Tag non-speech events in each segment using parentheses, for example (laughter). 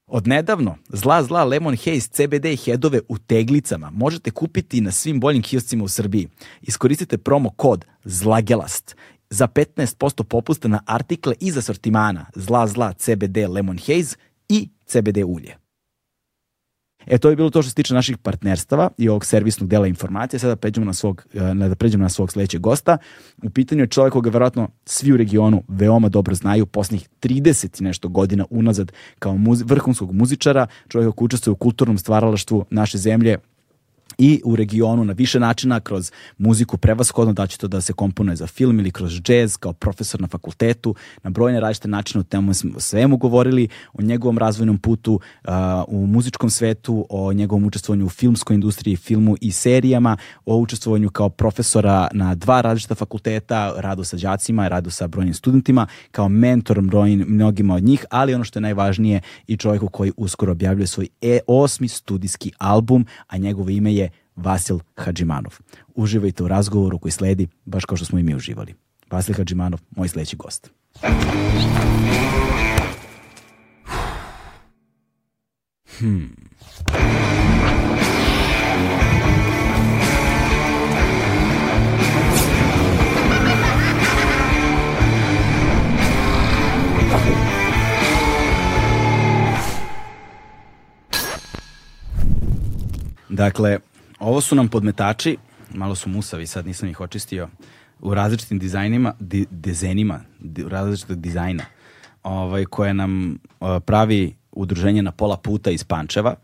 Od nedavno, zla zla Lemon Haze CBD headove u teglicama možete kupiti na svim boljim kioscima u Srbiji. Iskoristite promo kod ZLAGELAST za 15% popusta na artikle iz asortimana zla zla CBD Lemon Haze i CBD ulje. E, to je bilo to što se tiče naših partnerstava i ovog servisnog dela informacije. Sada pređemo na svog, e, da pređemo na svog sledećeg gosta. U pitanju je čovjek koga verovatno svi u regionu veoma dobro znaju poslednjih 30 i nešto godina unazad kao muzi vrhunskog muzičara, čovjek koji učestvuje u kulturnom stvaralaštvu naše zemlje, i u regionu na više načina, kroz muziku prevashodno, da će to da se komponuje za film ili kroz džez, kao profesor na fakultetu, na brojne različite načine o temu smo svemu govorili, o njegovom razvojnom putu uh, u muzičkom svetu, o njegovom učestvovanju u filmskoj industriji, filmu i serijama, o učestvovanju kao profesora na dva različita fakulteta, radu sa đacima, radu sa brojnim studentima, kao mentor brojnim, mnogima od njih, ali ono što je najvažnije i čovjeku koji uskoro objavljuje svoj e osmi studijski album, a njegovo ime je Vasil Hadžimanov. Uživajte u razgovoru koji sledi, baš kao što smo i mi uživali. Vasil Hadžimanov, moj sledeći gost. Hmm. Dakle, Ovo su nam podmetači, malo su musavi, sad nisam ih očistio, u različitim dizajnima, di, dezenima, di, različitog dizajna, ovaj, koje nam uh, pravi udruženje na pola puta iz Pančeva.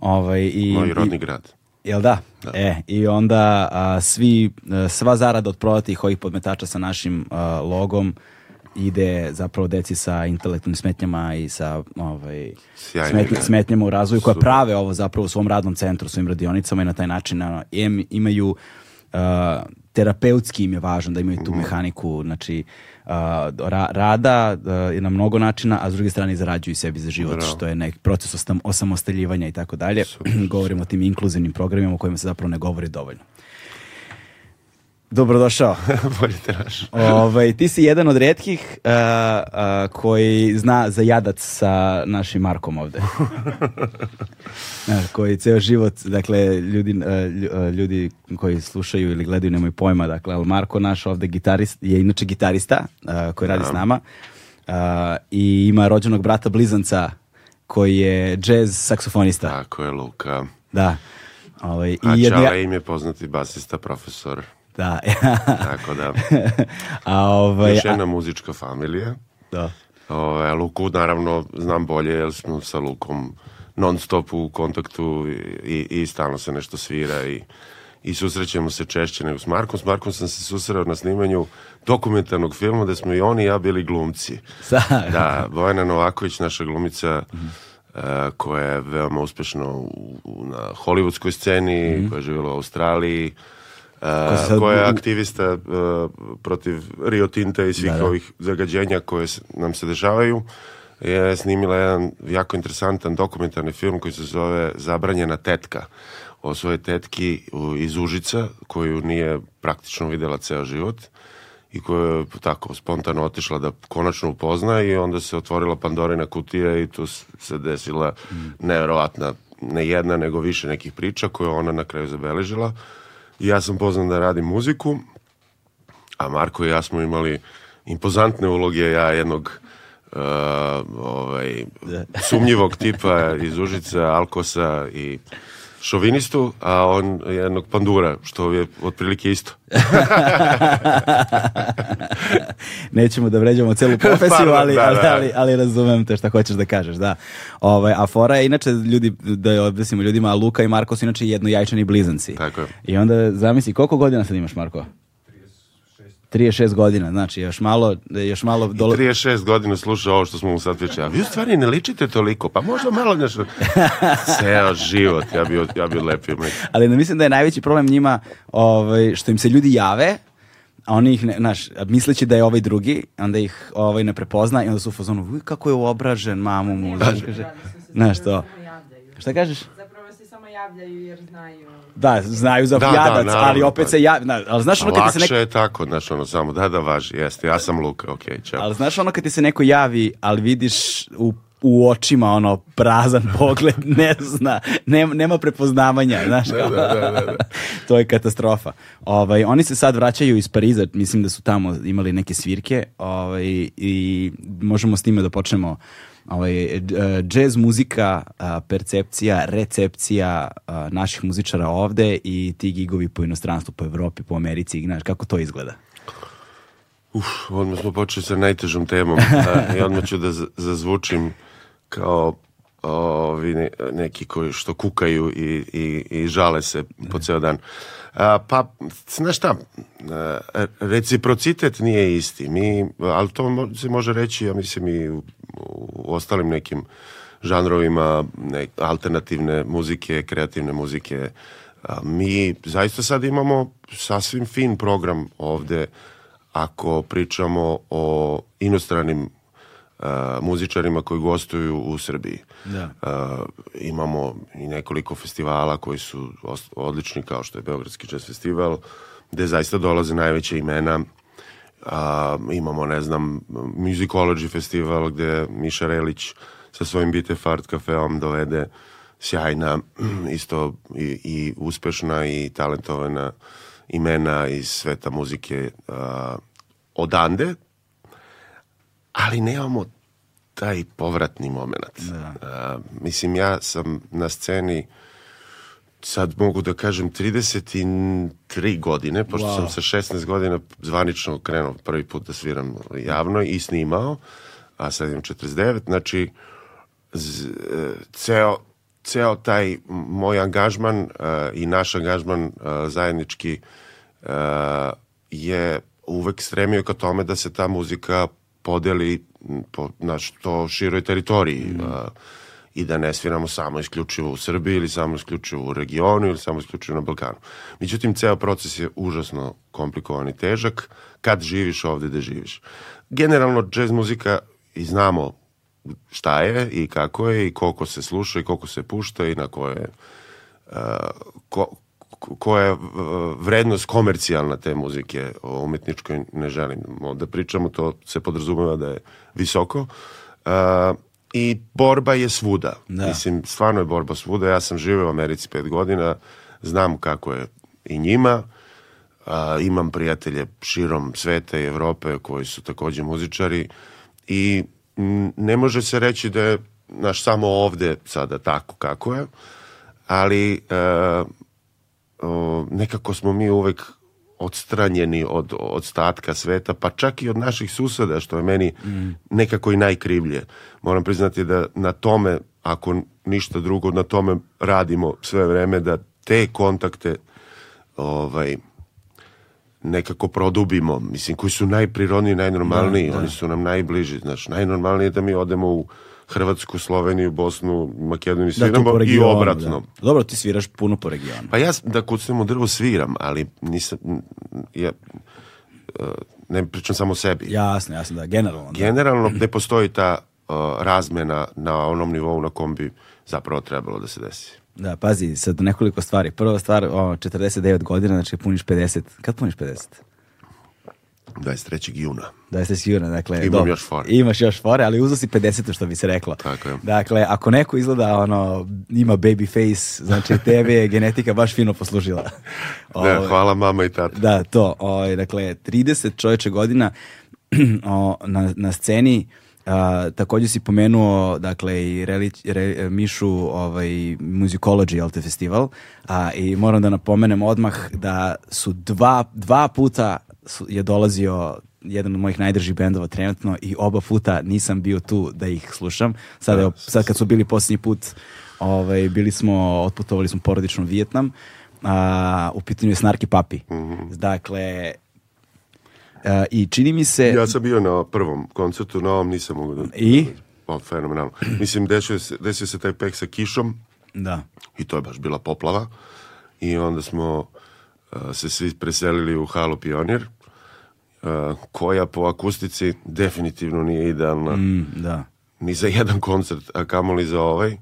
Ovaj, i, Moj rodni i, grad. Jel da? da? E, i onda a, svi, a, sva zarada od prodatih ovih podmetača sa našim a, logom ide zapravo deci sa intelektualnim smetnjama i sa ovaj, smetnj, smetnjama u razvoju koja prave ovo zapravo u svom radnom centru, svojim radionicama i na taj način im, imaju uh, terapeutski im je važno da imaju tu mhm. mehaniku, znači uh, ra, rada uh, na mnogo načina, a s druge strane zarađuju sebi za život, Bravo. što je neki proces osamostaljivanja i tako dalje. (clears throat) Govorimo o tim inkluzivnim programima o kojima se zapravo ne govori dovoljno. Dobrodošao. (laughs) Bolje te naš. Ovaj, ti si jedan od redkih uh, uh, koji zna za jadac sa našim Markom ovde. (laughs) koji ceo život, dakle, ljudi, uh, ljudi koji slušaju ili gledaju nemaju pojma, dakle, ali Marko naš ovde gitarist, je inače gitarista uh, koji radi s nama uh, i ima rođenog brata blizanca koji je jazz saksofonista. Tako je, Luka. Da. Ovaj, A i Čale im je poznati basista, profesor. Da. Tako da. (laughs) a ovaj, Još jedna a... muzička familija. Da. Ove, ovaj, Luku naravno znam bolje jer smo sa Lukom non stop u kontaktu i, i stalno se nešto svira i, i susrećemo se češće nego s Markom. S Markom sam se susreo na snimanju dokumentarnog filma da smo i oni i ja bili glumci. (laughs) da, Bojana Novaković, naša glumica, mm -hmm. Uh, koja je veoma uspešna u, u, na hollywoodskoj sceni, mm -hmm. koja je živjela u Australiji, Uh, koja je aktivista uh, protiv Rio Tinta i svih da, da. ovih zagađenja koje nam se dešavaju je snimila jedan jako interesantan dokumentarni film koji se zove Zabranjena tetka o svojoj tetki iz Užica koju nije praktično videla ceo život i koja je tako spontano otišla da konačno upozna i onda se otvorila Pandorina kutija i tu se desila mm. neverovatna ne jedna nego više nekih priča koje ona na kraju zabeležila ja sam poznan da radim muziku, a Marko i ja smo imali impozantne uloge, ja jednog uh, ovaj, sumnjivog tipa iz Užica, Alkosa i šovinistu, a on jednog pandura, što je otprilike isto. (laughs) nećemo da vređamo celu (laughs) profesiju, Pardon, ali, da, ali, da. ali, ali razumem te šta hoćeš da kažeš, da. Ovaj, a fora je, inače, ljudi, da je objasnimo ljudima, Luka i Marko su inače jednojajčani blizanci. Tako je. I onda zamisli, koliko godina sad imaš, Marko? 36 godina, znači još malo, još malo dolo... 36 godina slušao ovo što smo mu sad pričali. A vi u stvari ne ličite toliko, pa možda malo nešto... (laughs) Ceo život, ja bi, ja bi lepio. Ali ne mislim da je najveći problem njima ovaj, što im se ljudi jave, a oni ih, ne, znaš, misleći da je ovaj drugi, onda ih ovaj ne prepozna i onda su u fazonu, "Uj, kako je uobražen, mamu mu, znaš, kaže, znaš to. Šta kažeš? Javljaju jer znaju. Da, znaju za Da, da, jadac, ali opet pa- se javi, na- ali znaš ono kad ti se Lakše neko, je tako, znaš, ono, samo da, da važi, jeste, ja sam Luka, okej, čao. ali znaš ono kad ti se neko javi, ali vidiš u u očima ono prazan (laughs) pogled, ne zna, nema, nema prepoznavanja, znaš kao. (laughs) to je katastrofa. Ovaj, oni se sad vraćaju iz Pariza, mislim da su tamo imali neke svirke ovaj, i možemo s time da počnemo ovaj, e, jazz muzika, percepcija, recepcija naših muzičara ovde i ti gigovi po inostranstvu, po Evropi, po Americi, znaš, kako to izgleda? Uf, odmah smo počeli sa najtežom temom i odmah ću da zazvučim kao ovi ne- neki koji što kukaju i, i, i žale se po ceo dan. A, pa, znaš šta, reciprocitet nije isti, mi, ali to se može reći, ja mislim i u, u ostalim nekim žanrovima ne, alternativne muzike, kreativne muzike. A, mi zaista sad imamo sasvim fin program ovde ako pričamo o inostranim uh, muzičarima koji gostuju u Srbiji. Da. Uh, imamo i nekoliko festivala koji su odlični kao što je Beogradski jazz festival gde zaista dolaze najveće imena a, imamo, ne znam, Musicology festival gde Miša Relić sa svojim BTF Art kafeom dovede sjajna, (clears throat) isto i, i uspešna i talentovana imena iz sveta muzike a, odande, ali nemamo taj povratni moment. A, mislim, ja sam na sceni sad mogu da kažem 33 godine, pošto Wow. sam sa 16 godina zvanično krenuo prvi put da sviram javno i snimao, a sad imam 49, znači z, e, ceo, ceo taj moj angažman e, i naš angažman e, zajednički e, je uvek stremio ka tome da se ta muzika podeli po, na što široj teritoriji e, i da ne sviramo samo isključivo u Srbiji ili samo isključivo u regionu ili samo isključivo na Balkanu. Međutim, ceo proces je užasno komplikovan i težak kad živiš ovde gde živiš. Generalno, džez muzika i znamo šta je i kako je i koliko se sluša i koliko se pušta i na koje uh, ko- koja je uh, vrednost komercijalna te muzike o umetničkoj ne želim da pričamo, to se podrazumeva da je visoko. Uh, i borba je svuda. Da. mislim, stvarno je borba svuda. Ja sam živeo u Americi pet godina znam kako je i njima. A, imam prijatelje širom sveta i Evrope koji su takođe muzičari i ne može se reći da je naš samo ovde sada tako kako je, ali e, o, nekako smo mi uvek odstranjeni od ostatka sveta, pa čak i od naših suseda, što je meni nekako i najkrivlje. Moram priznati da na tome, ako ništa drugo, na tome radimo sve vreme, da te kontakte ovaj, nekako produbimo, mislim, koji su najprirodniji, najnormalniji, Da, da. oni su nam najbliži, znaš, najnormalnije je da mi odemo u Hrvatsku, Sloveniju, Bosnu, Makedoniju, Da, sviramo i regionu, obratno. da. Dobro, ti sviraš puno po regionu. Pa ja da kucnem u drvo sviram, ali nisam, ja, e, ne pričam samo o sebi. Jasno, jasno, da, generalno. Da. Generalno ne postoji ta e, razmena na onom nivou na kom bi zapravo trebalo da se desi. Da, pazi, sad nekoliko stvari. Prva stvar, o, 49 godina, znači puniš 50. Kad puniš 50? 23. juna. Da jeste sigurno, dakle... Imam dobro. još fore. Imaš još fore, ali uzeo si 50 što bi se reklo. Tako je. Dakle, ako neko izgleda, ono, ima baby face, znači tebi je genetika baš fino poslužila. (laughs) Da, Ovaj, hvala mama i tata. Da, to. Ovaj, dakle, 30 čovječe godina (clears throat) o, na, na sceni. A, takođe si pomenuo dakle i Relić, Re- Mišu ovaj Musicology jel te festival a, i moram da napomenem odmah da su dva, dva puta su, je dolazio jedan od mojih najdržih bendova trenutno i oba puta nisam bio tu da ih slušam. Sad, evo, sad kad su bili posljednji put, ovaj, bili smo, otputovali smo porodično u Vijetnam, a, u pitanju je Snarky Papi. Dakle, a, i čini mi se... Ja sam bio na prvom koncertu, na ovom nisam mogu da... I? Pa, fenomenalno. Mislim, desio se, desio se taj pek sa kišom Da. i to je baš bila poplava. I onda smo se svi preselili u halu Pionir, uh, koja po akustici definitivno nije idealna Mm, da. ni za jedan koncert, a kamoli za ovaj.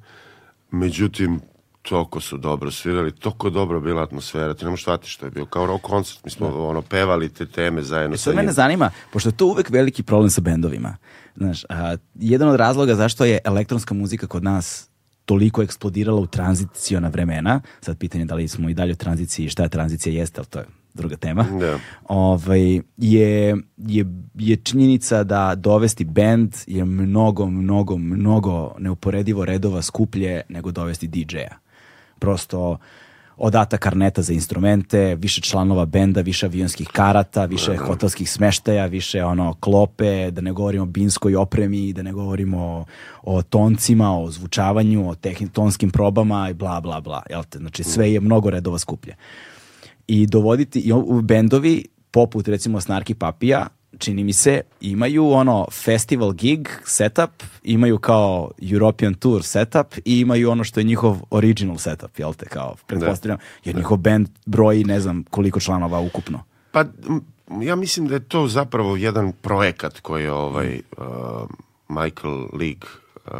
Međutim, toliko su dobro svirali, toliko dobro bila atmosfera, ti ne možeš shvatiti što je bio, kao rock koncert, mi smo ono, pevali te teme zajedno E sa sad mene njim. zanima, pošto je to uvek veliki problem sa bendovima. Znaš, a, jedan od razloga zašto je elektronska muzika kod nas toliko eksplodirala u tranziciona vremena, sad pitanje da li smo i dalje u tranziciji i šta je tranzicija jeste, ali to je druga tema, Da. ovaj, je, je, je činjenica da dovesti bend je mnogo, mnogo, mnogo neuporedivo redova skuplje nego dovesti DJ-a. Prosto odata karneta za instrumente, više članova benda, više avionskih karata, više hotelskih smeštaja, više ono klope, da ne govorimo o binskoj opremi, da ne govorimo o, o toncima, o zvučavanju, o tonskim probama i bla bla bla. Jel te? Znači sve je mnogo redova skuplje i dovoditi i bendovi poput recimo Snarky Papija čini mi se imaju ono festival gig setup imaju kao European tour setup i imaju ono što je njihov original setup jel te kao pretpostavljam. Jer njihov band broji ne znam koliko članova ukupno. Pa ja mislim da je to zapravo jedan projekat koji je ovaj uh, Michael League uh,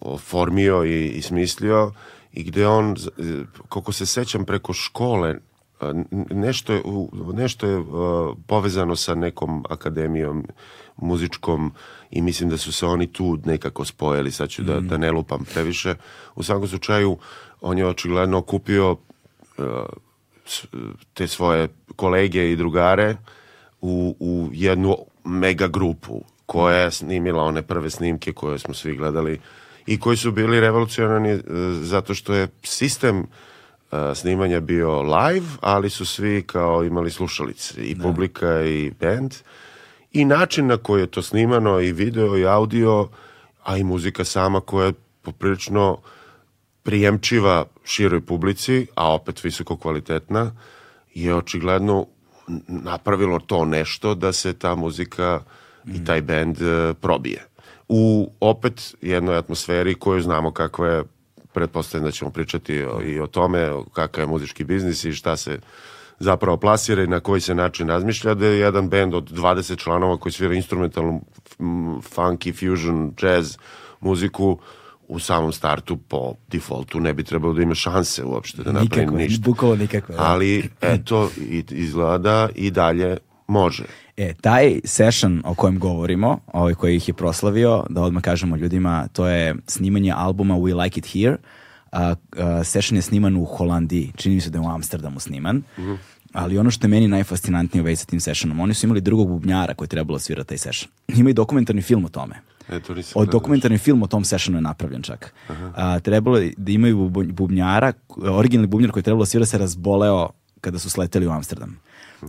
oformio i, i smislio i gde on, koliko se sećam preko škole, nešto je, nešto je uh, povezano sa nekom akademijom muzičkom i mislim da su se oni tu nekako spojili, sad ću da, da ne lupam previše. U svakom slučaju, on je očigledno okupio uh, s- te svoje kolege i drugare u, u jednu mega grupu koja je snimila one prve snimke koje smo svi gledali i koji su bili revolucionarni e, zato što je sistem e, snimanja bio live, ali su svi kao imali slušalice i publika i band. I način na koji je to snimano i video i audio, a i muzika sama koja je poprilično prijemčiva široj publici, a opet visoko kvalitetna, je očigledno napravilo to nešto da se ta muzika i taj bend e, probije. U opet jednoj atmosferi koju znamo kakva je, pretpostavljam da ćemo pričati o, i o tome, kakav je muzički biznis i šta se zapravo plasira i na koji se način razmišlja, da je jedan bend od 20 članova koji svira instrumentalnu funky, fusion, jazz muziku u samom startu po defaultu ne bi trebalo da ima šanse uopšte da napravi nikako, ništa. nikako da. Ali eto, izgleda i dalje može. E, taj session o kojem govorimo, ovaj koji ih je proslavio, da odmah kažemo ljudima, to je snimanje albuma We Like It Here. A, a, session je sniman u Holandiji, čini mi se da je u Amsterdamu sniman. Ali ono što je meni najfascinantnije u vezi sa tim sessionom, oni su imali drugog bubnjara koji je trebalo da svira taj session. (laughs) Ima i dokumentarni film o tome. Eto, nisam Od dokumentarni film o tom sessionu je napravljen čak. A, trebalo je da imaju bubnjara, originalni bubnjar koji je trebalo da svira se razboleo kada su sleteli u Amsterdam.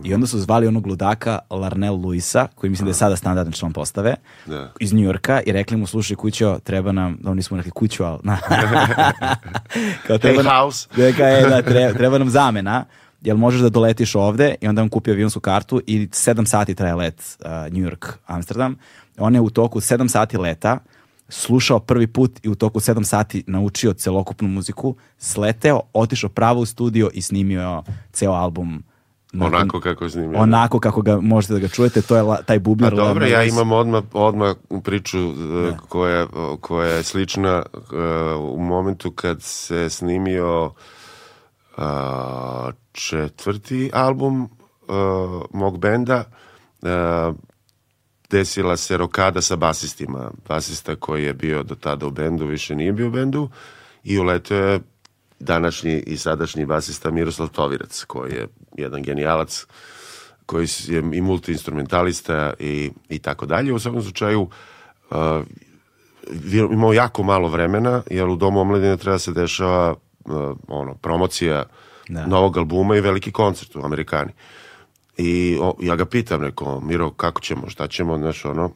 I onda su zvali onog ludaka Larnell Luisa, koji mislim da je sada standardan član postave, Da. iz Njujorka i rekli mu, slušaj kućo, treba nam, da nismo rekli kuću, ali... Na. (laughs) Kao, Hey, nam- house. Da, kao, e, da, treba, treba nam zamena, jel možeš da doletiš ovde i onda on kupi avionsku kartu i sedam sati traje let uh, New York, Amsterdam. On je u toku sedam sati leta slušao prvi put i u toku sedam sati naučio celokupnu muziku, sleteo, otišao pravo u studio i snimio ceo album. Nakon- Onako kako je snimio. Onako kako ga možete da ga čujete, to je la, taj bubnjar. dobro, Larnell ja imam odmah, odmah priču uh, koja, koja je slična uh, u momentu kad se snimio uh, četvrti album uh, mog benda uh, desila se rokada sa basistima. Basista koji je bio do tada u bendu više nije bio u bendu i uletio je današnji i sadašnji basista Miroslav Tovirac koji je jedan genijalac koji je i multiinstrumentalista i, i tako dalje. U svakom slučaju uh, imao jako malo vremena, jer u Domu omladine treba se dešava uh, ono, promocija Da. novog albuma i veliki koncert u Amerikani. I o, ja ga pitam, neko, Miro, kako ćemo, šta ćemo, znaš, ono,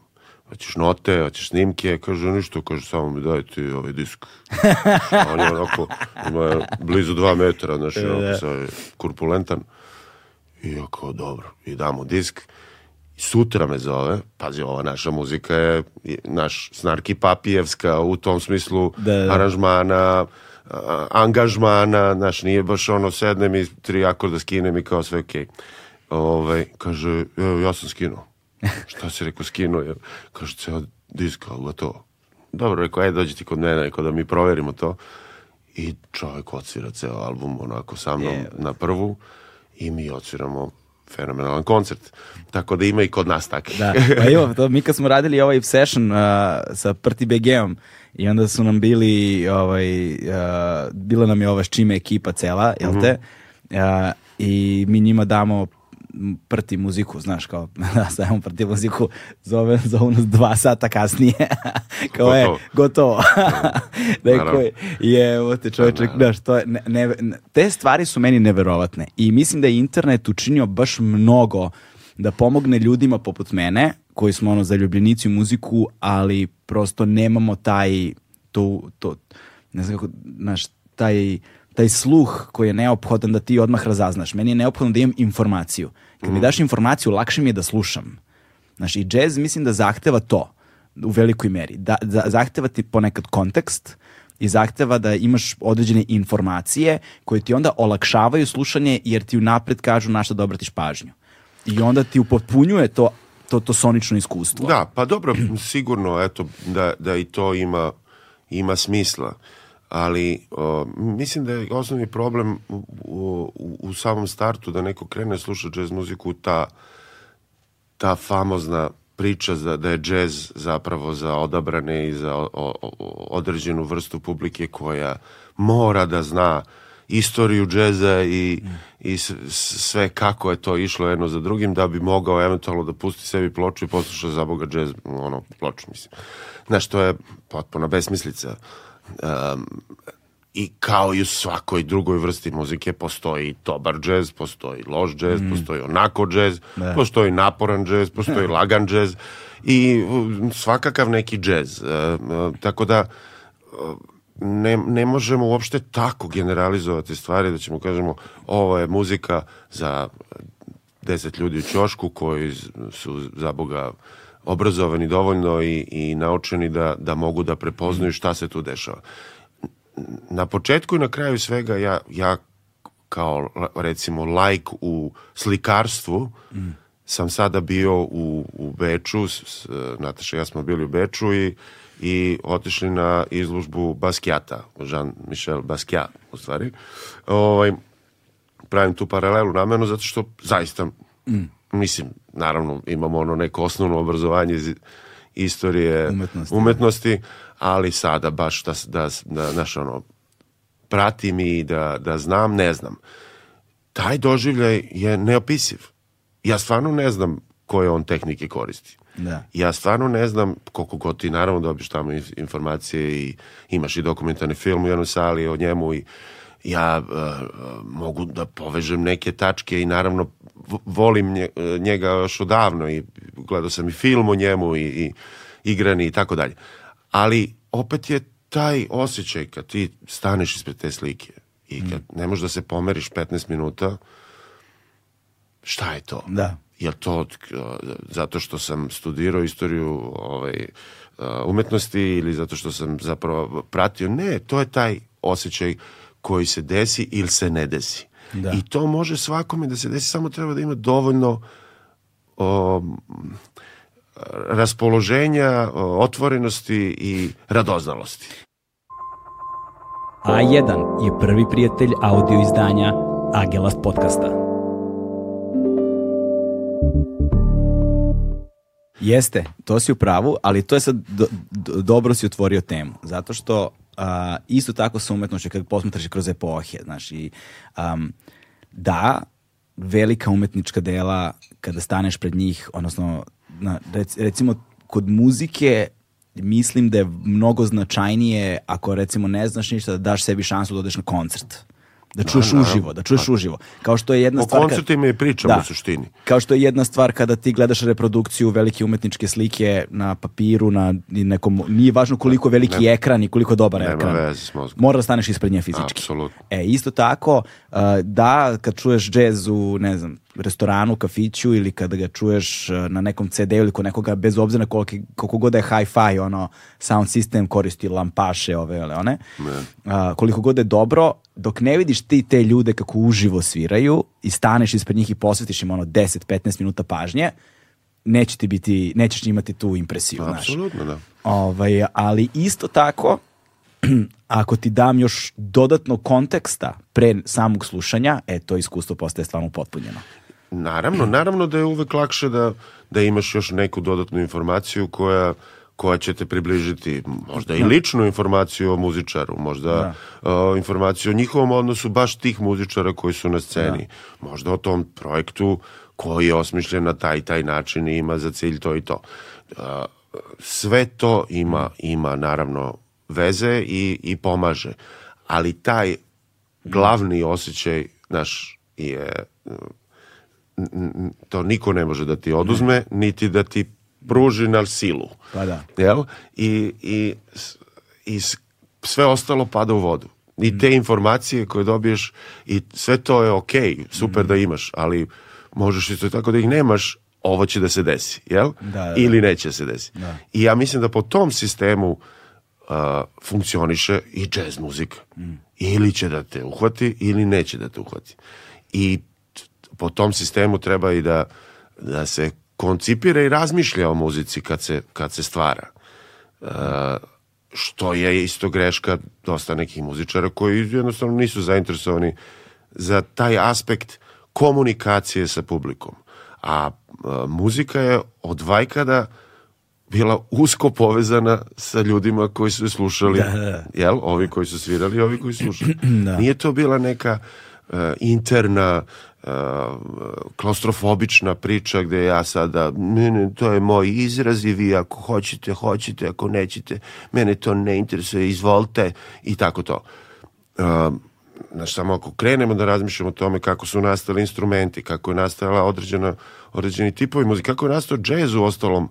hoćeš note, hoćeš snimke, kaže, ništa, kaže, samo mi daj ti ovaj disk. A (laughs) on je onako, ima blizu dva metra, znaš, onako, sa, kurpulentan. I ja kao, dobro, i damo disk. I sutra me zove, pazi, ova naša muzika je naš Snarki Papijevska u tom smislu Da, da. aranžmana, a, angažmana, znaš, nije baš ono, sednem i tri akorda skinem i kao sve okej. Ovaj, kaže, ja sam skinuo. Šta si rekao, skinuo je? Kaže, ceo disk, ali gotovo. Dobro, rekao, aj dođi ti kod mene, rekao da mi proverimo to. I čovjek odsvira ceo album onako sa mnom Je. na prvu i mi odsviramo fenomenalan koncert. Tako da ima i kod nas takih. Da, pa evo, to, mi kad smo radili ovaj session uh, sa Prti BG-om i onda su nam bili, ovaj, uh, bila nam je ova s čime ekipa cela, jel te? Uh, I mi njima damo prti muziku, znaš, kao, (laughs) da, stavimo prti muziku, zove, zovu nas dva sata kasnije, (laughs) kao je, Gotovo. (laughs) Naravno. je, je, te čovječe, znaš, to je, ne, ne, ne- te stvari su meni neverovatne i mislim da je internet učinio baš mnogo da pomogne ljudima poput mene, koji smo ono zaljubljenici u muziku, ali prosto nemamo taj, to, to, ne znam kako, znaš, taj, taj sluh koji je neophodan da ti odmah razaznaš. Meni je neophodno da imam informaciju. Kad mi daš informaciju, lakše mi je da slušam. Znaš, i džez mislim da zahteva to u velikoj meri. Da, za- zahteva ti ponekad kontekst i zahteva da imaš određene informacije koje ti onda olakšavaju slušanje jer ti unapred kažu na šta da obratiš pažnju. I onda ti upotpunjuje to, to, to sonično iskustvo. Da, pa dobro, sigurno, eto, da, da i to ima, ima smisla. Ali o, mislim da je osnovni problem u, u, u samom startu da neko krene slušati jazz muziku, ta, ta famozna priča za, da je džez zapravo za odabrane i za o- o- određenu vrstu publike koja mora da zna istoriju džeza i, i s- s- sve kako je to išlo jedno za drugim da bi mogao eventualno da pusti sebi ploču i posluša za Boga džez ono, ploču, mislim. Znaš, to je potpuna besmislica. Um, i kao i u svakoj drugoj vrsti muzike postoji dobar džez, postoji loš džez, postoji onako džez, postoji naporan džez, postoji lagan džez i svakakav neki džez. Uh, uh, tako da uh, ne, ne možemo uopšte tako generalizovati stvari da ćemo kažemo ovo je muzika za deset ljudi u ćošku koji su za Boga obrazovani dovoljno i, i naučeni da, da mogu da prepoznaju šta se tu dešava na početku i na kraju svega ja, ja kao recimo lajk u slikarstvu sam sada bio u, u Beču, s, s, Nataša i ja smo bili u Beču i, i otišli na izložbu Basquiata, Jean-Michel Basquiat u stvari. Ovaj, pravim tu paralelu namenu zato što zaista mislim, naravno imamo ono neko osnovno obrazovanje iz istorije Umetnosti. umetnosti, ali sada baš da, da, da znaš, ono, pratim i da, da znam, ne znam. Taj doživljaj je neopisiv. Ja stvarno ne znam koje on tehnike koristi. Da. Ja stvarno ne znam koliko god ti naravno dobiš tamo inf- informacije i imaš i dokumentarni film u jednoj sali o njemu i ja uh, mogu da povežem neke tačke i naravno volim e, njega još odavno i gledao sam i film o njemu i, i igrani i tako dalje. Ali opet je taj osjećaj kad ti staneš ispred te slike i kad ne možeš da se pomeriš 15 minuta, šta je to? Da. Jel to uh, zato što sam studirao istoriju ovaj, uh, umetnosti ili zato što sam zapravo pratio? Ne, to je taj osjećaj koji se desi ili se ne desi. Da. I to može svakome da se desi, samo treba da ima dovoljno um, raspoloženja, o, otvorenosti i radoznalosti. A1 je prvi prijatelj audio izdanja Agelast podcasta. Jeste, to si u pravu, ali to je sad do- do- dobro si otvorio temu, zato što a, isto tako sa umetnošću kad posmatraš kroz epohe, znaš, i am, da, velika umetnička dela kada staneš pred njih, odnosno na, rec- recimo kod muzike mislim da je mnogo značajnije ako recimo ne znaš ništa da daš sebi šansu da odeš na koncert. Da čuješ naravno. uživo, da čuješ uživo. Kao što je jedna O stvar... kad- koncertima i pričamo Da. u suštini. Kao što je jedna stvar kada ti gledaš reprodukciju velike umetničke slike na papiru, na nekom, nije važno koliko veliki je ekran i koliko dobar Nema ekran. veze s mozgom. Mora da staneš ispred nje fizički. Apsolutno. E, isto tako, da, kad čuješ džez u, ne znam, restoranu, kafiću ili kada ga čuješ uh, na nekom CD-u ili kod nekoga, bez obzira na koliki, koliko god da je hi-fi, ono, sound system koristi lampaše ove, ove, one, uh, koliko god da je dobro, dok ne vidiš ti te ljude kako uživo sviraju i staneš ispred njih i posvetiš im ono 10-15 minuta pažnje, neće ti biti, nećeš imati tu impresiju, znaš. Apsolutno, da. Ovaj, ali isto tako, (clears throat) ako ti dam još dodatno konteksta pre samog slušanja, e, to iskustvo postaje stvarno potpunjeno. Naravno, naravno da je uvek lakše da, da imaš još neku dodatnu informaciju koja koja će te približiti možda i ličnu informaciju o muzičaru, možda uh, informaciju o njihovom odnosu baš tih muzičara koji su na sceni, možda o tom projektu koji je osmišljen na taj taj način i ima za cilj to i to. Uh, sve to ima, ima naravno veze i, i pomaže, ali taj glavni osjećaj naš je to niko ne može da ti oduzme, niti da ti pruži na silu. Pa da. Jel? I, i, i sve ostalo pada u vodu. I te informacije koje dobiješ i sve to je okej, super da imaš, ali možeš isto tako da ih nemaš, ovo će da se desi, jel? Da, da, da. Ili neće se desi. I ja mislim da po tom sistemu uh, funkcioniše i jazz muzika. Ili će da te uhvati, ili neće da te uhvati. I po tom sistemu treba i da, da se koncipira i razmišlja o muzici kad se, kad se stvara. Uh, što je isto greška dosta nekih muzičara koji jednostavno nisu zainteresovani za taj aspekt komunikacije sa publikom. A, a, muzika je od vajkada bila usko povezana sa ljudima koji su slušali, jel? Ovi koji su svirali i ovi koji su slušali. (clears throat) Nije to bila neka e, interna e, klaustrofobična priča gde ja sada, ne, ne, to je moj izraz i vi ako hoćete, hoćete, ako nećete, mene to ne interesuje, izvolite i tako to. Um, znaš, samo ako krenemo da razmišljamo o tome kako su nastali instrumenti, kako je nastala određena, određeni tipovi muzike, kako je nastao džez u ostalom,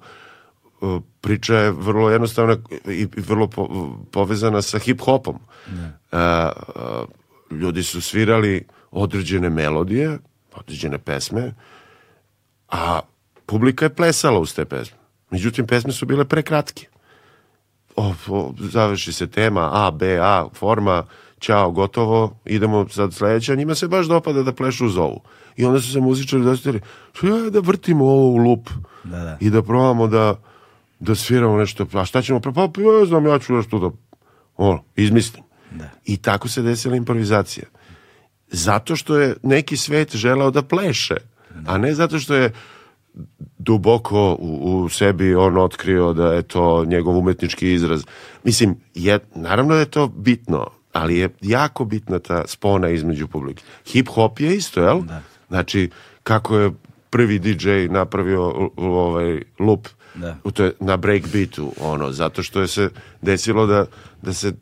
uh, priča je vrlo jednostavna i vrlo po- povezana sa hip-hopom. Uh, uh, ljudi su svirali određene melodije, određene pesme, a publika je plesala uz te pesme. Međutim, pesme su bile prekratke o, o, završi se tema A, B, A, forma, ćao, gotovo, idemo sad sledeća, njima se baš dopada da plešu uz ovu. I onda su se muzičari dostavili, što ja da vrtimo ovo u lup Da, da. i da probamo da, da sviramo nešto, a šta ćemo, pa, pa ja znam, ja ću nešto da, ono, izmislim. I tako se desila improvizacija. Zato što je neki svet želeo da pleše, a ne zato što je duboko u, u sebi on otkrio da je to njegov umetnički izraz. Mislim, je, naravno da je to bitno, ali je jako bitna ta spona između publike. Hip-hop je isto, jel? Znači, kako je prvi DJ napravio ovaj loop Da. u to na breakbeatu, ono, zato što je se desilo da, da se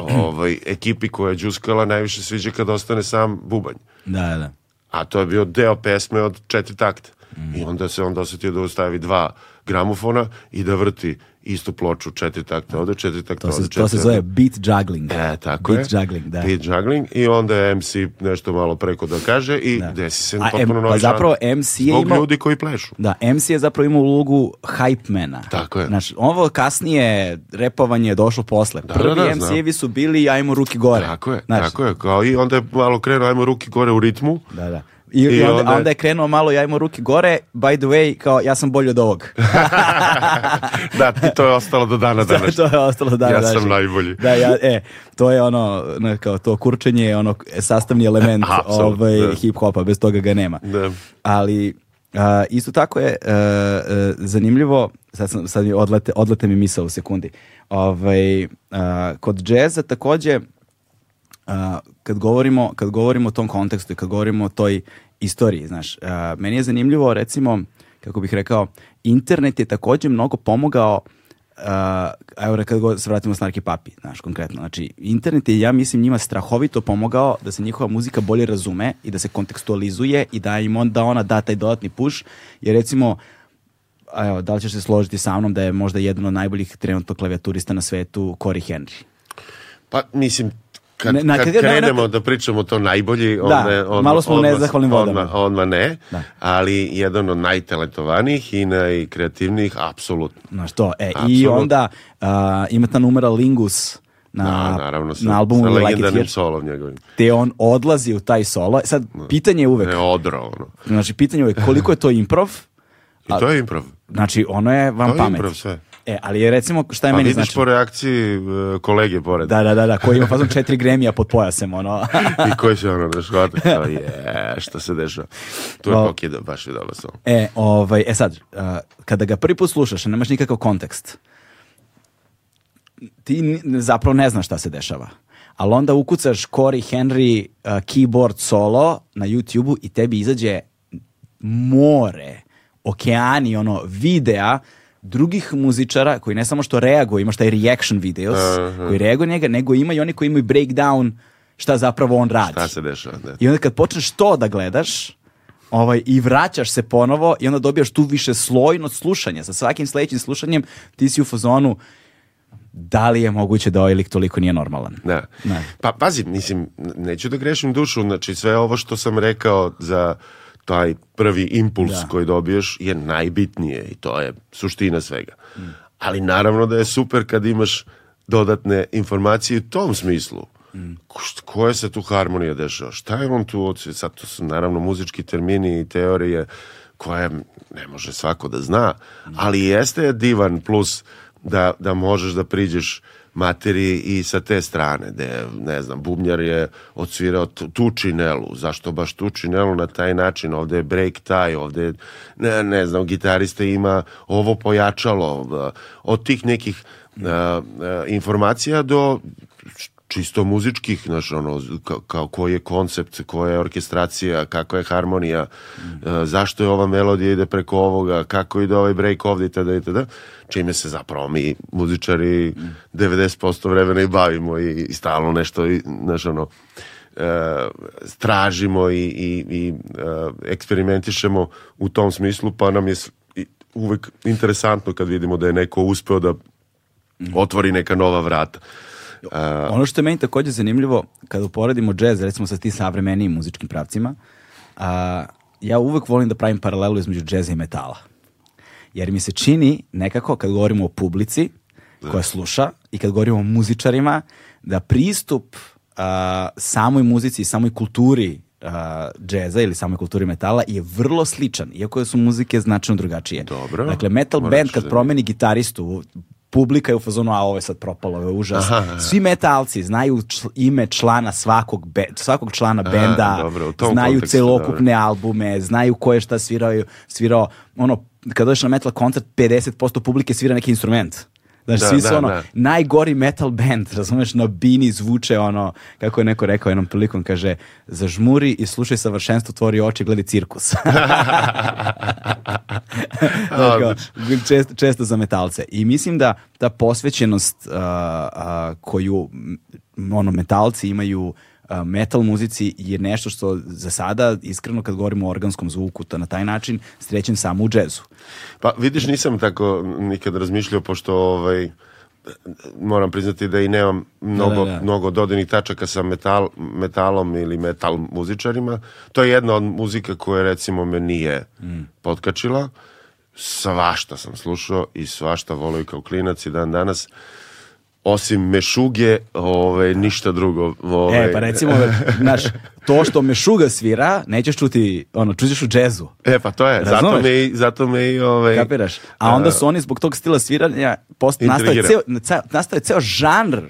(clears throat) ovaj, ekipi koja je džuskala najviše sviđa kad ostane sam bubanj Da, da. a to je bio deo pesme od četiri takta. I onda se onda osetio da ostavi dva gramofona i da vrti istu ploču četiri takta ovde, četiri takta To ovde, četiri to se zove beat juggling. E, tako beat je. juggling, da. Beat juggling i onda je MC nešto malo preko da kaže i Da. desi se potpuno novi pa zapravo. MC je imao- ljudi koji plešu. Da, MC je zapravo imao ulogu hype-mena. Tako je. Znaš, ovo kasnije repovanje je došlo posle. Da, Prvi da, da, MC-evi su bili ajmo ruki gore. Tako je, Znaš, tako je. Kao i onda je malo krenuo, ajmo ruki gore u ritmu. Da, da. I, I onda, onda- onda je krenuo malo, ja imao ruke gore, by the way, kao ja sam bolji od ovog. (laughs) da, to je ostalo do dana danas. (laughs) to je ostalo da Ja sam najbolji. Da, ja, e, to je ono, ne, kao to kurčenje je ono sastavni element (laughs) ovaj, da. hip-hopa, bez toga ga nema. Da. Ali a, isto tako je e, e, zanimljivo, sad, sam, sad mi odlete, odlete mi misao u sekundi, ovaj, a, kod džeza takođe, a, kad govorimo kad govorimo o tom kontekstu i kad govorimo o toj istoriji, znaš, meni je zanimljivo recimo, kako bih rekao, internet je takođe mnogo pomogao uh, evo kad se vratimo Snarky Papi, znaš, konkretno. Znači, internet je, ja mislim, njima strahovito pomogao da se njihova muzika bolje razume i da se kontekstualizuje i da im onda ona da taj dodatni push, jer recimo, evo, da li ćeš se složiti sa mnom da je možda jedan od najboljih trenutno klavijaturista na svetu Cory Henry? Pa, mislim, kad, Ne, na- kad kad krenemo na- da pričamo to najbolji, Da, onda, onda, malo smo nezahvalnim vodama. Odmah ne, Da. ali jedan od najtalentovanijih i najkreativnijih, apsolutno. Znaš to, e, i onda uh, ima ta numera Lingus na, Da, naravno, sa, na albumu sa Like legendarnim solom njegovim. te on odlazi u taj solo. E, Sad, pitanje je uvek, Ne, odro, ono. znači, pitanje je uvek koliko je to improv, I to je improv. znači, ono je vam To je pamet. improv sve. E, ali recimo, šta je Pa meni vidiš znači? po reakciji e, kolege pored. Da, da, da, da, koji ima fazon (laughs) četiri gremija pod pojasem, ono. (laughs) I koji se ono, da shvate, kao je, šta se dešava. To je pokida, baš je dobro solo. E, ovaj, e sad, uh, kada ga prvi put slušaš, nemaš nikakav kontekst, ti zapravo ne znaš šta se dešava. Ali onda ukucaš Cory Henry uh, keyboard solo na YouTube-u i tebi izađe more, okeani, ono, videa drugih muzičara koji ne samo što reaguju, imaš taj reaction videos, koji reaguju njega, nego ima i oni koji imaju breakdown šta zapravo on radi. Šta se dešava, da. I onda kad počneš to da gledaš, ovaj, i vraćaš se ponovo i onda dobijaš tu više slojnost slušanja. Sa svakim sledećim slušanjem ti si u fazonu da li je moguće da ovaj lik toliko nije normalan. Da. Ne. Pa pazi, mislim, neću da grešim dušu, znači sve ovo što sam rekao za taj prvi impuls Da. koji dobiješ je najbitnije i to je suština svega. Ali naravno da je super kad imaš dodatne informacije u tom smislu. Št- Koja se tu harmonija dešava? Šta je on tu odsvjet? Sad to su naravno muzički termini i teorije koje ne može svako da zna, ali jeste divan plus da, da možeš da priđeš materiji i sa te strane, gde, ne znam, bubnjar je odsvirao tu, činelu, zašto baš tu činelu? Na taj način, ovde je break taj, ovde je, ne, ne znam, gitarista ima ovo pojačalo, uh, od tih nekih uh, informacija do čisto muzičkih, znaš, ono, ka, kao koji je koncept, koja je orkestracija, kakva je harmonija, e, zašto je ova melodija ide preko ovoga, kako ide ovaj break ovde itd. itd. Čime se zapravo mi muzičari 90% vremena i bavimo i, i stalno nešto, i, znaš, ono, e, tražimo i, i, i e, eksperimentišemo u tom smislu, pa nam je uvek interesantno kad vidimo da je neko uspeo da otvori neka nova vrata. E, Ono što je meni takođe zanimljivo, kada uporedimo džez, recimo sa tim savremenijim muzičkim pravcima, a, ja uvek volim da pravim paralelu između džeza i metala. Jer mi se čini nekako, kad govorimo o publici koja sluša i kad govorimo o muzičarima, da pristup a, samoj muzici i samoj kulturi a, džeza ili samoj kulturi metala je vrlo sličan, iako su muzike značajno drugačije. Dobro. Dakle, metal Moram band kad da- promeni gitaristu, publika je u fazonu, a ovo je sad propalo, ovo je užas. Svi metalci znaju čl- ime člana svakog, be- svakog člana benda, dobro, u tom znaju kontekstu, celokupne albume, znaju ko je šta svirao, svirao, ono, kad dođeš na metal koncert, 50% publike svira neki instrument. Znaš, Da, svi su da, ono, da. najgori metal band, (laughs) razumeš, na bini zvuče ono, kako je neko rekao jednom prilikom, kaže, zažmuri i slušaj savršenstvo, tvori oči, gledaj cirkus. (laughs) (laughs) (laughs) Dakle, često, često za metalce. I mislim da ta posvećenost uh, uh, koju ono, metalci imaju metal muzici je nešto što za sada, iskreno kad govorimo o organskom zvuku, to na taj način srećem samo u džezu. Pa vidiš, nisam tako nikad razmišljao, pošto ovaj, moram priznati da i nemam mnogo, Da, da, da. mnogo dodirnih tačaka sa metal, metalom ili metal muzičarima. To je jedna od muzika koja recimo me nije Mm. potkačila. Svašta sam slušao i svašta volio i kao klinac i dan danas. Osim mešuge, ovaj, ništa drugo. Ovaj, E, pa recimo, znaš, to što Mešuga svira, nećeš čuti, ono, čućeš u džezu. E, pa to je. Zato Razumeš? me, i- zato me i... Ovaj, Kapiraš? A onda su oni zbog tog stila sviranja post, nastaje, ceo, nastaje ceo žanr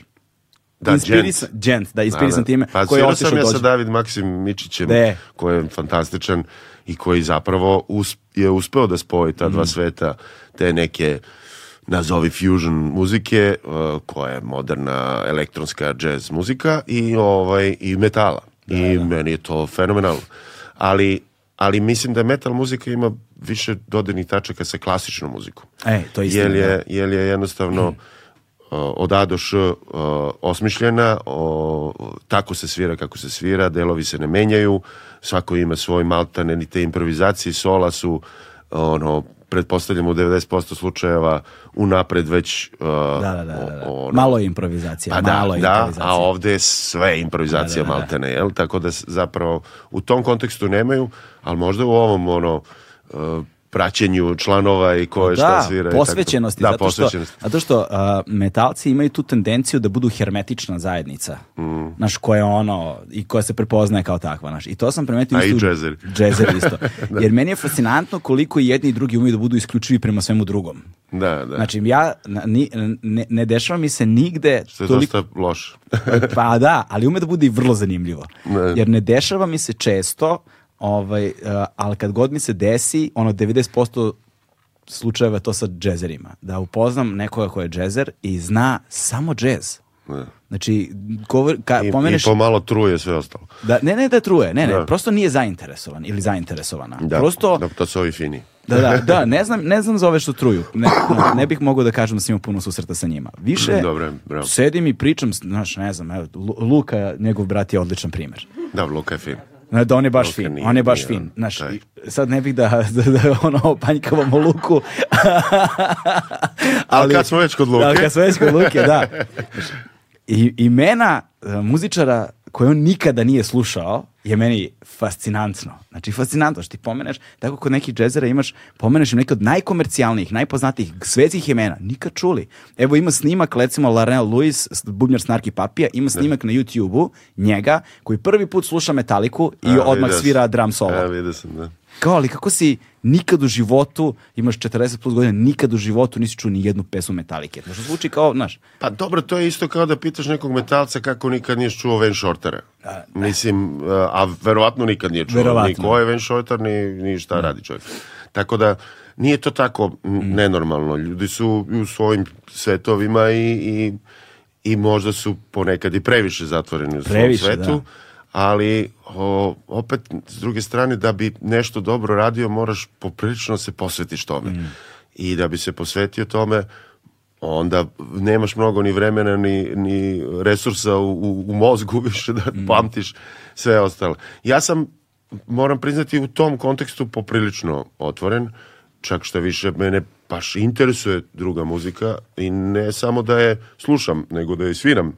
Da, inspirisan, gent, da, inspirisan time, Pa koji svirao sam ja sa. David Maksim Mičićem, De. koji je fantastičan i koji zapravo je uspeo da spoji ta dva sveta, te neke nazovi fusion muzike, uh, koja je moderna elektronska jazz muzika i ovaj i metala. I meni je to fenomenalno. Ali ali mislim da metal muzika ima više dodirnih tačaka sa klasičnom muzikom. E, to je istina, Jer je, da. jer je jednostavno uh, od A do Š uh, osmišljena, o, tako se svira kako se svira, delovi se ne menjaju, svako ima svoj maltane, ni te improvizacije, sola su ono, pretpostavljamo u 90% slučajeva unapred već uh, Da, da, da, da, da. ono, Malo je improvizacija, pa da, malo je da, improvizacija. a ovde je sve improvizacija Da, da, da, da. maltene, jel? Tako da zapravo u tom kontekstu nemaju, ali možda u ovom ono uh, praćenju članova i ko je šta da, svira. i tako. posvećenosti, Da, zato što, posvećenosti. zato što a, metalci imaju tu tendenciju da budu hermetična zajednica, Mm. znaš, koja je ono, i koja se prepoznaje kao takva, znaš, i to sam primetio A i isto džezeri. džezeri (laughs) isto, jer meni je fascinantno koliko jedni i drugi umeju da budu isključivi prema svemu drugom. Da, da. Znači, ja, ni, ne, ne dešava mi se nigde što je toliko, dosta loše. pa da, ali ume da bude i vrlo zanimljivo. Ne. Jer ne dešava mi se često, ovaj, uh, ali kad god mi se desi, ono 90% slučajeva je to sa džezerima. Da upoznam nekoga ko je džezer i zna samo džez. Ne. Znači, govor, ka, I, pomeneš... I pomalo truje sve ostalo. Da, ne, ne da truje, ne, ne, Da. prosto nije zainteresovan ili zainteresovana. Da, Prosto, da, to su ovi fini. da, da, da, (laughs) ne znam, ne znam za ove što truju. Ne, ne bih mogao da kažem da sam imao puno susreta sa njima. Više, Dobro, bravo. sedim i pričam, znaš, ne znam, evo, Lu- Luka, njegov brat je odličan primer. Da, Luka je fin. Da on je baš fin, nije- on je baš nije, fin. Znaš, taj. sad ne bih da, (laughs) da, da ono, panjkavamo Luku. (laughs) Ali kad smo već kod Luke. Da, kad smo već kod Luke, da. I, imena e, muzičara koje on nikada nije slušao je meni fascinantno. Znači, fascinantno što ti pomeneš, tako kod nekih džezera imaš, pomeneš im neke od najkomercijalnijih, najpoznatijih svetskih imena, nikad čuli. Evo ima snimak, recimo, Larnell Lewis, bubnjar Snarki Papija, ima snimak na YouTube-u, njega, koji prvi put sluša Metaliku i A, odmah vidio sam. svira drum solo. A, vidio sam, da. Kao, ali kako si nikad u životu, imaš 40 plus godina, nikad u životu nisi čuo ni jednu pesmu Metalike. Što zvuči kao, znaš, Pa dobro, to je isto kao da pitaš nekog metalca kako nikad niješ čuo Van Shortera. Mislim, a verovatno nikad nije čuo Verovatno. ni ko je Van Shorter, ni, ni šta radi čovjek. Tako da, nije to tako m, nenormalno. Ljudi su u svojim svetovima i, i, i možda su ponekad i previše zatvoreni u svom Previše, svetu. da. Ali, o, opet, s druge strane, da bi nešto dobro radio, moraš poprilično se posvetiš tome. I da bi se posvetio tome, onda nemaš mnogo ni vremena ni, ni resursa u, u, u mozgu (laughs) više da pamtiš sve ostalo. Ja sam, moram priznati, u tom kontekstu poprilično otvoren, čak što više mene baš interesuje druga muzika i ne samo da je slušam, nego da je sviram.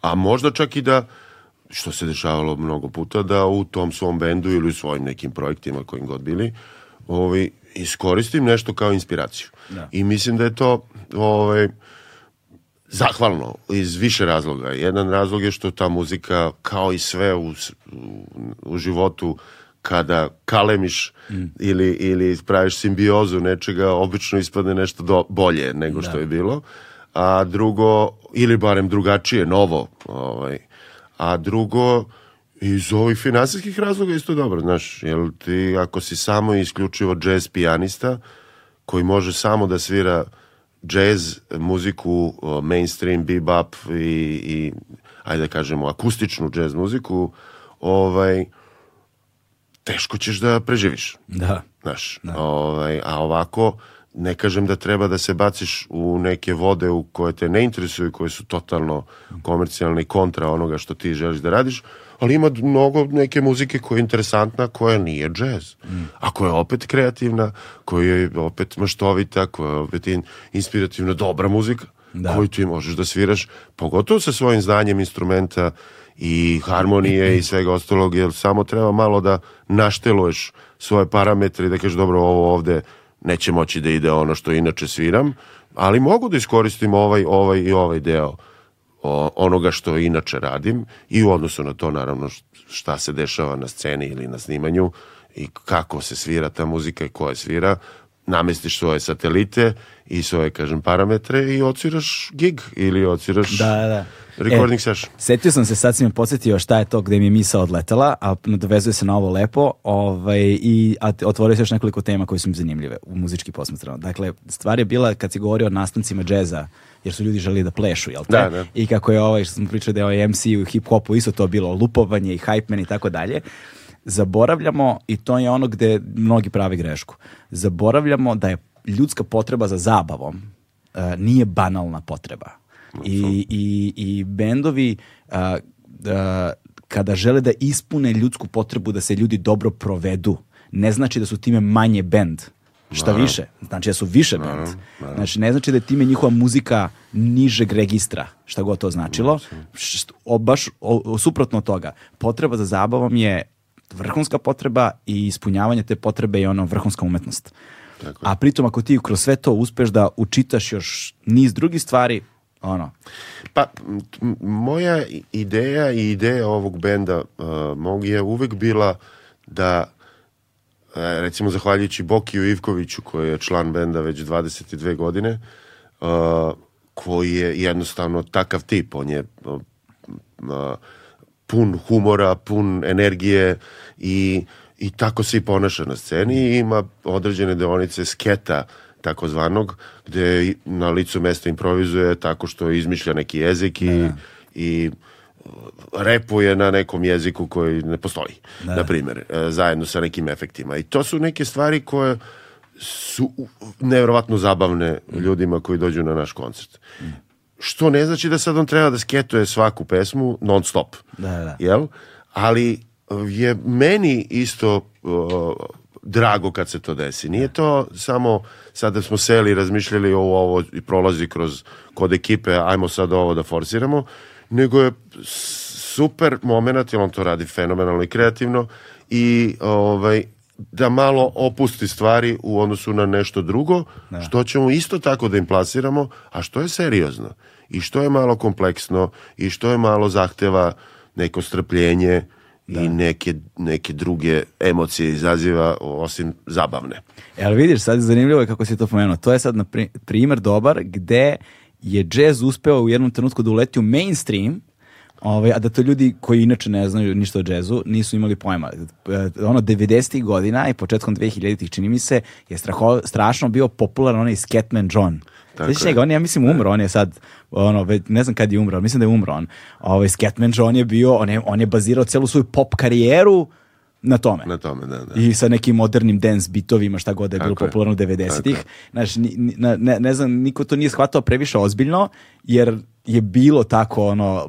A možda čak i da, što se dešavalo mnogo puta, da u tom svom bendu ili u svojim nekim projektima kojim god bili, ovaj, iskoristim nešto kao inspiraciju. I mislim da je to ovaj, zahvalno iz više razloga. Jedan razlog je što ta muzika, kao i sve u, u, u životu, kada kalemiš ili, ili praviš simbiozu nečega, obično ispadne nešto do, bolje nego što je bilo. A drugo, ili barem drugačije, novo. Ovaj, a drugo, iz ovih finansijskih razloga isto dobro, znaš, jer ti ako si samo isključivo jazz pijanista, koji može samo da svira jazz, muziku, mainstream, bebop i, i ajde da kažemo, akustičnu jazz muziku, ovaj, teško ćeš da preživiš. da. Znaš, ovaj, a ovako, ne kažem da treba da se baciš u neke vode u koje te ne interesuju, koje su totalno komercijalne i kontra onoga što ti želiš da radiš, ali ima mnogo neke muzike koja je interesantna, koja nije džez, a koja je opet kreativna, koja je opet maštovita, koja je opet in- inspirativna, dobra muzika, Da. koju ti možeš da sviraš, pogotovo sa svojim znanjem instrumenta i harmonije i svega ostalog, jer samo treba malo da našteluješ svoje parametre i da kažeš dobro, ovo ovde neće moći da ide ono što inače sviram, ali mogu da iskoristim ovaj, ovaj i ovaj deo onoga što inače radim i u odnosu na to naravno šta se dešava na sceni ili na snimanju i kako se svira ta muzika i ko je svira, namestiš svoje satelite i svoje, kažem, parametre i ociraš gig ili ociraš Da, da. Recording E, session. Setio sam se, sad si me podsjetio šta je to gde mi je misa odletela, a nadovezuje se na ovo lepo, ovaj, i a, otvorio se još nekoliko tema koje su mi zanimljive u muzički posmatrano. Dakle, stvar je bila kad si govorio o nastancima džeza, jer su ljudi želeli da plešu, jel te? Da, da. I kako je ovaj, što smo pričali da je ovaj MC u hip-hopu isto to bilo lupovanje i hype man i tako dalje. zaboravljamo, i to je ono gde mnogi pravi grešku, zaboravljamo da je ljudska potreba za zabavom uh, nije banalna potreba. I, i, i bendovi uh, uh, kada žele da ispune ljudsku potrebu da se ljudi dobro provedu, ne znači da su time manje bend. Šta više, znači da su više bend. Znači ne znači da je time njihova muzika nižeg registra, šta god to značilo. Št- o, baš o, o, suprotno od toga. Potreba za zabavom je vrhunska potreba i ispunjavanje te potrebe je ono vrhunska umetnost. A pritom ako ti kroz sve to uspeš da učitaš još niz drugih stvari, ono, Pa, moja ideja i ideja ovog benda uh, mog je uvek bila da e, recimo zahvaljujući Bokiju Ivkoviću koji je član benda već 22 godine uh, koji je jednostavno takav tip. On je uh, uh, pun humora, pun energije i, i tako se i ponaša na sceni i ima određene deonice sketa takozvanog gde na licu mesta improvizuje tako što izmišlja neki jezik i, i uh, repuje na nekom jeziku koji ne postoji, na primjer, e, zajedno sa nekim efektima. I to su neke stvari koje su nevjerovatno zabavne ljudima koji dođu na naš koncert. Što ne znači da sad on treba da sketuje svaku pesmu non stop. Da, da. Jel? Ali je meni isto uh, drago kad se to desi. Nije to samo sad da smo seli i razmišljali o ovo i prolazi kroz kod ekipe, ajmo sad ovo da forsiramo, nego je super moment, jer on to radi fenomenalno i kreativno i ovaj, da malo opusti stvari u odnosu na nešto drugo, što ćemo isto tako da im plasiramo, a što je seriozno i što je malo kompleksno i što je malo zahteva neko strpljenje i neke, neke druge emocije izaziva osim zabavne. Jel vidiš, sad je zanimljivo je kako si to pomenuo. To je sad na pri- primer dobar gde je jazz uspeo u jednom trenutku da uleti u mainstream, ovaj, a da to ljudi koji inače ne znaju ništa o džezu nisu imali pojma. E, Ono, 90. godina i početkom 2000-ih, čini mi se, je straho, strašno bio popularan onaj Scatman John. Tako je. njega, on je, ja mislim, umro, on je sad, ono, već, ne znam kad je umro, mislim da je umro on. Ovaj, Scatman John je bio, on je, on je bazirao celu svoju pop karijeru na tome. Na tome, da, da. I sa nekim modernim dance bitovima, šta god da je bilo Tako je. popularno u 90-ih. Znaš, ni- ni- ne, ne znam, niko to nije shvatao previše ozbiljno, jer je bilo tako, ono,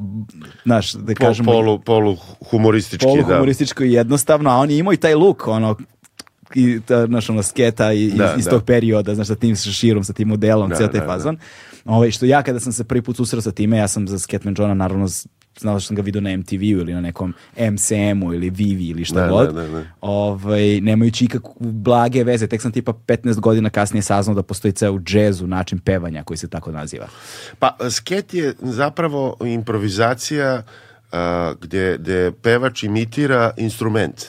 znaš, da kažemo, polu, polu humoristički, polu da. humorističko i jednostavno, a on je imao i taj look, ono, i ta, znaš, ono, sketa i, Da, iz, iz da. tog perioda, znaš, sa tim širom, sa tim modelom, Da, cijel taj da, da. fazon. Ovaj, što ja kada sam se prvi put susreo sa time, ja sam za Scatman Johna naravno znao da sam ga vidio na MTV-u ili na nekom MCM-u ili Vivi ili šta Da, god. da, da, da. Ovaj, nemajući ikakve blage veze. Tek sam tipa 15 godina kasnije saznao da postoji ceo džezu način pevanja koji se tako naziva. Pa, sket je zapravo improvizacija a, gde, gde pevač imitira instrument.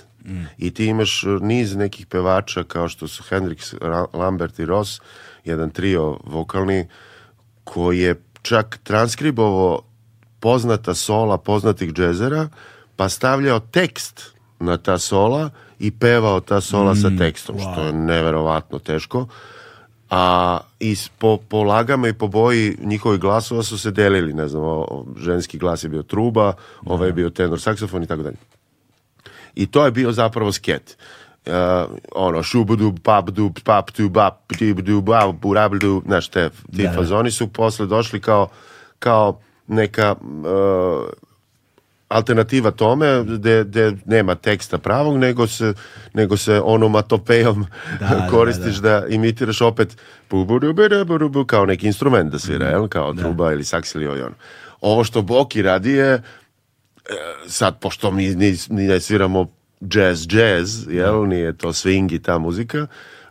I ti imaš uh, niz nekih pevača kao što su Hendrix, Lambert i Ross, jedan trio vokalni, koji je čak transkribovao poznata sola poznatih džezera, pa stavljao tekst na ta sola i pevao ta sola sa tekstom, što je neverovatno teško. A i s- po, po lagama i po boji njihovih glasova su se delili, ne znam, o- o- ženski glas je bio truba, ovaj je bio tenor saksofon i tako dalje. I to je bio zapravo sket. Uh, ono, šubudub, papdub, paptu, bap, tibdu, bap, burabdu, znaš, te, ti Da, da. fazoni su posle došli kao, kao neka uh, alternativa tome gde, gde nema teksta pravog, nego se, nego se onomatopejom Da, (laughs) da, koristiš da, imitiraš opet kao neki instrument da svira, jel? kao truba ili saks ili ono. Ovo što Boki radi je sad, pošto mi ni, ni ne sviramo jazz, jazz, jel, nije to swing i ta muzika,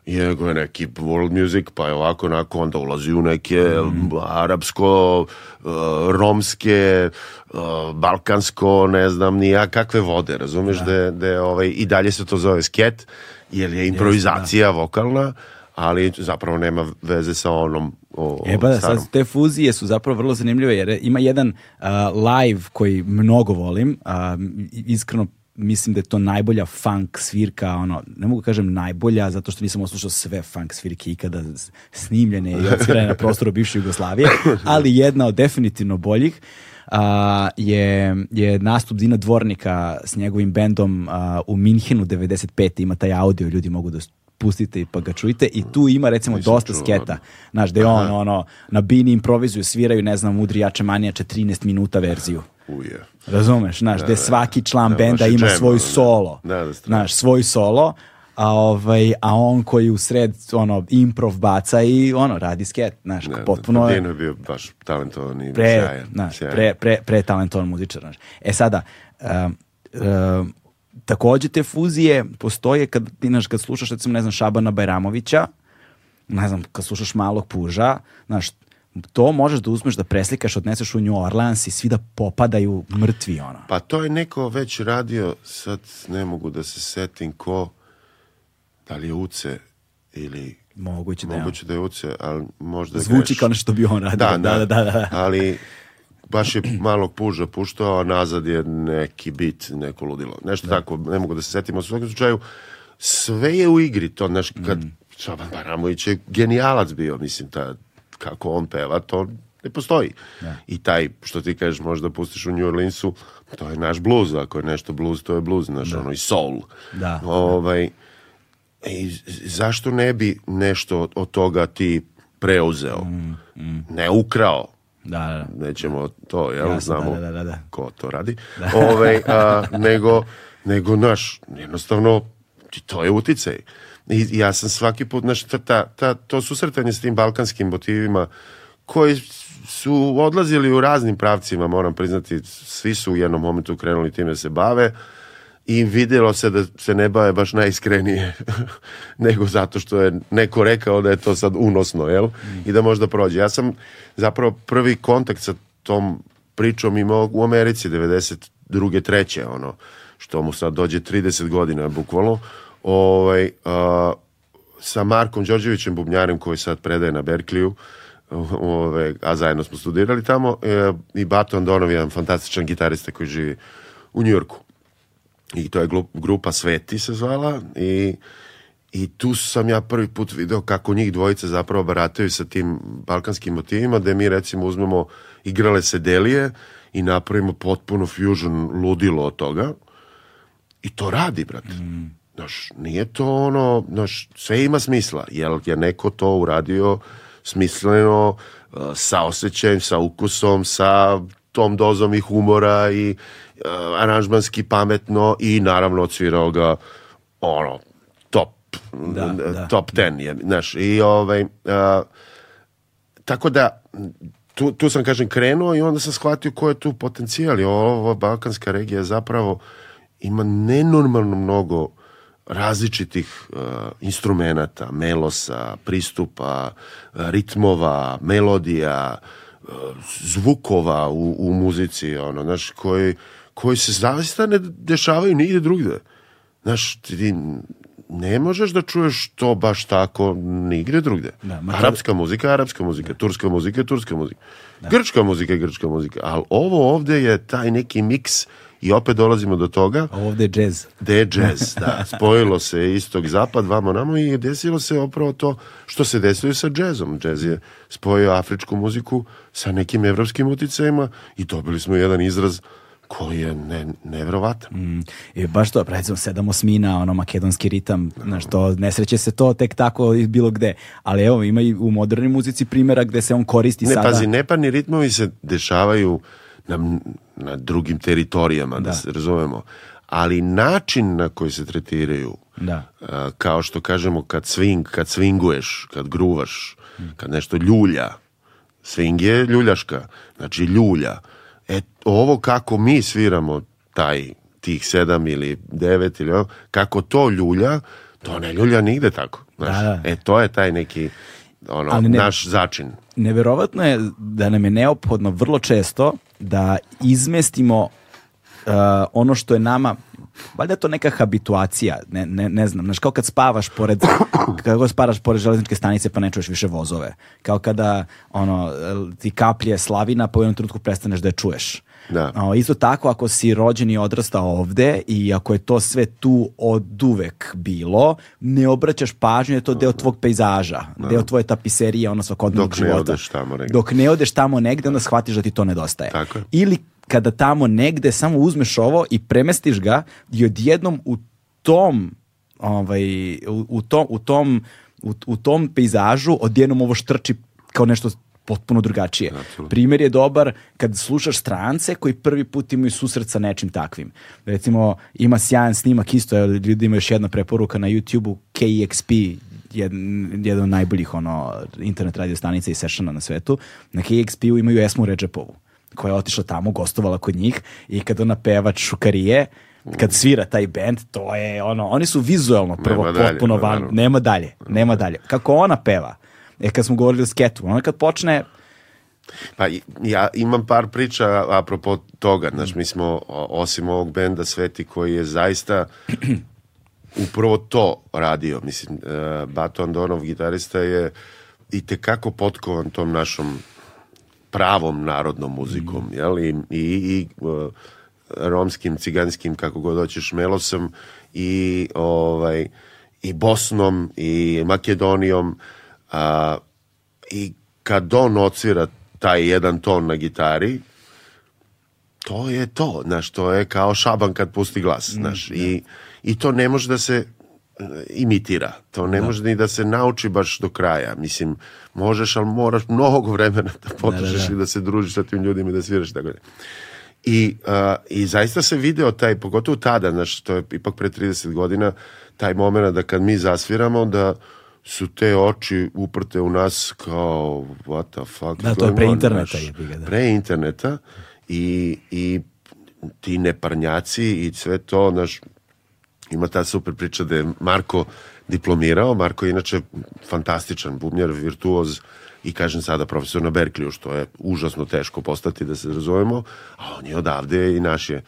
nego je neki world music, pa je ovako, onako, onda ulazi u neke arapsko, uh, romske, uh, balkansko, ne znam, ni ja kakve vode, razumeš, da, da je, ovaj, i dalje se to zove sket, jer je improvizacija vokalna, ali zapravo nema veze sa onom o, E pa da, sad te fuzije su zapravo vrlo zanimljive jer ima jedan uh, live koji mnogo volim, a, iskreno mislim da je to najbolja funk svirka, ono, ne mogu kažem najbolja, zato što nisam oslušao sve funk svirke ikada snimljene i odsvirane na prostoru bivše Jugoslavije, ali jedna od definitivno boljih a, je, je nastup Dina Dvornika s njegovim bendom a, u Minhenu 95. Ima taj audio, ljudi mogu da pustite i pa ga čujte i tu ima recimo Nisam dosta čuo, sketa. Znaš, da je on ono, na bini improvizuju, sviraju, ne znam, Udri jače manijače 13 minuta verziju. Uje. Razumeš, znaš, gde svaki član Da, benda ima džem, svoj da. solo. Da, da, znaš, svoj solo, a ovaj a on koji u sred ono improv baca i ono radi sket, znaš, Da, potpuno da, je bio baš talentovan i pre, sjajan. znaš, sjajan. pre, pre, pre talentovan muzičar. Znaš. E sada, um, um, takođe te fuzije postoje kad ti znaš, kad slušaš recimo ne znam Šabana Bajramovića, ne znam, kad slušaš Malog Puža, znaš, to možeš da uzmeš da preslikaš, odneseš u New Orleans i svi da popadaju mrtvi ono. Pa to je neko već radio, sad ne mogu da se setim ko, da li je Uce ili Moguće da je moguće da je Uce, ali možda Zvuči kao nešto bi on radio. Da, da, da, da, da. Ali baš je malog puža puštao, a nazad je neki bit, neko ludilo. Nešto tako, ne mogu da se setim. U svakom slučaju, sve je u igri to, znaš, kad Mm. Šaban Baramović je genijalac bio, mislim, ta, kako on peva, to ne postoji. I taj, što ti kažeš, možda pustiš u New Orleansu, to je naš bluz, ako je nešto bluz, to je bluz, znaš, ono, i soul. Da. Ovaj, i zašto ne bi nešto od toga ti preuzeo? Ne ukrao, Da, da. nećemo to, jel, Jasno, znamo da, da, da, da. ko to radi, (laughs) Ovaj, a, nego, nego, naš, jednostavno, to je uticaj. I ja sam svaki put, znaš, ta, ta, ta, to susretanje s tim balkanskim motivima, koji su odlazili u raznim pravcima, moram priznati, svi su u jednom momentu krenuli time da se bave, i vidjelo se da se ne bave baš najiskrenije (laughs) nego zato što je neko rekao da je to sad unosno, jel? I da možda prođe. Ja sam zapravo prvi kontakt sa tom pričom imao u Americi 92. treće, ono, što mu sad dođe 30 godina, bukvalno, ovaj, a, sa Markom Đorđevićem Bubnjarem koji sad predaje na Berkliju, (laughs) ove, a zajedno smo studirali tamo, e, i Bato Andonov, jedan fantastičan gitarista koji živi u Njujorku i to je grupa Sveti se zvala i, i tu sam ja prvi put video kako njih dvojice zapravo barataju sa tim balkanskim motivima, da mi recimo uzmemo igrale se delije i napravimo potpuno fusion ludilo od toga i to radi, brate. Znaš, nije to ono, znaš, sve ima smisla, jer je neko to uradio smisleno, uh, sa osjećajem, sa ukusom, sa tom dozom i humora i aranžmanski pametno i naravno odsvirao ga ono, top, Da, da. top ten, je, znaš, i ovaj, uh, tako da tu, tu sam kažem krenuo i onda sam shvatio ko je tu potencijal i ova balkanska regija zapravo ima nenormalno mnogo različitih uh, instrumenata, melosa, pristupa, ritmova, melodija, uh, zvukova u, u muzici, ono, znaš, koji, koji se zaista ne dešavaju nigde drugde. Znaš, ti ne možeš da čuješ to baš tako nigde drugde. Da, ma to- arapska muzika, je arapska muzika, turska muzika, je turska muzika. Grčka muzika, je grčka muzika. Ali ovo ovde je taj neki miks i opet dolazimo do toga A ovde je džez. da je jazz, (laughs) da. Spojilo se istog zapad, vamo namo i desilo se upravo to što se desilo sa džezom. Džez je spojio afričku muziku sa nekim evropskim uticajima i dobili smo jedan izraz koji je ne, nevrovatan. Mm, I baš to, recimo sedam osmina, ono makedonski ritam, znaš, to, ne sreće se to tek tako i bilo gde. Ali evo, ima i u modernoj muzici primjera gde se on koristi Ne, sada. pazi, neparni ritmovi se dešavaju na, na drugim teritorijama, da, Da. se razumemo. Ali način na koji se tretiraju, Da. a, kao što kažemo kad swing, kad swinguješ, kad gruvaš, kad nešto ljulja, swing je ljuljaška, znači ljulja. E, ovo kako mi sviramo taj, tih sedam ili devet ili ovo, kako to ljulja, to ne ljulja nigde tako. Znaš? Da, da. E, to je taj neki ono, ne- naš začin. Neverovatno je da nam je neophodno vrlo često da izmestimo uh, ono što je nama valjda je to neka habituacija, ne, ne, ne znam, znaš, kao kad spavaš pored, (coughs) kako spavaš pored železničke stanice pa ne čuješ više vozove, kao kada ono, ti kaplje slavina pa u jednom trenutku prestaneš da je čuješ. Da. A, isto tako, ako si rođen i odrastao ovde i ako je to sve tu od uvek bilo, ne obraćaš pažnju da je to deo tvog pejzaža, deo tvoje tapiserije, ono svakodnevnog Dok ne života. odeš tamo negde. Dok ne odeš tamo negde, onda shvatiš da ti to nedostaje. Tako je. Ili kada tamo negde samo uzmeš ovo i premestiš ga i odjednom u tom ovaj, u, u tom, u tom u, u tom pejzažu odjednom ovo štrči kao nešto potpuno drugačije. Primjer je dobar kad slušaš strance koji prvi put imaju susret sa nečim takvim. Recimo, ima sjajan snimak isto, evo, ljudi ima još jedna preporuka na YouTube-u, KEXP, jedan, jedan od najboljih ono, internet radio stanica i sessiona na svetu. Na KEXP-u imaju Esmu Redžepovu, koja je otišla tamo, gostovala kod njih i kad ona peva Šukarije, kad svira taj bend, to je ono, oni su vizualno prvo Nema dalje, potpuno van, naravno. nema dalje, nema dalje. Kako ona peva, e kad smo govorili o sketu, ona kad počne, Pa ja imam par priča apropo toga, znaš, mi smo osim ovog benda Sveti koji je zaista (clears throat) upravo to radio, mislim, uh, Bato Andonov gitarista je i tekako potkovan tom našom pravom narodnom muzikom, jel? I, i, i uh, romskim, ciganskim, kako god hoćeš, melosom i ovaj i Bosnom i Makedonijom a, i kad on odsvira taj jedan ton na gitari to je to, znaš, to je kao šaban kad pusti glas, znaš, i, i to ne može da se e, imitira, to ne može ni da se nauči baš do kraja, mislim, možeš, ali moraš mnogo vremena da potrošiš i da se družiš sa tim ljudima i da sviraš i tako dalje. I, a, I zaista se video taj, pogotovo tada, znaš, to je ipak pre 30 godina, taj moment da kad mi zasviramo, da su te oči uprte u nas kao what the fuck Da, to je pre interneta, ga, da. Pre interneta i, i ti neparnjaci i sve to, znaš, ima ta super priča da je Marko diplomirao, Marko je inače fantastičan bubnjar, virtuoz i kažem sada profesor na Berkliju, što je užasno teško postati da se razumemo, a on je odavde i naš je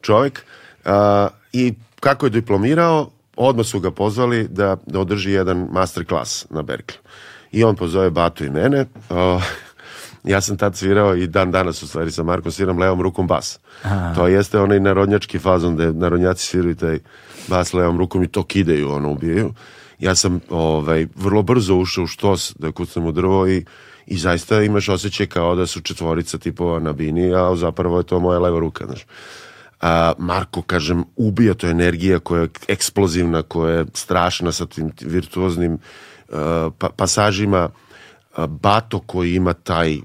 čovjek. A, I kako je diplomirao, odmah su ga pozvali da, da održi jedan master klas na Berkliju. I on pozove Batu i mene, a, ja sam tad svirao i dan danas u stvari sa Markom sviram levom rukom bas. To jeste onaj narodnjački fazon da narodnjaci sviraju taj bas levom rukom i to kidaju, ono ubijaju. Ja sam ovaj, vrlo brzo ušao u štos da kucam u drvo i, i zaista imaš osjećaj kao da su četvorica tipova na bini, a zapravo je to moja leva ruka, znaš. A, Marko, kažem, ubija to energija koja je eksplozivna, koja je strašna sa tim virtuoznim uh, pa, pasažima. Bato koji ima taj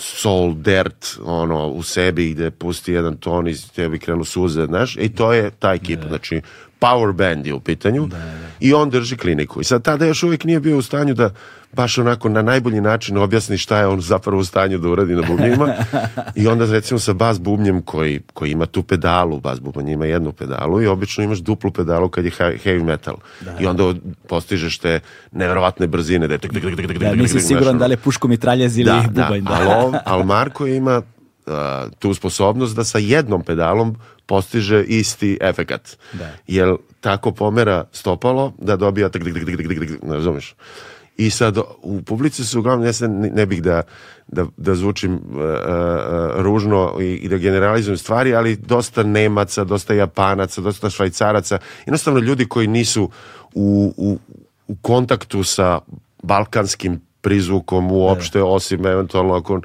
soul dirt ono, u sebi gde pusti jedan ton i tebi krenu suze, znaš, i to je ta ekipa, znači power band je u pitanju i on drži kliniku. I sad tada još uvijek nije bio u stanju da baš onako na najbolji način objasni šta je on zapravo u stanju da uradi na bubnjima i onda recimo sa bas bubnjem koji, koji ima tu pedalu, bas bubanj ima jednu pedalu i obično imaš duplu pedalu kad je he- heavy metal i onda postižeš te neverovatne brzine da je tik, tik, tik, ja tik, nisam siguran da li je puško mitraljez ili da, bubanj. da, ali, ali Marko ima uh, tu sposobnost da sa jednom pedalom postiže isti efekat. Da. Jer tako pomera stopalo da dobija tik, tik, tik, tik, tik, tik, ne razumiješ? I sad u publici su uglavnom, ja se ne, ne bih da, da, da zvučim uh, uh, ružno i, i da generalizujem stvari, ali dosta Nemaca, dosta Japanaca, dosta Švajcaraca, jednostavno ljudi koji nisu u, u, u kontaktu sa balkanskim prizvukom uopšte, osim eventualno ako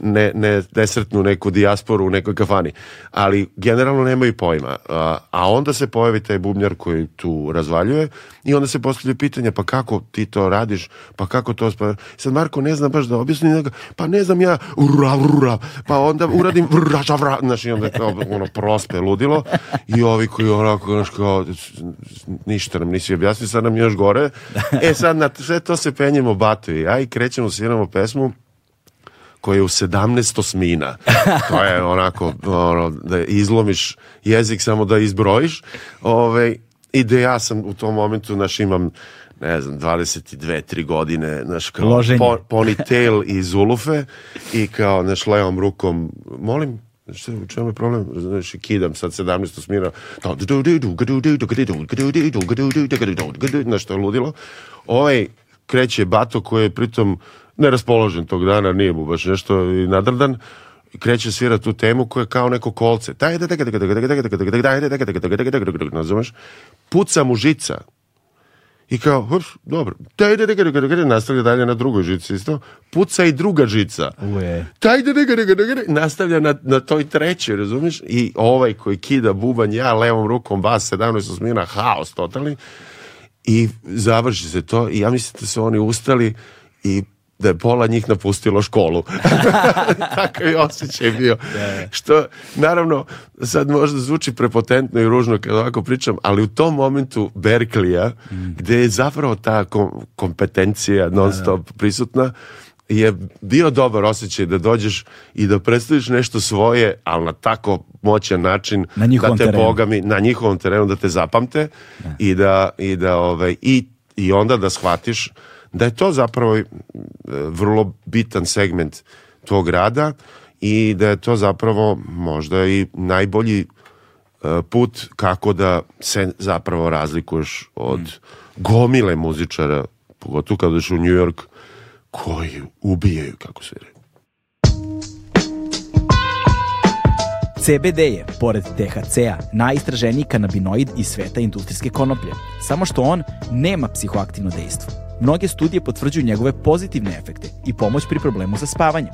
ne, ne, ne sretnu neku dijasporu u nekoj kafani. Ali generalno nemaju pojma. A, a onda se pojavi taj bubnjar koji tu razvaljuje i onda se postavlja pitanje pa kako ti to radiš, pa kako to... Pa, sad Marko ne zna baš da objasni, nego, pa ne znam ja, ura, ura, pa onda uradim vra, ža, vra, znaš, i onda kao ono prospe ludilo i ovi koji onako, znaš, kao, ništa nam nisi objasnio, sad nam još gore. E sad na sve to se penjemo Bato i ja i krećemo, sviramo pesmu koja je u 17 osmina. To je onako, ono, da izlomiš jezik samo da izbrojiš. Ove, I da ja sam u tom momentu, znaš, imam ne znam, 22, 3 godine, znaš, kao Loženje. po, ponytail i zulufe i kao, znaš, levom rukom, molim, Šta, u čemu je problem? Znaš, kidam sad 17 smira. Znaš, to je ludilo. Ovaj kreće Bato koji je pritom neraspoložen tog dana, nije mu baš nešto i nadrdan kreće da svira tu temu koja je kao neko kolce. Nazumeš? Puca mu žica. I kao, hups, dobro. Nastavlja dalje na drugoj žici isto. Puca i druga žica. Uje. Nastavlja na, na toj trećoj, razumiješ? I ovaj koji kida bubanj, ja levom rukom, bas 17 osmina, haos totalni. I završi se to i ja mislim da su oni ustali i da je pola njih napustilo školu. (laughs) Takav je osjećaj bio. Što, naravno, sad možda zvuči prepotentno i ružno kad ovako pričam, ali u tom momentu Berklija, mm. gde je zapravo ta kom kompetencija non stop prisutna, je bio dobar osjećaj da dođeš i da predstaviš nešto svoje, ali na tako moćan način na da te terenu. boga mi, na njihovom terenu da te zapamte da. i da, i da ovaj, i, i onda da shvatiš da je to zapravo e, vrlo bitan segment tog rada i da je to zapravo možda i najbolji e, put kako da se zapravo razlikuješ od mm. gomile muzičara, pogotovo kada u New York, koji ubijaju, kako se reći. CBD je, pored THC-a, najistraženiji kanabinoid iz sveta industrijske konoplje. Samo što on nema psihoaktivno dejstvo. Mnoge studije potvrđuju njegove pozitivne efekte i pomoć pri problemu sa spavanjem.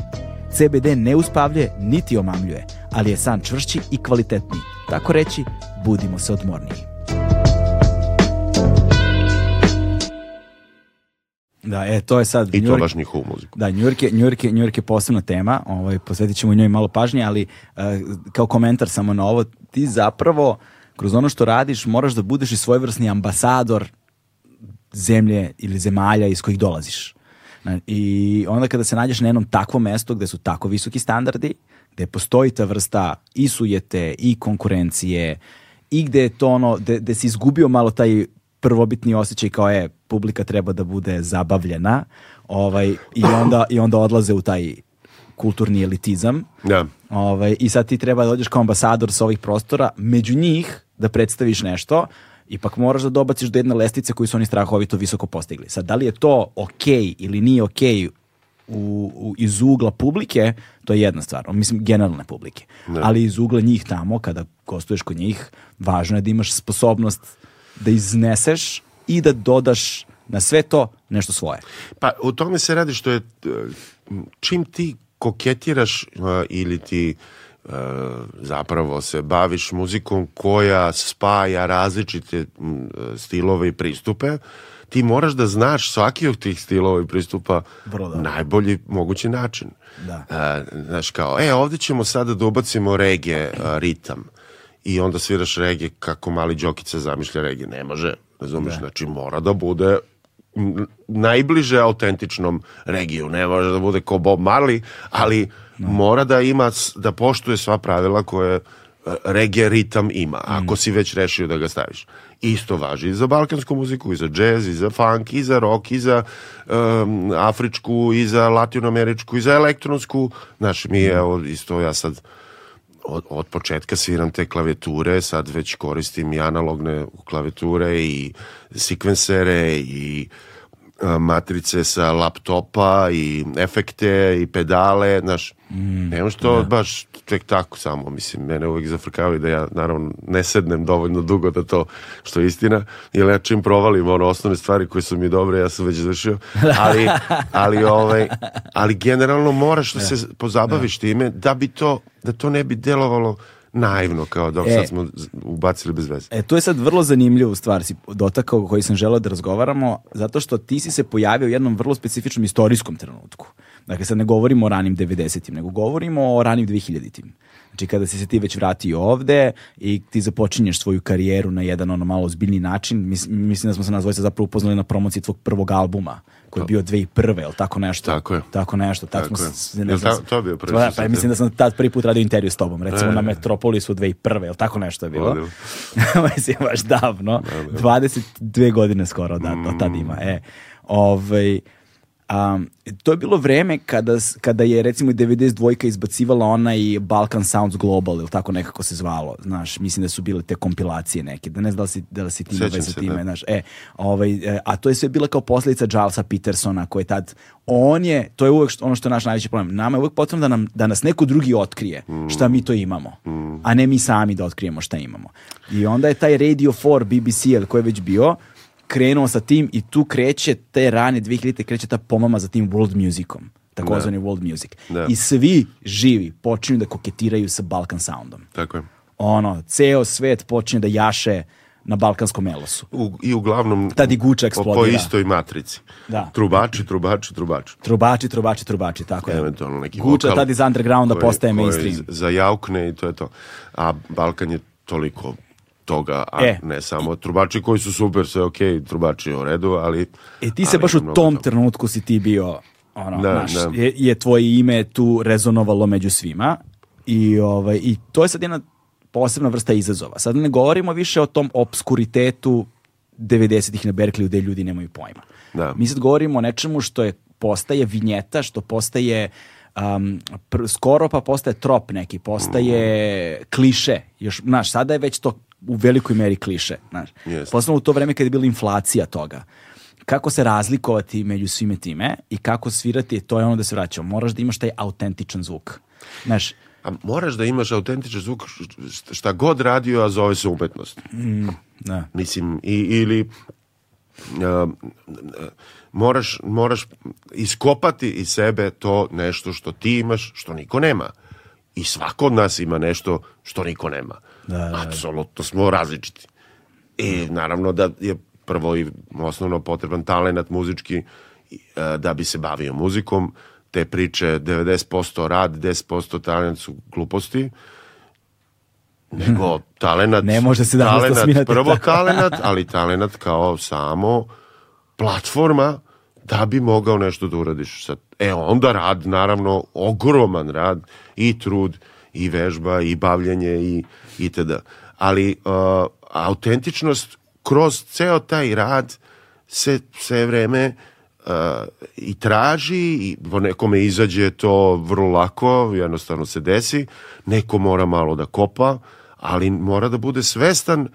CBD ne uspavljuje niti omamljuje, ali je san čvršći i kvalitetniji. Tako reći, budimo se odmorniji. Da, e, to je sad... I to baš njihovu muziku. Da, New York je, New York je, New York je posebna tema, ovaj, posvetit ćemo njoj malo pažnje, ali uh, kao komentar samo na ovo, ti zapravo kroz ono što radiš moraš da budeš i svojevrsni ambasador zemlje ili zemalja iz kojih dolaziš. I onda kada se nađeš na jednom takvom mestu gde su tako visoki standardi, gde postoji ta vrsta i sujete i konkurencije i gde je to ono, gde, gde si izgubio malo taj prvobitni osjećaj kao je publika treba da bude zabavljena ovaj, i, onda, i onda odlaze u taj kulturni elitizam. Da. Ovaj, I sad ti treba da dođeš kao ambasador sa ovih prostora, među njih da predstaviš nešto, ipak moraš da dobaciš do jedne lestice koju su oni strahovito visoko postigli. Sad, da li je to ok ili nije ok u, u, iz ugla publike, to je jedna stvar, mislim generalne publike. Ne. Ali iz ugla njih tamo, kada gostuješ kod njih, važno je da imaš sposobnost da izneseš i da dodaš na sve to nešto svoje. Pa u tome se radi što je čim ti koketiraš uh, ili ti uh, zapravo se baviš muzikom koja spaja različite stilove i pristupe, ti moraš da znaš svaki od tih stilova i pristupa najbolji mogući način. Da. Uh, znaš kao, e, ovde ćemo sada da ubacimo reggae uh, ritam i onda sviraš reggae kako mali Đokica zamišlja reggae. Ne može, razumiješ, da. znači mora da bude najbliže autentičnom regiju. Ne može da bude ko Bob Marley, ali no. mora da ima, da poštuje sva pravila koje e, reggae ritam ima, ako mm. si već rešio da ga staviš. Isto važi i za balkansku muziku, i za džez, i za funk, i za rock, i za um, afričku, i za latinoameričku, i za elektronsku. Znaš, mi, mm. evo, isto ja sad od, od početka sviram te klavijature, sad već koristim i analogne klavijature i sekvensere i a, matrice sa laptopa i efekte i pedale, znaš, mm, nemaš to da. baš tek tako samo, mislim, mene uvijek zafrkavaju da ja, naravno, ne sednem dovoljno dugo da to, što je istina, jer ja čim provalim ono osnovne stvari koje su mi dobre, ja sam već završio, ali, (laughs) ali, ovaj, ali generalno moraš da, da. se pozabaviš da. time da bi to, da to ne bi delovalo naivno kao dok e, sad smo ubacili bez veze. E, to je sad vrlo zanimljivo stvar si dotakao koji sam želeo da razgovaramo, zato što ti si se pojavio u jednom vrlo specifičnom istorijskom trenutku. Dakle, sad ne govorimo o ranim 90-im, nego govorimo o ranim 2000-im. Znači, kada si se ti već vratio ovde i ti započinješ svoju karijeru na jedan ono malo ozbiljni način, mis, mislim da smo se nas dvojica zapravo upoznali na promociji tvog prvog albuma, koji je bio 2001. ili tako nešto? Tako je. Tako nešto. Tako, tako smo, ne znam, to, to bio prvi pa, pa mislim da sam tad prvi put radio intervju s tobom, recimo e, na Metropolisu 2001. ili tako nešto je bilo. (laughs) mislim, baš davno. 22 godine skoro da, mm. od tad ima. E, ovaj, Um, to je bilo vreme kada, kada je recimo 92 izbacivala ona i Balkan Sounds Global ili tako nekako se zvalo, znaš, mislim da su bile te kompilacije neke, da ne znam da li si, da li si ti Sećam sa se, time, da. znaš, e, ovaj, e, a to je sve bila kao posljedica Gilesa Petersona koji je tad, on je, to je uvek ono što je naš najveći problem, nama je uvek potrebno da, nam, da nas neko drugi otkrije šta mi to imamo, a ne mi sami da otkrijemo šta imamo. I onda je taj Radio 4 BBC, ili koji je već bio, krenuo sa tim i tu kreće te rane 2000 kreće ta pomama za tim world musicom takozvani world music. Da. I svi živi počinju da koketiraju sa Balkan soundom. Tako je. Ono, ceo svet počinje da jaše na balkanskom elosu. U, I uglavnom Tad i guča po, po eksplodira. istoj matrici. Da. Trubači, trubači, trubači. Trubači, trubači, trubači, tako je. Eventualno neki Guča vokal tad iz undergrounda koji- postaje mainstream. Zajaukne i to je to. A Balkan je toliko toga, a E. ne samo trubači koji su super, sve okej, trubači u redu, ali... E ti se baš u tom toga. trenutku si ti bio ono, Da, znaš, da. Je, je tvoje ime tu rezonovalo među svima i, ovaj, i to je sad jedna posebna vrsta izazova. Sad ne govorimo više o tom obskuritetu 90-ih na Berkeley gde ljudi nemaju pojma. Da. Mi sad govorimo o nečemu što je postaje vinjeta, što postaje um, skoro pa postaje trop neki, postaje kliše. Još, znaš, sada je već to u velikoj meri kliše. Znaš. Jeste. Posebno u to vreme kad je bila inflacija toga. Kako se razlikovati među svime time i kako svirati, to je ono da se vraćamo. Moraš da imaš taj autentičan zvuk. Znaš, A moraš da imaš autentičan zvuk šta god radio, a zove se umetnost. da. Mislim, i, ili a, moraš, moraš iskopati iz sebe to nešto što ti imaš, što niko nema. I svako od nas ima nešto što niko nema. Da, da, da. Apsolutno smo različiti. I naravno da je prvo i osnovno potreban talenat muzički e, da bi se bavio muzikom. Te priče 90% rad, 10% talent su gluposti nego (laughs) talenat Ne može se danas talenat, smijati prvo tako. talenat, ali talenat kao samo platforma da bi mogao nešto da uradiš. Sad, e onda rad, naravno, ogroman rad i trud i vežba i bavljanje i itd. Ali uh, autentičnost kroz ceo taj rad se sve vreme uh, i traži i nekome izađe to vrlo lako, jednostavno se desi, neko mora malo da kopa, ali mora da bude svestan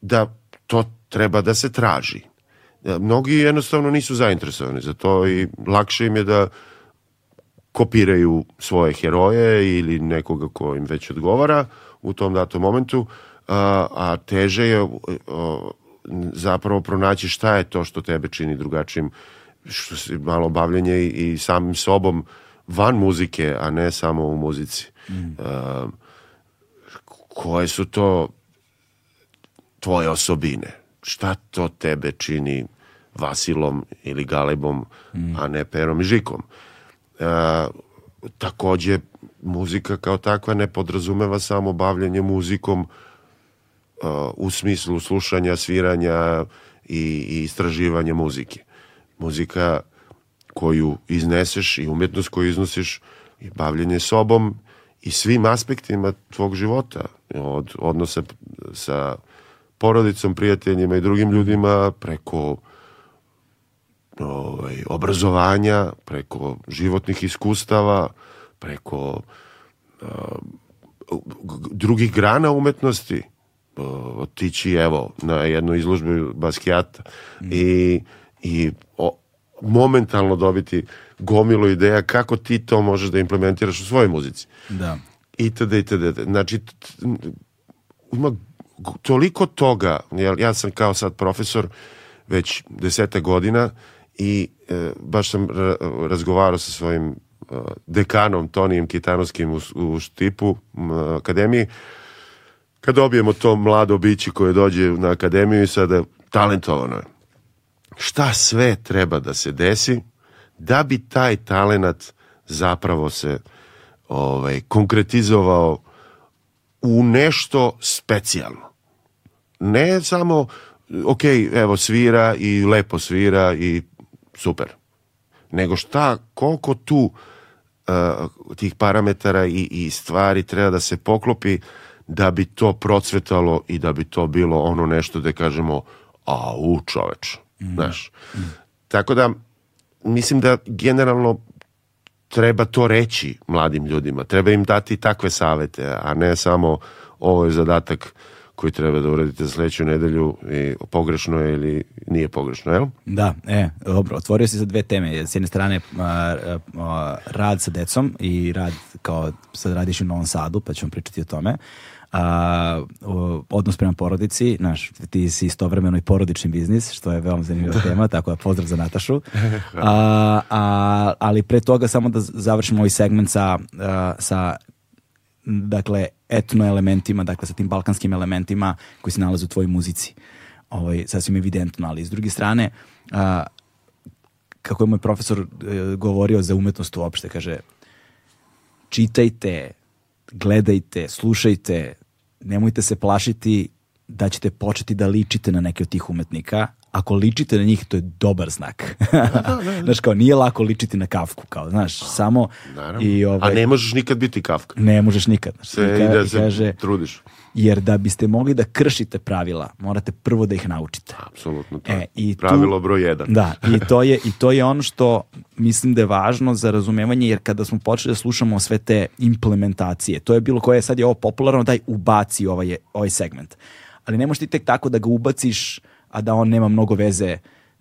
da to treba da se traži. E, Mnogi jednostavno nisu zainteresovani za to i lakše im je da kopiraju svoje heroje ili nekoga ko im već odgovara u tom datom momentu, a, a teže je o, zapravo pronaći šta je to što tebe čini drugačijim, što si malo bavljenje i, i samim sobom van muzike, a ne samo u muzici. A, koje su to tvoje osobine? Šta to tebe čini Vasilom ili Galebom, a ne Perom i Žikom? E, takođe, muzika kao takva ne podrazumeva samo bavljanje muzikom e, u smislu slušanja, sviranja i, i istraživanja muzike. Muzika koju izneseš i umjetnost koju iznosiš i bavljanje sobom i svim aspektima tvog života, od odnosa sa porodicom, prijateljima i drugim ljudima, preko ovaj, obrazovanja, preko životnih iskustava, preko uh, drugih grana umetnosti, uh, otići evo na jednu izložbu Basquiata i, i o, momentalno dobiti gomilu ideja kako ti to možeš da implementiraš u svojoj muzici Da. itd. itd. Znači, t- t- ima toliko toga, jer ja sam kao sad profesor već deseta godina i e, baš sam ra- razgovarao sa svojim dekanom Tonijem Kitanovskim u, u Štipu akademiji kad dobijemo to mlado biće koje dođe na akademiju i sada talentovano je šta sve treba da se desi da bi taj talenat zapravo se ovaj, konkretizovao u nešto specijalno. Ne samo, ok, evo svira i lepo svira i super. Nego šta, koliko tu tih parametara i, i stvari treba da se poklopi da bi to procvetalo i da bi to bilo ono nešto da kažemo a u čoveč, znaš. Tako da mislim da generalno treba to reći mladim ljudima, treba im dati takve savete, a ne samo ovo je zadatak koji treba da uradite za sledeću nedelju i pogrešno je ili nije pogrešno, jel? Da, e, dobro, otvorio si za dve teme. S jedne strane a, a, rad sa decom i rad kao sad radiš u Novom Sadu, pa ćemo pričati o tome. A, odnos prema porodici, znaš, ti si istovremeno i porodični biznis, što je veoma zanimljiva (laughs) tema, tako da pozdrav za Natašu. (laughs) A, a, ali pre toga samo da završimo ovaj segment sa, a, sa dakle, etno elementima, dakle sa tim balkanskim elementima koji se nalaze u tvojoj muzici. Ovaj, sasvim evidentno, ali s druge strane, a, kako je moj profesor e, govorio za umetnost uopšte, kaže, čitajte, gledajte, slušajte, nemojte se plašiti da ćete početi da ličite na neke od tih umetnika, ako ličite na njih, to je dobar znak. (laughs) znaš, kao, nije lako ličiti na kafku, kao, znaš, samo... Naravno. I, ovaj, A ne možeš nikad biti kafka. Ne možeš nikad. Znaš, se, i, da se kaže, trudiš. Jer da biste mogli da kršite pravila, morate prvo da ih naučite. Apsolutno to. E, i Pravilo tu, broj jedan. Da, i (laughs) to, je, i to je ono što mislim da je važno za razumevanje, jer kada smo počeli da slušamo sve te implementacije, to je bilo koje sad je ovo popularno, daj ubaci ovaj, ovaj segment. Ali ne možeš ti tek tako da ga ubaciš a da on nema mnogo veze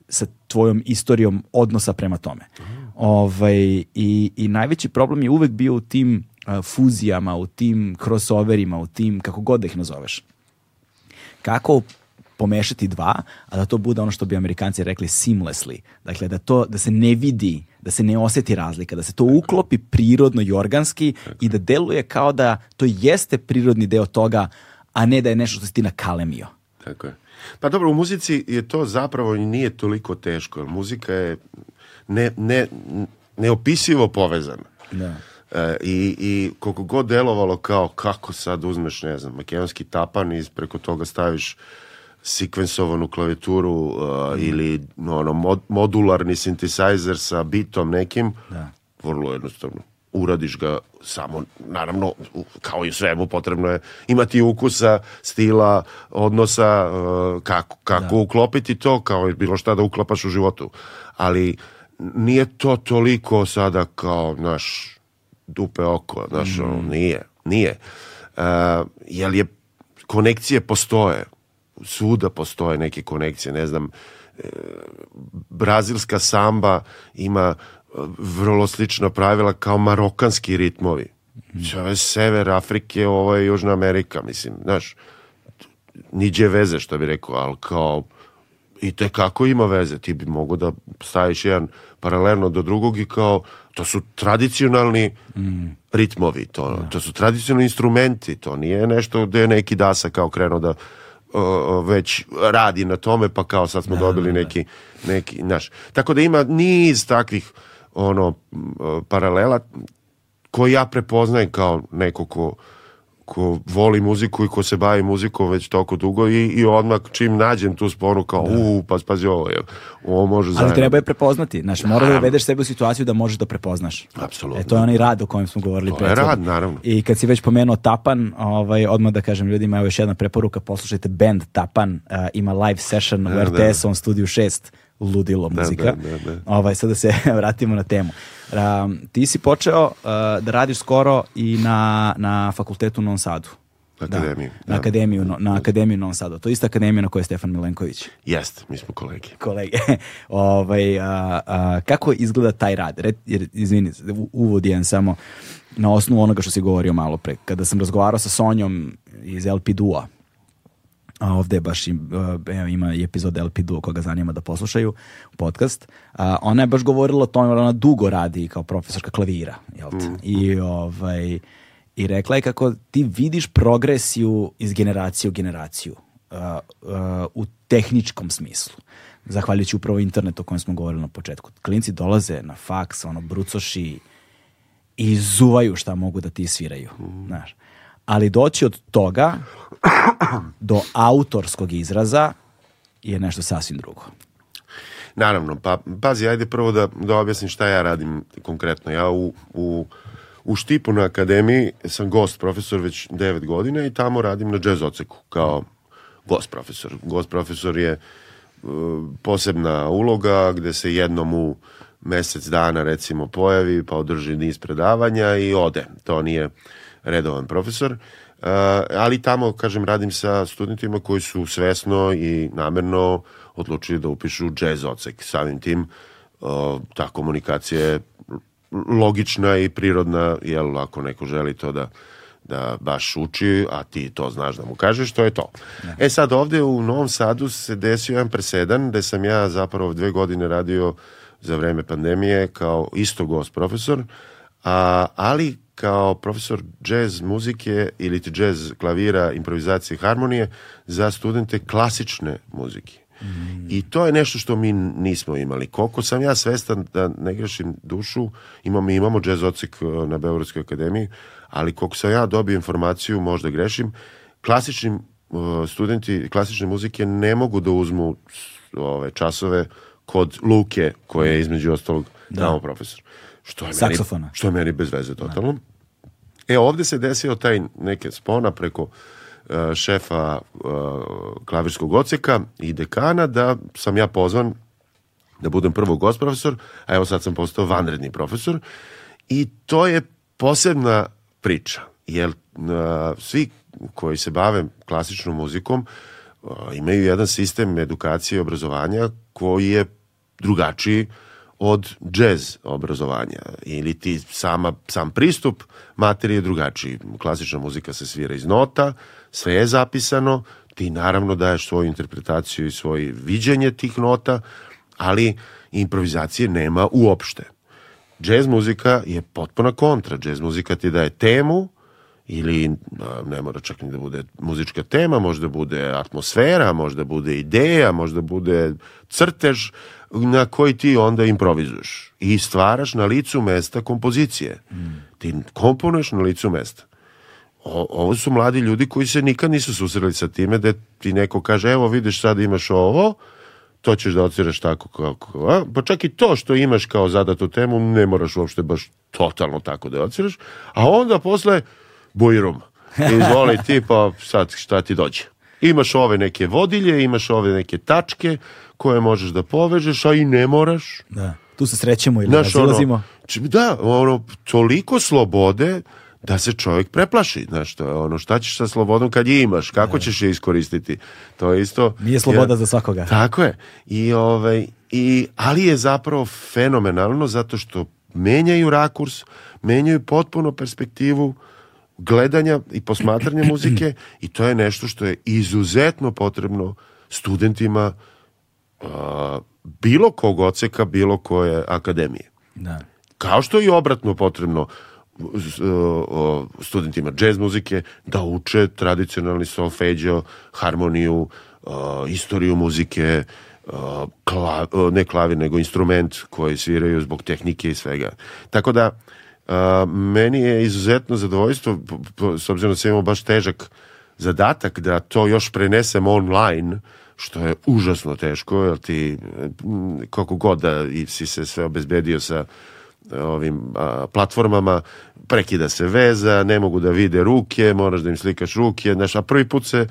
sa tvojom istorijom odnosa prema tome. Mm. Ovaj, i, I najveći problem je uvek bio u tim uh, fuzijama, u tim crossoverima, u tim, kako god da ih nazoveš. Kako pomešati dva, a da to bude ono što bi amerikanci rekli seamlessly. Dakle, da, to, da se ne vidi, da se ne oseti razlika, da se to uklopi prirodno i organski i da deluje kao da to jeste prirodni deo toga, a ne da je nešto što si ti nakalemio. Tako je. Pa dobro, u muzici je to zapravo i nije toliko teško, jer muzika je ne, ne, neopisivo povezana. Da. E, i, I koliko god delovalo kao kako sad uzmeš, ne znam, makedonski tapan i preko toga staviš sekvensovanu klavijaturu uh, mm. ili ono, mod, modularni synthesizer sa bitom nekim, da. vrlo jednostavno uradiš ga samo, naravno, kao i u svemu, potrebno je imati ukusa, stila, odnosa, uh, kako, kako da. uklopiti to, kao i bilo šta da uklapaš u životu. Ali nije to toliko sada kao, naš, dupe oko, znaš, mm. nije, nije. Uh, jer je, konekcije postoje, svuda postoje neke konekcije, ne znam, e, brazilska samba ima vrlo slična pravila kao marokanski ritmovi. Ovo je sever Afrike, ovo je Južna Amerika, mislim, znaš, niđe veze, što bi rekao, ali kao i te kako ima veze, ti bi mogo da staviš jedan paralelno do drugog i kao, to su tradicionalni mm. ritmovi, to, da. to su tradicionalni instrumenti, to nije nešto gde je neki dasa kao krenuo da uh, već radi na tome, pa kao sad smo da, dobili da, da. neki, neki, znaš, tako da ima niz takvih ono paralela koji ja prepoznajem kao neko ko ko voli muziku i ko se bavi muzikom već toliko dugo i, i odmah čim nađem tu sponu kao da. u, pa spazi ovo, je, ovo može zajedno. Ali treba je prepoznati, znaš, mora da uvedeš sebe u situaciju da možeš da prepoznaš. Apsolutno. E, to je onaj rad o kojem smo govorili to je rad, naravno. I kad si već pomenuo Tapan, ovaj, odmah da kažem ljudima, evo još jedna preporuka, poslušajte band Tapan, uh, ima live session u da, RTS-ovom da. studiju 6 ludilo da, muzika. Da, da, da. Ovaj, sad da se (laughs) vratimo na temu. Um, ti si počeo uh, da radiš skoro i na, na fakultetu u Novom Sadu. Akademiju. Da, na akademiju, na, na akademiju Novom Sadu. To je ista akademija na kojoj je Stefan Milenković. Jeste, mi smo kolege. Kolege. (laughs) ovaj, a, a, kako izgleda taj rad? Red, jer, izvini, uvod jedan samo na osnovu onoga što si govorio malo pre. Kada sam razgovarao sa Sonjom iz LP Dua, a ovde baš im, uh, ima i epizod LP Duo koga zanima da poslušaju podcast. Uh, ona je baš govorila o tome, ona dugo radi kao profesorka klavira, jel te? Mm. I, ovaj, I rekla je kako ti vidiš progresiju iz generacije u generaciju uh, uh, u tehničkom smislu. Zahvaljujući upravo internetu o kojem smo govorili na početku. Klinci dolaze na faks, ono, brucoši i zuvaju šta mogu da ti sviraju. Mm. Znaš ali doći od toga do autorskog izraza je nešto sasvim drugo. Naravno, pa pazi, ajde prvo da, da objasnim šta ja radim konkretno. Ja u, u, u Štipu na akademiji sam gost profesor već 9 godina i tamo radim na džez oceku kao gost profesor. Gost profesor je uh, posebna uloga gde se jednom u mesec dana recimo pojavi, pa održi niz predavanja i ode. To nije redovan profesor. Uh, ali tamo, kažem, radim sa studentima koji su svesno i namerno odlučili da upišu jazz ocek. Samim tim uh, ta komunikacija je logična i prirodna, jel ako neko želi to da da baš uči, a ti to znaš da mu kažeš, to je to. Ne. E sad ovde u Novom Sadu se desio jedan presedan gde sam ja zapravo dve godine radio za vreme pandemije kao isto gost profesor, a, ali kao profesor jazz muzike ili ti jazz klavira, improvizacije i harmonije za studente klasične muzike. Mm. I to je nešto što mi nismo imali. Koliko sam ja svestan da ne grešim dušu, imamo, imamo jazz ocik e, na Beogradskoj akademiji, ali koliko sam ja dobio informaciju, možda grešim, klasični uh, studenti klasične muzike ne mogu da uzmu ove časove kod Luke, koje je između ostalog da. tamo profesor. Što je Saksofona. Meni, što je meni bez veze totalno. Da. E, ovde se desio taj neke spona preko uh, šefa uh, klavirskog oceka i dekana da sam ja pozvan da budem prvo gost profesor, a evo sad sam postao vanredni profesor i to je posebna priča, jer uh, svi koji se bave klasičnom muzikom uh, imaju jedan sistem edukacije i obrazovanja koji je drugačiji od džez obrazovanja ili ti sama, sam pristup materije je drugačiji. Klasična muzika se svira iz nota, sve je zapisano, ti naravno daješ svoju interpretaciju i svoje viđenje tih nota, ali improvizacije nema uopšte. Džez muzika je potpuna kontra. Džez muzika ti daje temu, ili ne mora čak ni da bude muzička tema, možda bude atmosfera, možda bude ideja, možda bude crtež na koji ti onda improvizuješ i stvaraš na licu mesta kompozicije. Mm. Ti komponuješ na licu mesta. O, ovo su mladi ljudi koji se nikad nisu susreli sa time da ti neko kaže evo vidiš sad imaš ovo, to ćeš da ociraš tako kako, a? pa čak i to što imaš kao zadatu temu ne moraš uopšte baš totalno tako da ociraš, a onda posle bujrum. Izvoli ti, pa sad šta ti dođe. Imaš ove neke vodilje, imaš ove neke tačke koje možeš da povežeš, a i ne moraš. Da. Tu se srećemo ili Znaš, razilazimo. Ono, da, ono, toliko slobode da se čovjek preplaši, znaš, to je ono, šta ćeš sa slobodom kad je imaš, kako da. ćeš je iskoristiti, to je isto... Nije sloboda ja, za svakoga. Tako je, I, ovaj, i, ali je zapravo fenomenalno zato što menjaju rakurs, menjaju potpuno perspektivu, gledanja i posmatranja muzike (clears throat) i to je nešto što je izuzetno potrebno studentima bilo kog oceka, bilo koje akademije. Da. Kao što je i obratno potrebno studentima džez muzike da uče tradicionalni solfeđo, harmoniju, istoriju muzike, kla, ne klavir, nego instrument koji sviraju zbog tehnike i svega. Tako da, meni je izuzetno zadovoljstvo, s obzirom da se imamo baš težak zadatak da to još prenesem online, što je užasno teško, jer ti koliko god da si se sve obezbedio sa ovim a, platformama, prekida se veza, ne mogu da vide ruke, moraš da im slikaš ruke, znaš, a prvi put se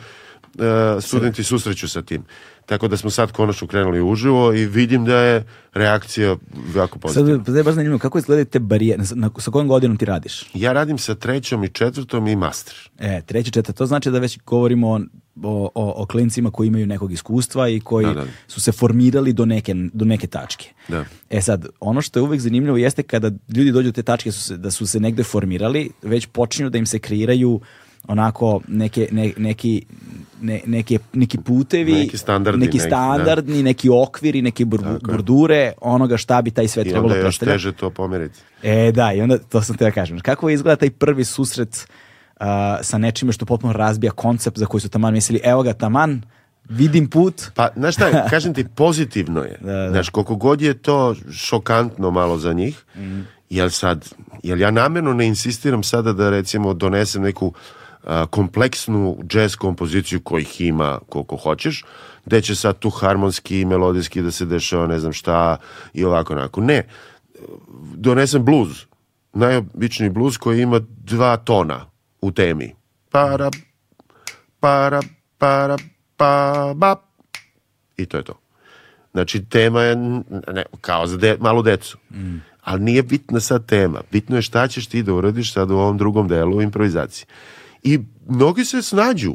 studenti susreću sa tim. Tako da smo sad konačno krenuli uživo i vidim da je reakcija jako pozitivna. Sad, je baš zanimljivo, kako izgledaju te barijere, na, sa kojom godinom ti radiš? Ja radim sa trećom i četvrtom i master. E, treći, četvrtom, to znači da već govorimo o, o, o klincima koji imaju nekog iskustva i koji da, da. su se formirali do neke, do neke tačke. Da. E sad, ono što je uvek zanimljivo jeste kada ljudi dođu do te tačke su se, da su se negde formirali, već počinju da im se kreiraju onako neke, ne, neki ne, neke, neki putevi, neki standardni, neki, standardni, neki, da. neki okviri, neke bur, burdure onoga šta bi taj sve I trebalo predstavljati. I onda je još teže to pomeriti. E, da, i onda to sam te da kažem. Kako izgleda taj prvi susret uh, sa nečime što potpuno razbija koncept za koji su taman mislili, evo ga taman, vidim put. Pa, znaš šta, (laughs) kažem ti, pozitivno je. Da, da. Znaš, koliko god je to šokantno malo za njih, mm. jel sad, jel ja namjerno ne insistiram sada da recimo donesem neku kompleksnu jazz kompoziciju kojih ima koliko hoćeš, gde će sad tu harmonski i melodijski da se dešava ne znam šta i ovako onako. Ne, donesem bluz, najobičniji bluz koji ima dva tona u temi. Para, para, para, pa, ba. I to je to. Znači, tema je ne, kao za de, malu decu. Mm. Ali nije bitna sad tema. Bitno je šta ćeš ti da uradiš sad u ovom drugom delu improvizacije. I mnogi se snađu,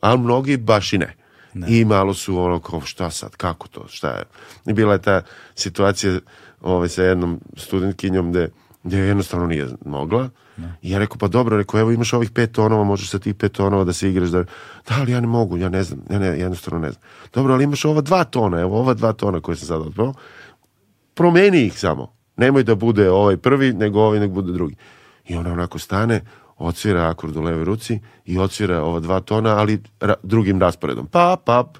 ali mnogi baš i ne. Ne. I malo su ono kao šta sad, kako to, šta je. I bila je ta situacija ovaj, sa jednom studentkinjom gde, gde jednostavno nije mogla. Ne. I ja rekao, pa dobro, rekao, evo imaš ovih pet tonova, možeš sa tih pet tonova da se igraš. Da, da ali ja ne mogu, ja ne znam, ja ne, jednostavno ne znam. Dobro, ali imaš ova dva tona, evo ova dva tona koje sam sad odpravo, promeni ih samo. Nemoj da bude ovaj prvi, nego ovaj nek bude drugi. I ona onako stane, odsvira akord u levoj ruci i odsvira ova dva tona, ali ra drugim rasporedom. Pap, pap.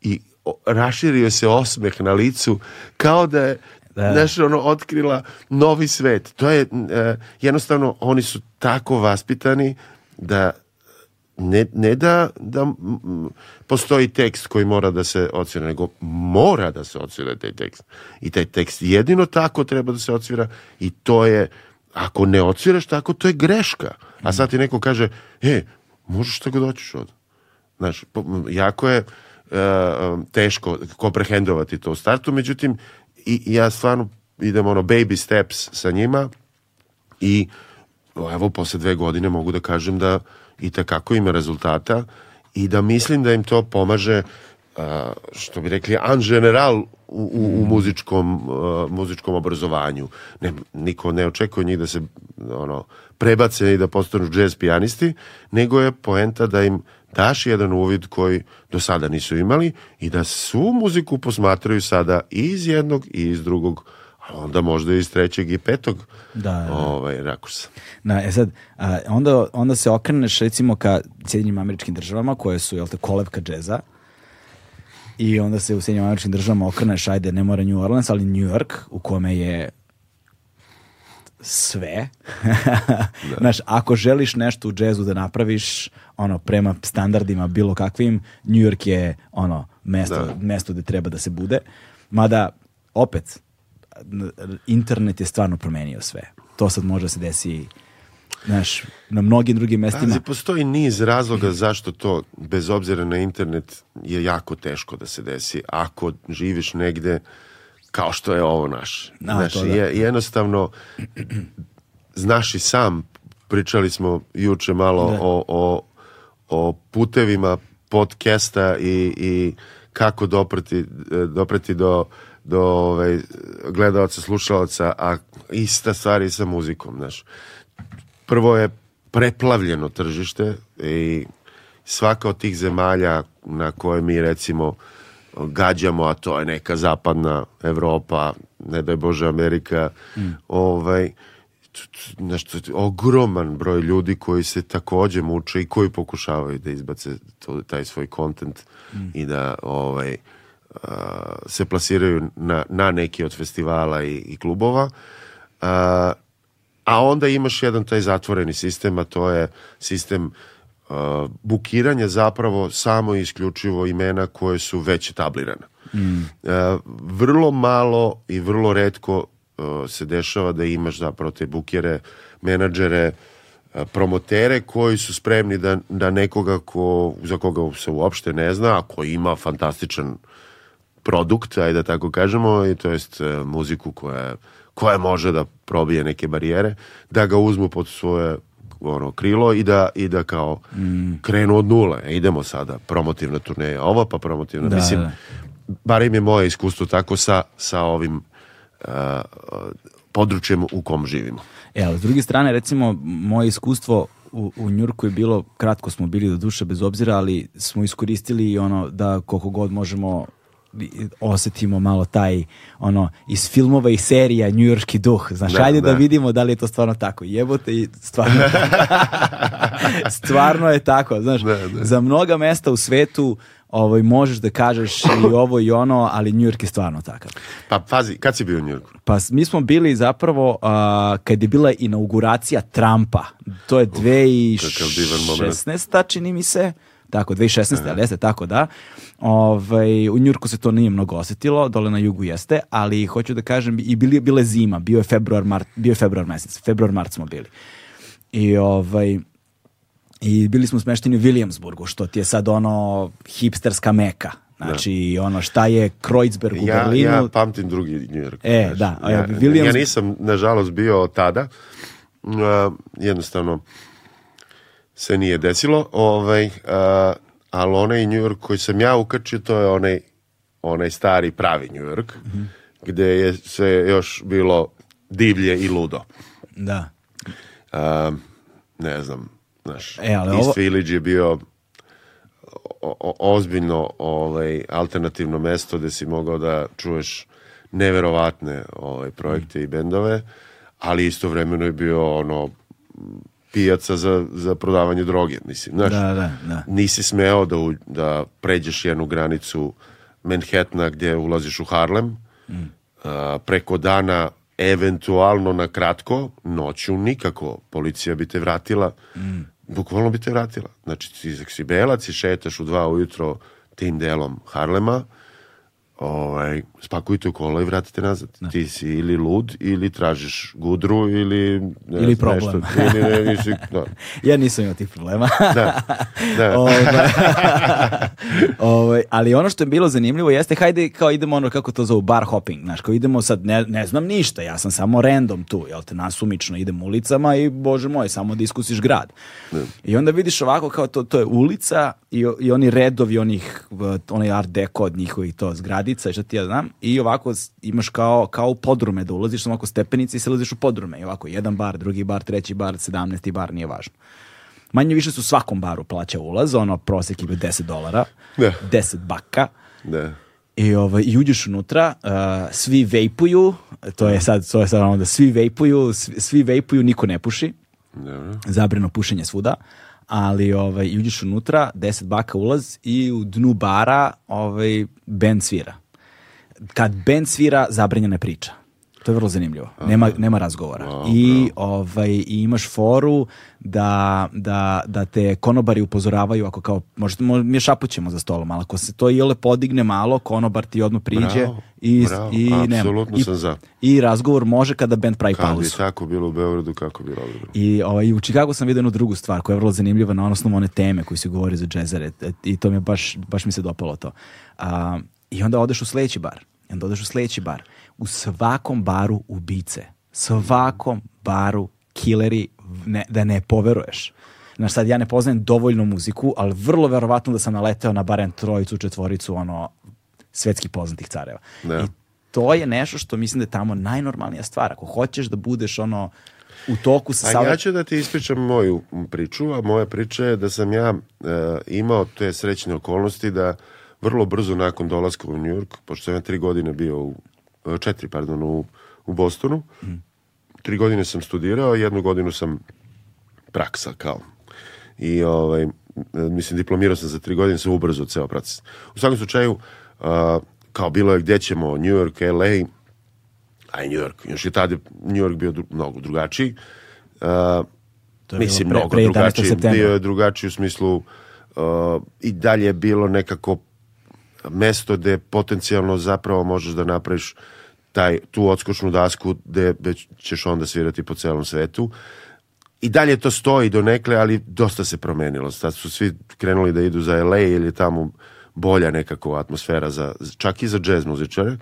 I raširio se osmeh na licu kao da je da. Znaš, ono, otkrila novi svet. To je, e, jednostavno, oni su tako vaspitani da ne, ne da, da m, postoji tekst koji mora da se odsvira, nego mora da se odsvira taj tekst. I taj tekst jedino tako treba da se odsvira i to je, ako ne odsviraš tako, to je greška. A sad ti neko kaže, e, možeš tako doćiš od. Znaš, jako je uh, teško komprehendovati to u startu, međutim, i, ja stvarno idem ono baby steps sa njima i evo posle dve godine mogu da kažem da i takako ima rezultata i da mislim da im to pomaže što bi rekli an general u, u, u muzičkom, uh, muzičkom obrazovanju. Ne, niko ne očekuje njih da se ono, prebace i da postanu jazz pijanisti, nego je poenta da im daš jedan uvid koji do sada nisu imali i da svu muziku posmatraju sada i iz jednog i iz drugog a onda možda i iz trećeg i petog da, da. ovaj, rakursa. Da, e sad, a, onda, onda se okreneš recimo ka Sjedinjim američkim državama koje su, jel te, kolevka džeza i onda se u Sjedinjim američkim državama okreneš, ajde, ne mora New Orleans, ali New York u kome je sve. da. (laughs) Znaš, ako želiš nešto u džezu da napraviš, ono, prema standardima bilo kakvim, New York je, ono, mesto, da. mesto gde treba da se bude. Mada, opet, internet je stvarno promenio sve. To sad može da se desi znaš, na mnogim drugim mestima. Pazi, postoji niz razloga zašto to, bez obzira na internet, je jako teško da se desi. Ako živiš negde kao što je ovo naš. A, znaš, to da. je, jednostavno, znaš i sam, pričali smo juče malo da. o, o, o putevima podcasta i, i kako dopreti, dopreti do, do ovaj, gledalca, slušalaca, a ista stvar i sa muzikom, znaš. Prvo je preplavljeno tržište i svaka od tih zemalja na koje mi recimo gađamo, a to je neka zapadna Evropa, ne daj Bože Amerika, mm. ovaj, nešto, ogroman broj ljudi koji se takođe muče i koji pokušavaju da izbace to, taj svoj kontent mm. i da ovaj, a, se plasiraju na, na neki od festivala i, i klubova. A, a onda imaš jedan taj zatvoreni sistem, a to je sistem uh, bukiranje zapravo samo i isključivo imena koje su već etablirane. Mm. Uh, vrlo malo i vrlo redko uh, se dešava da imaš zapravo te bukere, menadžere, uh, promotere koji su spremni da, da nekoga ko, za koga se uopšte ne zna, a koji ima fantastičan produkt, ajde da tako kažemo, i to jest uh, muziku koja, koja može da probije neke barijere, da ga uzmu pod svoje ono krilo i da i da kao mm. krenu od nule. E, idemo sada promotivna turneja, ova pa promotivna. Da, Mislim, da. barem je moje iskustvo tako sa, sa ovim uh, područjem u kom živimo. E, ali s druge strane, recimo, moje iskustvo u, u Njurku je bilo, kratko smo bili do duše bez obzira, ali smo iskoristili ono da koliko god možemo osetimo malo taj ono iz filmova i serija njujorski duh. Znaš, da, ajde da. da. vidimo da li je to stvarno tako. Jebote i stvarno (laughs) stvarno je tako, znaš. Da, da. Za mnoga mesta u svetu ovaj, možeš da kažeš i ovo i ono, ali New York je stvarno takav. Pa pazi, kad si bio u New Yorku? Pa mi smo bili zapravo uh, kad je bila inauguracija Trumpa. To je 2016. čini mi se tako 2016. ali jeste tako da. Ovaj, u Njurku se to nije mnogo osetilo, dole na jugu jeste, ali hoću da kažem i bili bile zima, bio je februar, mart, bio je februar mesec, februar, mart smo bili. I ovaj, i bili smo smešteni u Williamsburgu, što ti je sad ono hipsterska meka. Znači, ono šta je Kreuzberg u Ja, Berlinu. ja pamtim drugi New York. E, znaš. da, Ja, Williams- ja nisam, nažalost, bio tada. Uh, jednostavno se nije desilo. Ovaj, uh, ali onaj New York koji sam ja ukačio, to je onaj, onaj stari pravi New York, Mhm. gde je sve još bilo divlje i ludo. Da. Um, ne znam, znaš, E, ali East ovo- Village je bio o- o- ozbiljno ovaj, alternativno mesto gde si mogao da čuješ neverovatne ovaj, projekte i bendove, ali istovremeno je bio ono pijaca za, za prodavanje droge, mislim, znaš. Da, da, da. Nisi smeo da, u- da pređeš jednu granicu Manhattana gdje ulaziš u Harlem, a, preko dana eventualno na kratko, noću nikako, policija bi te vratila, bukvalno bi te vratila. Znači, ti si belac i šetaš u dva ujutro tim delom Harlema, ovaj, spakujte u kola i vratite nazad. Ti si ili lud, ili tražiš gudru, ili... ne Ili znam, problem. Nešto, ili ne, nisi, (laughs) da, Ja nisam imao tih problema. da, da. (laughs) Ovaj, (laughs) ovaj, ali ono što je bilo zanimljivo jeste, hajde kao idemo ono kako to zovu bar hopping, znaš, kao idemo sad, ne, ne znam ništa, ja sam samo random tu, jel te, nasumično idem ulicama i bože moj, samo da iskusiš grad. I onda vidiš ovako kao to, to je ulica i, i oni redovi onih, onaj art deco od njihovih to zgradica i šta ti ja znam, i ovako imaš kao, kao podrume da ulaziš samo ovako stepenice i se ulaziš u podrume i ovako jedan bar, drugi bar, treći bar, sedamnesti bar, nije važno. Manje više su svakom baru plaća ulaz, ono prosjek je bio 10 dolara, Da. 10 baka. da. I, ovaj, i uđeš unutra, uh, svi vejpuju, to je sad, to je sad ono da svi vejpuju, svi, svi vejpuju, niko ne puši, Dobro. zabrano pušenje svuda, ali ovaj, i uđeš unutra, 10 baka ulaz i u dnu bara ovaj, band svira. Kad band svira, zabranjena je priča. To je vrlo zanimljivo. Nema, nema razgovora. I, ovaj, I imaš foru da, da, da te konobari upozoravaju ako kao, možete, mo- mi šapućemo za stolom, ali ako se to iole podigne malo, konobar ti odmah priđe Bravo, i, bravo, i, nema. apsolutno I- sam za. I razgovor može kada band pravi Kad bi pauzu. tako bilo u Beogradu, kako bi bilo u Beogradu. I ovaj, u Chicago sam vidio jednu drugu stvar koja je vrlo zanimljiva na osnovu one teme koji se govori za džezere E, i to mi je baš, baš mi se dopalo to. A, I onda odeš u sledeći bar. I onda odeš u sledeći bar. U svakom baru ubice. Svakom baru killeri ne, da ne poveruješ. Znaš, sad ja ne poznajem dovoljno muziku, ali vrlo verovatno da sam naleteo na barem trojicu, četvoricu, ono, svetski poznatih careva. Da. I to je nešto što mislim da je tamo najnormalnija stvar. Ako hoćeš da budeš ono u toku sa A savet- ja ću da ti ispričam moju priču, a moja priča je da sam ja e, imao te srećne okolnosti da vrlo brzo nakon dolaska u New York, pošto sam ja tri godine bio u, e, četiri, pardon, u, u Bostonu, tri godine sam studirao, jednu godinu sam praksa kao. I ovaj, e, mislim, diplomirao sam za tri godine, sam ubrzo ceo proces. U svakom slučaju, a, kao bilo je gdje ćemo, New York, LA, a i New York, još je tada New York bio dru- mnogo drugačiji. Je mislim, bilo mnogo pre 11. drugačiji. Bio je drugačiji u smislu uh, i dalje je bilo nekako mesto gde potencijalno zapravo možeš da napraviš taj, tu odskočnu dasku gde, ćeš onda svirati po celom svetu. I dalje to stoji do nekle, ali dosta se promenilo. Sad su svi krenuli da idu za LA ili tamo bolja nekako atmosfera za, čak i za jazz muzičare.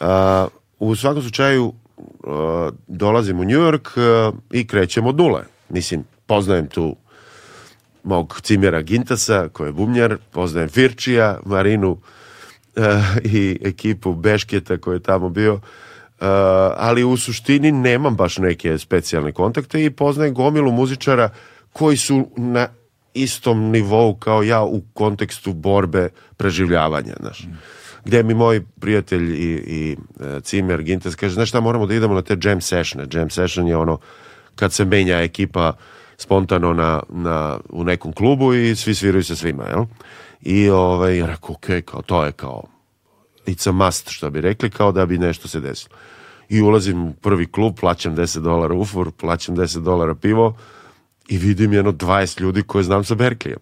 A, u svakom slučaju a, dolazim u New York i krećem od nule. Mislim, poznajem tu mog cimjera Gintasa, koji je bumnjar, poznajem Firčija, Marinu eh, i ekipu Bešketa koji je tamo bio, Eh, ali u suštini nemam baš neke specijalne kontakte i poznajem gomilu muzičara koji su na istom nivou kao ja u kontekstu borbe preživljavanja, znaš. Gde mi moj prijatelj i, i e, Cimer Gintes kaže, znaš šta, moramo da idemo na te jam sessione. Jam session je ono kad se menja ekipa spontano na, na, u nekom klubu i svi sviraju sa svima, jel? I ovaj, ja rekao, ok, kao, to je kao it's a must, što bi rekli, kao da bi nešto se desilo. I ulazim u prvi klub, plaćam 10 dolara ufor, plaćam 10 dolara pivo i vidim jedno 20 ljudi koje znam sa Berkeleya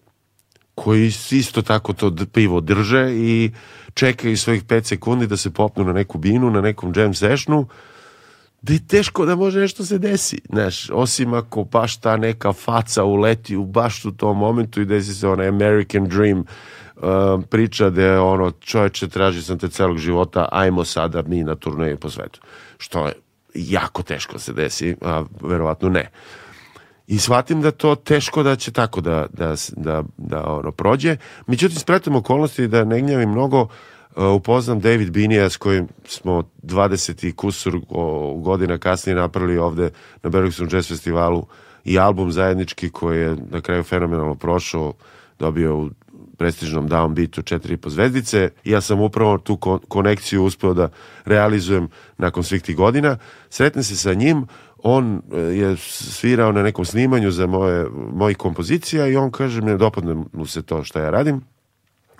koji isto tako to pivo drže i čekaju svojih 5 sekundi da se popnu na neku binu, na nekom jam sessionu da je teško da može nešto se desi, znaš, osim ako baš ta neka faca uleti u baš u tom momentu i desi se onaj American Dream uh, priča da je ono, čoveče, traži sam te celog života, ajmo sada mi na turneju po svetu. Što je jako teško se desi, a verovatno ne. I shvatim da to teško da će tako da, da, da, da ono, prođe. Međutim, spretom okolnosti da ne gnjavim mnogo, uh, upoznam David Binija s kojim smo 20 i kusur godina kasnije napravili ovde na Bergsson Jazz festivalu i album zajednički koji je na kraju fenomenalno prošao, dobio prestižnom downbeatu četiri po zvezdice. I ja sam upravo tu konekciju uspeo da realizujem nakon svih tih godina. Sretnem se sa njim, on e, je svirao na nekom snimanju za moje, mojih kompozicija i on kaže mi dopadne mu se to što ja radim.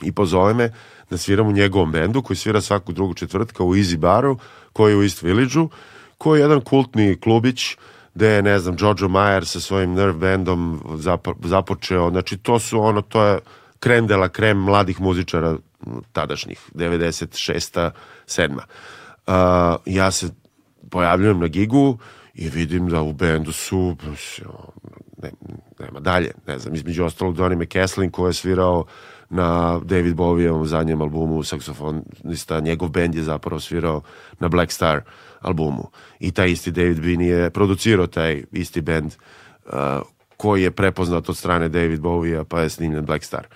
I pozove me da sviram u njegovom bendu koji svira svaku drugu četvrtka u Easy Baru koji je u East Village-u koji je jedan kultni klubić gde je, ne znam, Jojo Mayer sa svojim Nerve bandom zapo, započeo, znači to su ono, to je krem de la krem mladih muzičara tadašnjih, 96. 7. Uh, ja se pojavljujem na gigu i vidim da u bendu su ne, nema dalje, ne znam, između ostalog Donny McCaslin koji je svirao na David Bowievom zadnjem albumu saksofonista, njegov bend je zapravo svirao na Black Star albumu i taj isti David Bini je producirao taj isti bend uh, koji je prepoznat od strane David Bowie-a pa je snimljen Black Star.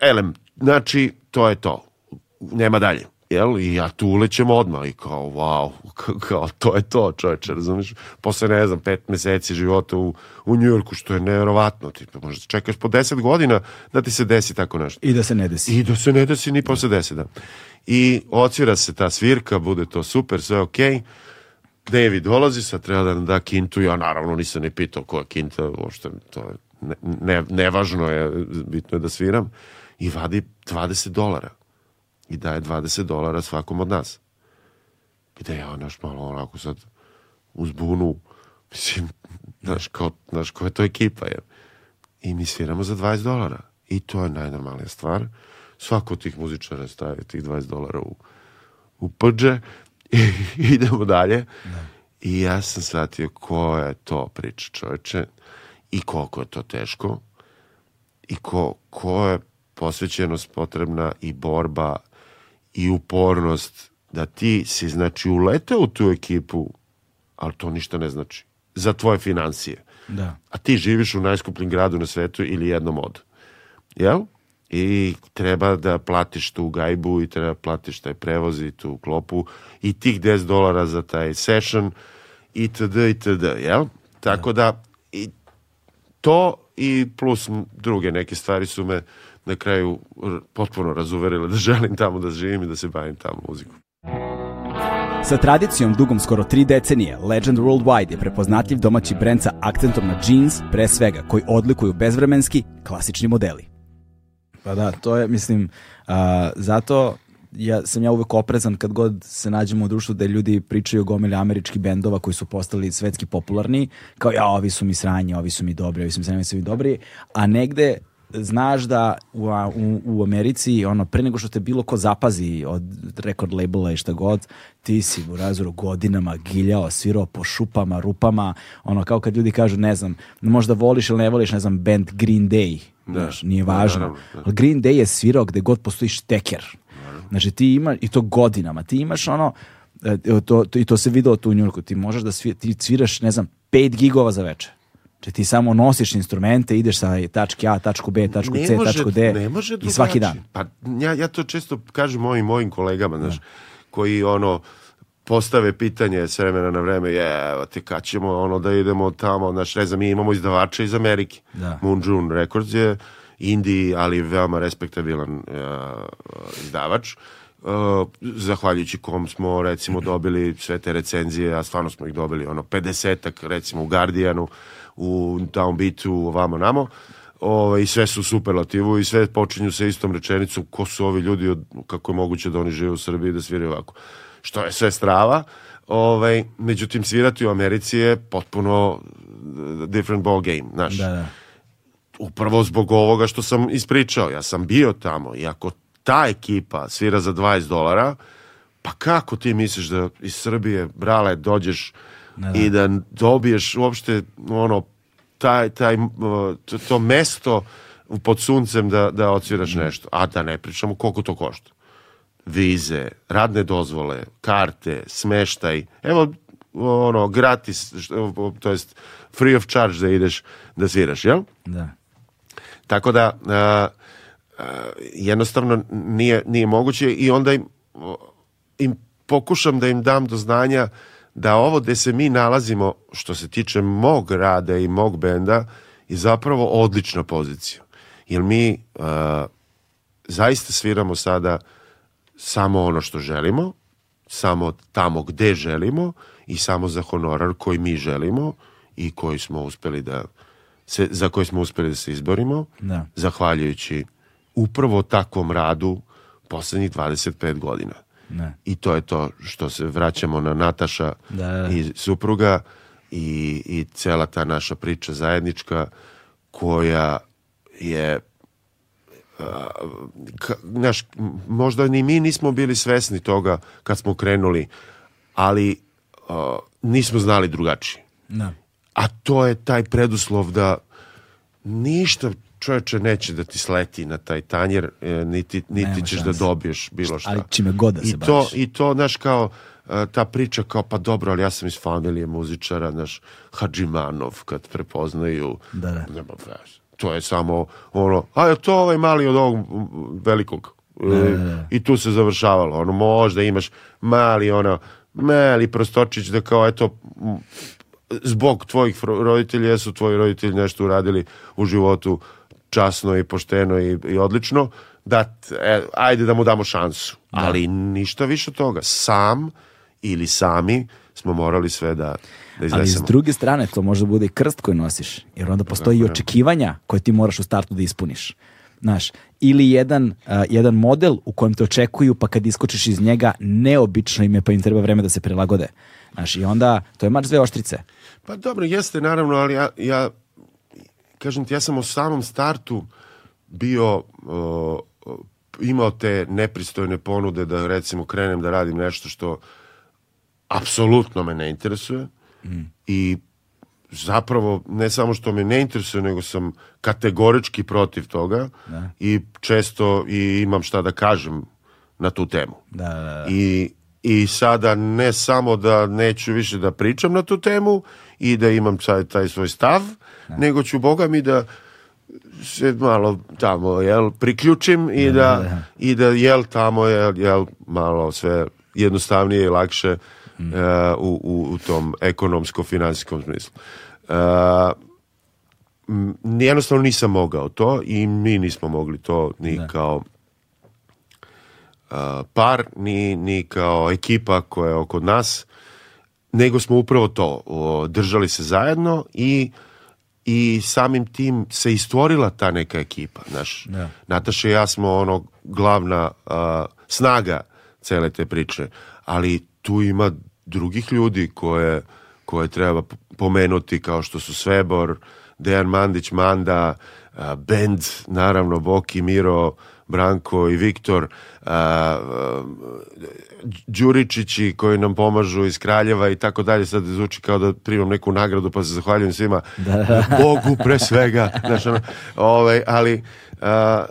Elem, znači, to je to. Nema dalje jel, i ja tu ulećem odmah i kao, wow, kao, to je to, čoveče, razumiješ? Posle, ne znam, pet meseci života u, u Njujorku, što je nevjerovatno, ti možda čekaš po deset godina da ti se desi tako nešto. I da se ne desi. I da se ne desi ni posle deset, da. I ocvira se ta svirka, bude to super, sve okej. Okay. David dolazi, sad treba da nam da kintu, ja naravno nisam ni pitao koja kinta, uopšte to je ne, ne, nevažno je, bitno je da sviram, i vadi 20 dolara i daje 20 dolara svakom od nas. Gde ja, naš, malo onako sad uzbunu, mislim, znaš, kao, znaš, koja je to ekipa, je. I mi sviramo za 20 dolara. I to je najnormalnija stvar. Svako od tih muzičara stavi tih 20 dolara u, u pđe i (laughs) idemo dalje. Da. I ja sam shvatio ko je to priča čoveče i koliko je to teško i ko, ko je posvećenost potrebna i borba i upornost da ti si znači uleteo u tu ekipu, ali to ništa ne znači za tvoje financije. Da. A ti živiš u najskupljem gradu na svetu ili jednom od. Jel? I treba da platiš tu gajbu i treba da platiš taj prevoz i tu klopu i tih 10 dolara za taj session itd. itd. Jel? Tako da, da i to i plus druge neke stvari su me na kraju potpuno razuverile da želim tamo da živim i da se bavim tamo muzikom. Sa tradicijom dugom skoro tri decenije, Legend Worldwide je prepoznatljiv domaći brend sa akcentom na jeans, pre svega, koji odlikuju bezvremenski, klasični modeli. Pa da, to je, mislim, uh, zato ja, sam ja uvek oprezan kad god se nađemo u društvu da ljudi pričaju o gomili američkih bendova koji su postali svetski popularni, kao ja, ovi su mi sranje, ovi su mi dobri, ovi su mi sranje, ovi su mi dobri, a negde znaš da u, u, u Americi, ono, pre nego što te bilo ko zapazi od rekord labela i šta god, ti si u razoru godinama giljao, svirao po šupama, rupama, ono, kao kad ljudi kažu, ne znam, možda voliš ili ne voliš, ne znam, band Green Day, da, znaš, nije da, važno. Da, da, da. Green Day je svirao gde god postoji šteker. Znači, ti imaš, i to godinama, ti imaš ono, e, to, to, i to se video tu u Njurku, ti možeš da svir, ti sviraš, ne znam, 5 gigova za večer. Če ti samo nosiš instrumente, ideš sa tačke A, tačku B, tačku C, može, tačku D ne može i svaki dan. Pa ja, ja to često kažem mojim mojim kolegama, znaš, da. koji ono postave pitanje s vremena na vreme, je, evo te kad ćemo ono da idemo tamo, znaš, ne znam, mi imamo izdavača iz Amerike. Da. Moon June Records je indie, ali veoma respektabilan uh, izdavač. Uh, zahvaljujući kom smo recimo dobili sve te recenzije, a stvarno smo ih dobili ono 50-ak recimo u Guardianu, u downbeatu, ovamo namo, o, i sve su superlativu i sve počinju sa istom rečenicom ko su ovi ljudi, od, kako je moguće da oni žive u Srbiji da sviraju ovako. Što je sve strava, ovaj, međutim svirati u Americi je potpuno different ball game, znaš. Da, da. Upravo zbog ovoga što sam ispričao, ja sam bio tamo i ako ta ekipa svira za 20 dolara, Pa kako ti misliš da iz Srbije, brale, dođeš i da dobiješ uopšte ono, taj, taj, to, to mesto pod suncem da, da odsviraš nešto. A da ne pričamo koliko to košta. Vize, radne dozvole, karte, smeštaj. Evo, ono, gratis, to jest free of charge da ideš da sviraš, jel? Da. Tako da a, a, jednostavno nije, nije moguće i onda im, im pokušam da im dam do znanja da ovo gde se mi nalazimo što se tiče mog rada i mog benda je zapravo odlična pozicija. Jer mi a, zaista sviramo sada samo ono što želimo, samo tamo gde želimo i samo za honorar koji mi želimo i koji smo uspeli da se, za koji smo uspeli da se izborimo, Da. zahvaljujući upravo takvom radu poslednjih 25 godina. Ne. I to je to što se vraćamo na Nataša Da, da, da. i supruga i, i cela ta naša priča zajednička koja je ka, znaš, m- možda ni mi nismo bili svesni toga kad smo krenuli, ali a, nismo znali drugačije. Da. A to je taj preduslov da ništa čoveče neće da ti sleti na taj tanjer, e, niti, niti Nema ćeš šanse. da dobiješ bilo šta. Ali čime god da se I to, baviš. I to, znaš, kao e, ta priča kao, pa dobro, ali ja sam iz familije muzičara, znaš, Hadžimanov, kad prepoznaju, Da, da. nema. To je samo ono, a je to ovaj mali od ovog velikog. E, da, da. I tu se završavalo. Ono, možda imaš mali, ono, mali prostočić da kao, eto, zbog tvojih roditelja, jesu tvoji roditelji nešto uradili u životu časno i pošteno i, i odlično, da, e, ajde da mu damo šansu. Ali ništa više od toga. Sam ili sami smo morali sve da, da Ali s iznesemo. druge strane, to može da bude i krst koji nosiš, jer onda postoji i očekivanja koje ti moraš u startu da ispuniš. Znaš, ili jedan, a, jedan model u kojem te očekuju, pa kad iskočiš iz njega, neobično im je, pa im treba vreme da se prilagode. Znaš, i onda, to je mač dve oštrice. Pa dobro, jeste naravno, ali ja, ja kažem ti, ja sam u samom startu bio o, imao te nepristojne ponude da recimo krenem da radim nešto što apsolutno me ne interesuje i zapravo ne samo što me ne interesuje, nego sam kategorički protiv toga i često i imam šta da kažem na tu temu. Da, da, da. I, I sada ne samo da neću više da pričam na tu temu i da imam taj, taj svoj stav, nego ću, boga mi, da se malo tamo, jel, priključim i da, i da jel, tamo je, jel, malo sve jednostavnije i lakše e, u, u, u tom ekonomsko-finansijskom smislu. E, m, jednostavno nisam mogao to i mi nismo mogli to ni kao uh, par, ni, ni kao ekipa koja je oko nas, nego smo upravo to, o, držali se zajedno i i samim tim se istvorila ta neka ekipa. Znaš, Da. Nataša i ja smo ono glavna a, snaga cele te priče, ali tu ima drugih ljudi koje, koje treba pomenuti kao što su Svebor, Dejan Mandić, Manda, a, bend, naravno Boki, Miro, Branko i Viktor, Đuričići koji nam pomažu iz Kraljeva i tako dalje, sad zvuči kao da primam neku nagradu pa se zahvaljujem svima, Bogu pre svega, (laughs) znaš, ono, ovaj, ali, a,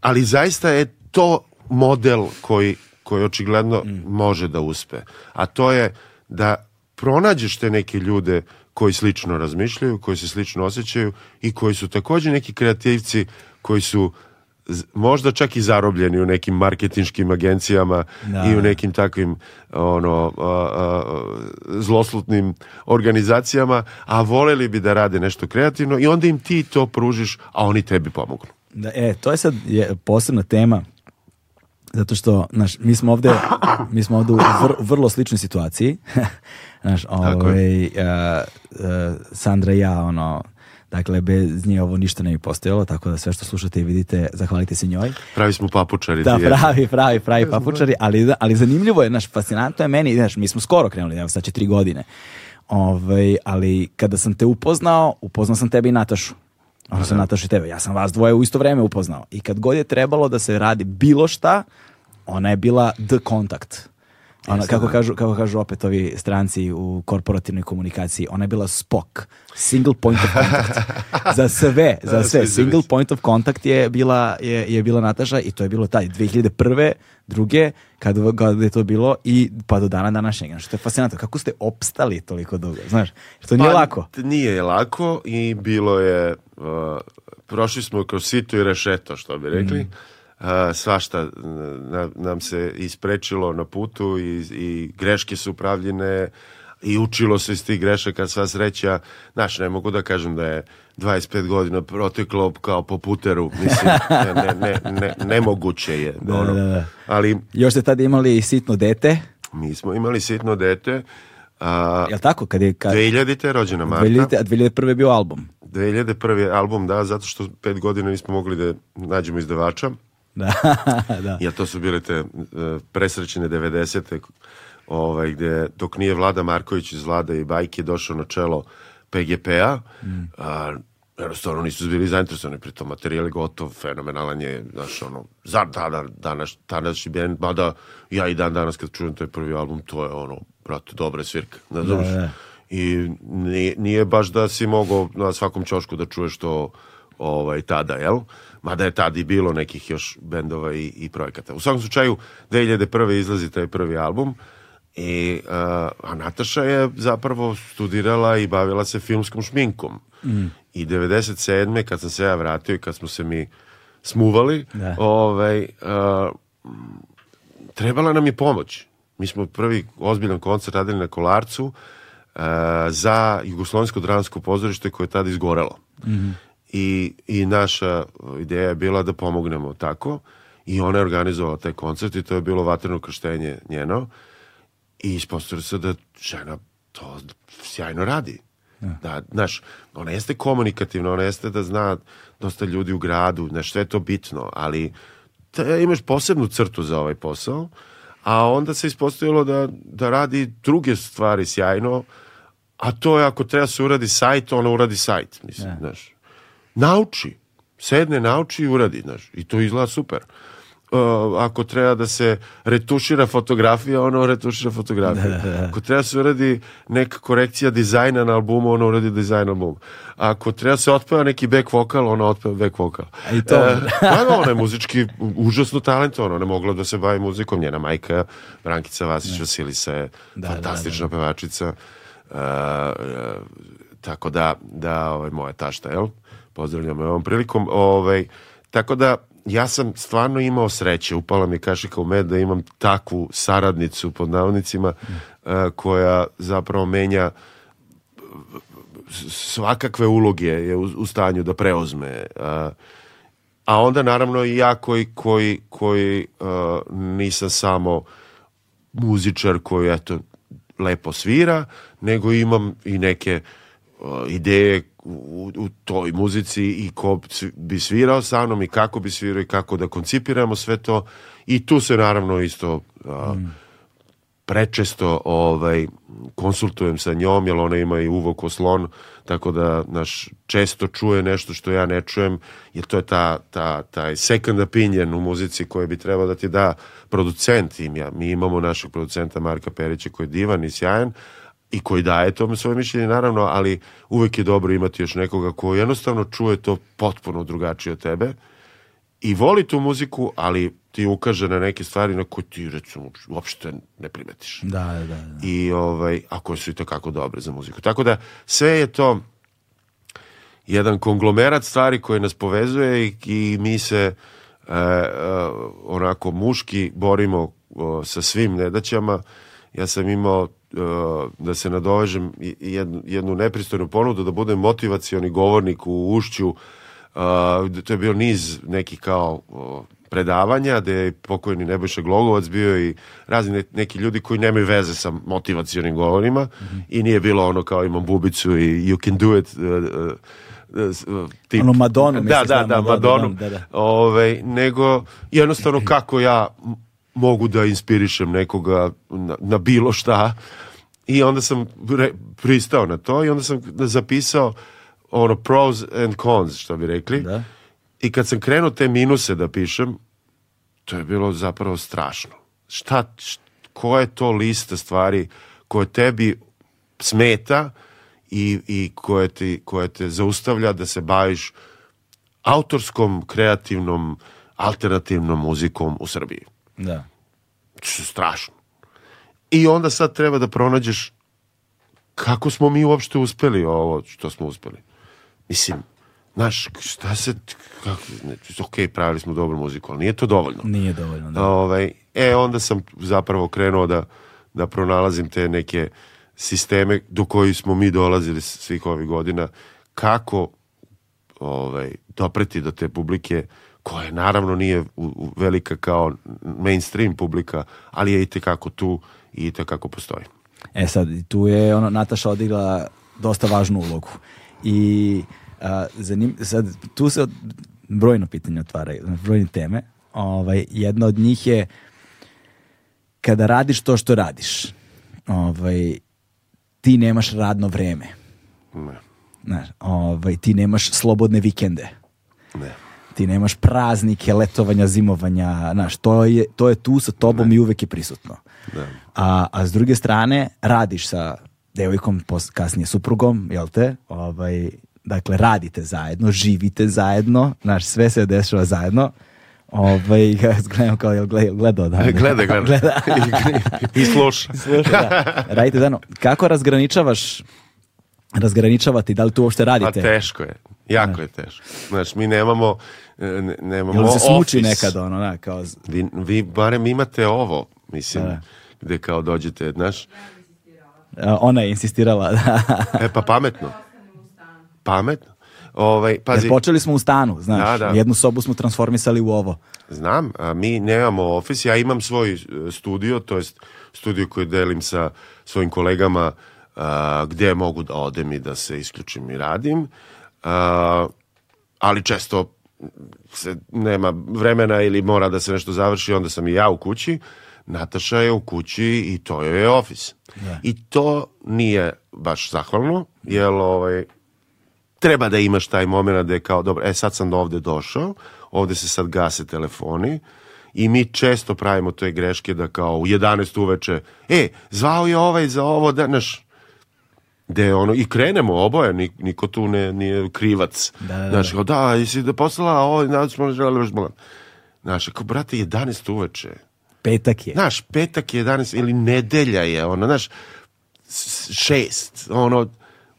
ali zaista je to model koji, koji očigledno može da uspe, a to je da pronađeš te neke ljude koji slično razmišljaju, koji se slično osjećaju i koji su takođe neki kreativci koji su možda čak i zarobljeni u nekim marketinškim agencijama Da. i u nekim takvim ono a, a, zloslutnim organizacijama, a voleli bi da rade nešto kreativno i onda im ti to pružiš, a oni tebi pomognu. Da, e, to je sad je posebna tema zato što, znaš, mi smo ovde (coughs) mi smo ovde u vr- vrlo sličnoj situaciji. (laughs) znaš, ovaj, uh, uh, Sandra i ja, ono, dakle, bez nje ovo ništa ne bi postojalo, tako da sve što slušate i vidite, zahvalite se njoj. Pravi smo papučari. Da, pravi, pravi, pravi papučari, ali, ali zanimljivo je, znaš, fascinantno je meni, znaš, mi smo skoro krenuli, evo sad će tri godine, ovaj, ali kada sam te upoznao, upoznao sam tebe i Natašu. Ono sam Natašu i tebe, ja sam vas dvoje u isto vreme upoznao. I kad god je trebalo da se radi bilo šta, ona je bila the contact. Ona, kako, kažu, kako kažu opet ovi stranci u korporativnoj komunikaciji, ona je bila SPOK, single point of contact. (laughs) za sve, za sve. Single point of contact je bila, je, je bila Nataša i to je bilo taj 2001. druge, kad, kad je to bilo i pa do dana današnjeg. Što je fascinantno. Kako ste opstali toliko dugo, znaš? Jer to nije Pa, lako. Nije lako i bilo je, uh, prošli smo kroz sito i rešeto, što bi rekli. Mhm. Svašta nam, se isprečilo na putu i, i greške su pravljene i učilo se iz tih grešaka sva sreća. Znaš, ne mogu da kažem da je 25 godina proteklo kao po puteru. Mislim, (laughs) ne, ne, ne, ne, nemoguće je. Da, ono. da, da. Ali Još ste tada imali sitno dete, mi smo imali sitno dete. A, jel tako? Kad je, kad, 2000. rođena Marta. 2000, a 2001. je bio album. 2001. album, da, zato što pet godina nismo mogli da nađemo izdavača, Da, (laughs) da. jer to su bile te e, presrećene 90. Ovaj, gde, dok nije Vlada Marković iz Vlada i Bajke došao na čelo PGP-a, a, jednostavno nisu bili zainteresovani, pritom materijal je gotov, fenomenalan je, znaš, ono, za tada, danas, današnji band, mada ja i dan danas kad čujem taj prvi album, to je ono, brate, dobra svirka, ne znaš, da. i nije, nije baš da si mogao na svakom čošku da čuješ to ovaj, tada, jel? Mada je tad i bilo nekih još bendova i, i projekata. U svakom slučaju, 2001. izlazi taj prvi album i, uh, a Nataša je zapravo studirala i bavila se filmskom šminkom. I 97. kad sam se ja vratio i kad smo se mi smuvali, Da. ovaj, uh, trebala nam je pomoć. Mi smo prvi ozbiljan koncert radili na Kolarcu uh, za Jugoslovensko dramsko pozorište koje je tada izgorelo. I, I naša ideja je bila da pomognemo tako i ona je organizovala taj koncert i to je bilo vatreno krštenje njeno i ispostavilo se da žena to sjajno radi. Da, znaš, ona jeste komunikativna, ona jeste da zna dosta ljudi u gradu, znaš, sve je to bitno, ali te, imaš posebnu crtu za ovaj posao, a onda se ispostavilo da, da radi druge stvari sjajno, a to je ako treba se uradi sajt, ona uradi sajt, mislim, znaš. Nauči, sedne, nauči i uradi, znaš, i to izgleda super. Uh, ako treba da se retušira fotografija, ono retušira fotografiju. Ako treba se uradi neka korekcija dizajna na albumu, ono uradi dizajn na albumu. Ako treba se otpeva neki back vokal, ona otpeva back vokal. I to- E, da, ona je muzički užasno talentovana, ona je mogla da se bavi muzikom, njena majka, Brankica Vasić Vasilisa je Da, fantastična pevačica. E, e, tako da, da ovaj, moja tašta, jel? Pozdravljam ovom prilikom. Ovaj, tako da, ja sam stvarno imao sreće, upala mi kašika u med da imam takvu saradnicu pod navodnicima e, koja zapravo menja svakakve uloge je u, stanju da preuzme. A, a onda naravno i ja koji, koji, koji a, nisam samo muzičar koji eto lepo svira, nego imam i neke ideje u, u toj muzici i ko bi svirao sa mnom i kako bi svirao i kako da koncipiramo sve to. I tu se naravno isto a, prečesto ovaj konsultujem sa njom jer ona ima i uvo ko slon tako da naš često čuje nešto što ja ne čujem jer to je ta, ta, taj second opinion u muzici koje bi trebao da ti da producent. Im ja, mi imamo našeg producenta Marka Perića koji je divan i sjajan i koji daje tome svoje mišljenje naravno, ali uvek je dobro imati još nekoga ko jednostavno čuje to potpuno drugačije od tebe i voli tu muziku, ali ti ukaže na neke stvari na koje ti recimo uopšte ne primetiš. Da, da, da. I ovaj, a koje su i takako dobre za muziku. Tako da sve je to jedan konglomerat stvari koje nas povezuje i, i mi se e, e, onako muški borimo o, sa svim nedaćama. Ja sam imao da se nadovežem jednu, jednu nepristojnu ponudu da budem motivacioni govornik u ušću uh, to je bio niz nekih kao o, predavanja gde je pokojni Nebojša Glogovac bio i razni ne- neki ljudi koji nemaju veze sa motivacionim govorima i nije bilo ono kao imam bubicu i you can do it uh, uh, uh, tip. Ono Madonu, da, da, da, Madonu, Madonu, da, da. Ovaj, nego jednostavno kako ja mogu da inspirišem nekoga na, na bilo šta i onda sam re, pristao na to i onda sam zapisao ono pros and cons što bi rekli Da. i kad sam krenuo te minuse da pišem to je bilo zapravo strašno šta, š- koja je to lista stvari koje tebi smeta i, i koje, ti, koje te zaustavlja da se baviš autorskom, kreativnom, alternativnom muzikom u Srbiji. Da. Što je strašno. I onda sad treba da pronađeš kako smo mi uopšte uspeli ovo što smo uspeli. Mislim, znaš, šta se, kako, ne, ok, pravili smo dobru muziku, ali nije to dovoljno. Nije dovoljno, da. Ovaj, e, onda sam zapravo krenuo da, da pronalazim te neke sisteme do kojih smo mi dolazili svih ovih godina, kako ovaj, dopreti do te publike koja naravno nije velika kao mainstream publika, ali je i tekako tu i tekako postoji. E sad, tu je ono, Nataša odigrala dosta važnu ulogu. I a, zanim, sad, tu se od, brojno pitanje otvaraju, brojne teme. Ovaj, jedna od njih je kada radiš to što radiš, ovaj, ti nemaš radno vreme. Ne, Znaš, ovaj, ti nemaš slobodne vikende. ne. Ti nemaš praznike, letovanja, zimovanja, znaš, to je, to je tu sa tobom i uvek je prisutno. Da. A, a s druge strane, radiš sa devojkom, pos- kasnije suprugom, jel te? Ovaj, dakle, radite zajedno, živite zajedno, znaš, sve se dešava zajedno. Ovaj, (laughs) ja gledam kao, jel gled- gledao da? Gleda, (laughs) gleda. (laughs) I, I sluša. Slušaj, da. Radite zajedno. Kako razgraničavaš razgraničavati, da li tu uopšte A radite? teško je. Jako je teško. Znači, mi nemamo, e, ne- nemamo Jel se smuči office. nekad ono, da, kao, Vi, vi barem imate ovo, mislim, Da. gde kao dođete, znaš, a, ona je insistirala, (laughs) da. e pa pametno. Pametno. Ovaj, pazi, Jer počeli smo u stanu, znaš, Da, da. jednu sobu smo transformisali u ovo. Znam, a mi nemamo ofis, ja imam svoj e, studio, to jest studio koji delim sa svojim kolegama a, gde mogu da odem i da se isključim i radim, a, ali često se nema vremena ili mora da se nešto završi, onda sam i ja u kući, Nataša je u kući i to joj je ofis. I to nije baš zahvalno, jer ovaj, treba da imaš taj moment da je kao, dobro, e sad sam ovde došao, ovde se sad gase telefoni i mi često pravimo te greške da kao u 11 uveče, e, zvao je ovaj za ovo, da, naš, gde ono, i krenemo oboje, ni- niko tu ne, nije krivac. Da, da, da. Znaš, kao, da, jesi da poslala ovo, da smo želeli još bolan. Znaš, kao, brate, 11 uveče. Petak je. Znaš, petak je 11 ili nedelja je, ono, znaš, šest, ono,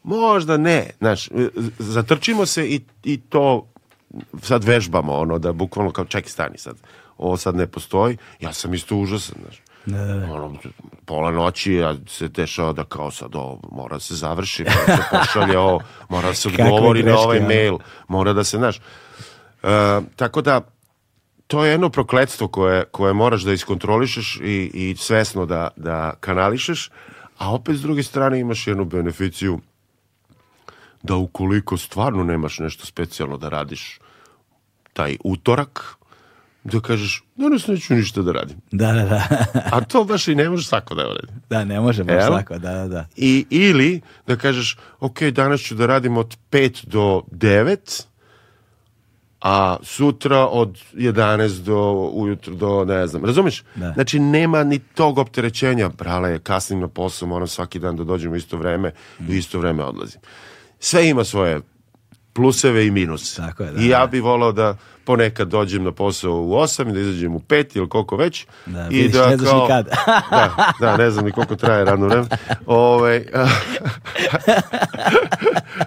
možda ne, znaš, zatrčimo se i, i to sad vežbamo, ono, da bukvalno kao, čekaj, stani sad, ovo sad ne postoji, ja sam isto užasan, znaš. Ono, pola noći ja se dešava da kao sad ovo mora da se završi, mora da se pošalje ovo, mora da se (laughs) odgovori na ovaj mail, mora da se, znaš, E, tako da to je jedno prokletstvo koje, koje moraš da iskontrolišeš i, i svesno da, da kanališeš, a opet s druge strane imaš jednu beneficiju da ukoliko stvarno nemaš nešto specijalno da radiš taj utorak, da kažeš, danas neću ništa da radim. Da, da, da. A to baš i ne može svako da uradi. Da, ne može baš Jel? tako, da, da, da. I, ili da kažeš, ok, danas ću da radim od 5 do 9, a sutra od 11 do ujutro do ne znam. Razumeš? Da. Znači nema ni tog opterećenja. Brale, kasnim na posao, moram svaki dan da dođem u isto vreme i u isto vreme odlazim. Sve ima svoje pluseve i minuse. Tako je, da, I ja da. bi volao da ponekad dođem na posao u 8 i da izađem u 5 ili koliko već. Da, I vidiš, ne znaš ni kad. da, da, ne znam ni koliko traje radno vreme. Ovaj, (laughs)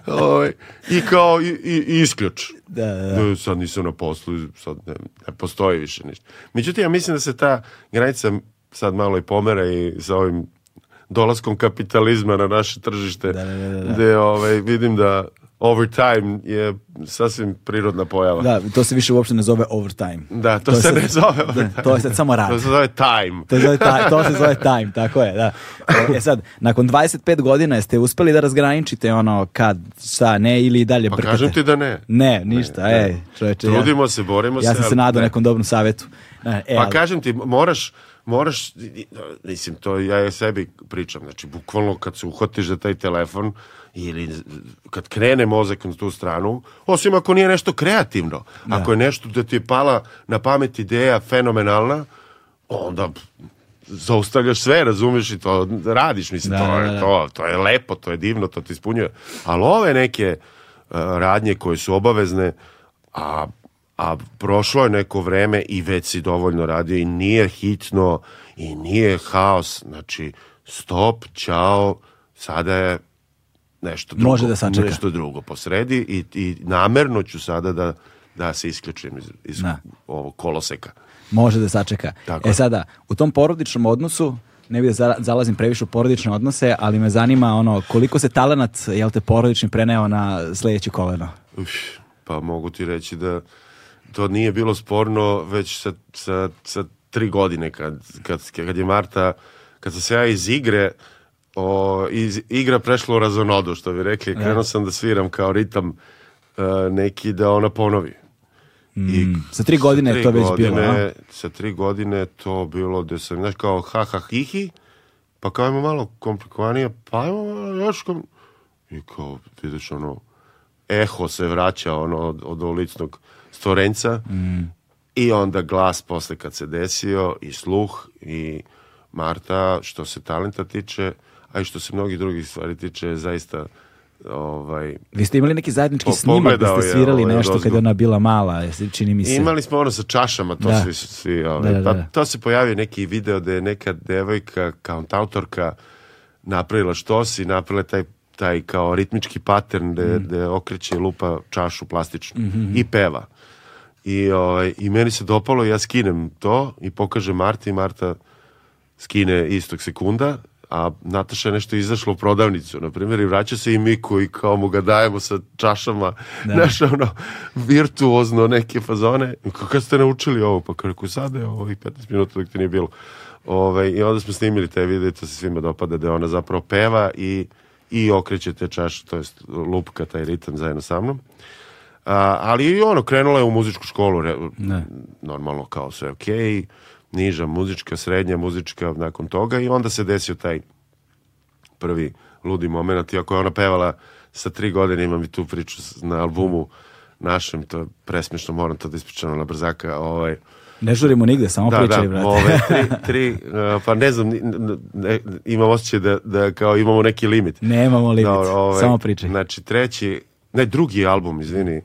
ovaj, I kao i, i, i isključ. Da, da, da. Da, sad nisam na poslu, sad ne, ne postoji više ništa. Međutim, ja mislim da se ta granica sad malo i pomera i sa ovim dolaskom kapitalizma na naše tržište, Da, da, da, da, da. gde ovaj, vidim da overtime je sasvim prirodna pojava. Da, to se više uopšte ne zove overtime. Da, to, je se sad- ne zove Da, overtime. to je sad samo rad. To se zove time. To se, zove time, to se zove time, tako je, da. E sad, nakon 25 godina jeste uspeli da razgraničite ono kad, šta, ne ili dalje Pa brkate? kažem ti da ne. Ne, ništa, Ne, ej, čoveče. Trudimo se, borimo ja se, sam se nadao ne. nekom dobrom savjetu. E, e, Pa ali- kažem ti, moraš, moraš, mislim, to ja sebi pričam, znači, bukvalno kad se uhvatiš za taj telefon ili kad krene mozak na tu stranu, osim ako nije nešto kreativno, ako je nešto da ti je pala na pamet ideja fenomenalna, onda zaustavljaš sve, razumeš i to radiš, mislim, Da, to, da, je, da. to, to je lepo, to je divno, to ti ispunjuje. Ali ove neke uh, radnje koje su obavezne, a, a prošlo je neko vreme i već si dovoljno radio i nije hitno i nije haos, znači stop, čao, sada je nešto drugo, Može da sačeka. nešto drugo posredi i, i namerno ću sada da, da se isključim iz, iz Da. ovog koloseka. Može da sačeka. Tako e sada, u tom porodičnom odnosu, ne bih da za- zalazim previše u porodične odnose, ali me zanima ono, koliko se talenat, jel te, porodični preneo na sledeće koleno? Uf, pa mogu ti reći da to nije bilo sporno već sa, sa, sa tri godine kad, kad, kad je Marta, kad sam se ja iz igre o, iz igra prešlo u razonodu, što bi rekli, krenuo sam da sviram kao ritam e, neki da ona ponovi. I Sa tri godine je tri to već godine, bilo, a? Sa tri godine je to bilo da sam, znaš, kao ha ha hi hi, pa kao ima malo komplikovanije, pa malo još kom... I kao, vidiš, ono, eho se vraća, ono, od, od uličnog stvorenca. I onda glas posle kad se desio i sluh i Marta, što se talenta tiče, a i što se mnogih drugih stvari tiče, je zaista ovaj, Vi ste imali neki zajednički Po- snimak da ste je svirali ovaj nešto kad odozgo. je ona bila mala, čini mi se. Imali smo ono sa čašama, to Da. svi, svi ovaj, Da, da, da. Pa to se pojavio neki video da je neka devojka, kao autorka, napravila štos i napravila taj, taj kao ritmički pattern Mm. da, da okreće lupa čašu plastičnu Mhm, i peva. I, ovaj, I meni se dopalo, ja skinem to i pokažem Marti i Marta skine istog sekunda, a Nataša je nešto izašla u prodavnicu, na primjer, i vraća se i Miku i kao mu ga dajemo sa čašama, Da. znaš, ono, virtuozno neke fazone. Kad ste naučili ovo? Pa kao, rekao, sada je ovih 15 minuta dok te nije bilo. Ove, I onda smo snimili te videe, to se svima dopada, da ona zapravo peva i, i okreće te čaše, to jest lupka taj ritam zajedno sa mnom. A, ali i ono, krenula je u muzičku školu, re, normalno kao sve ok, niža muzička, srednja muzička nakon toga i onda se desio taj prvi ludi moment, iako je ona pevala sa tri godine, imam i tu priču na albumu našem, to je presmešno, moram to da ispričam na brzaka, ovaj, Ne žurimo nigde, samo da, pričaj, da, brate. ove, (laughs) tri, tri, uh, pa ne znam, ne, imam osjećaj da, da kao imamo neki limit. Nemamo limit, Dobro, ovaj, samo pričaj. Znači, treći, ne, drugi album, izvini,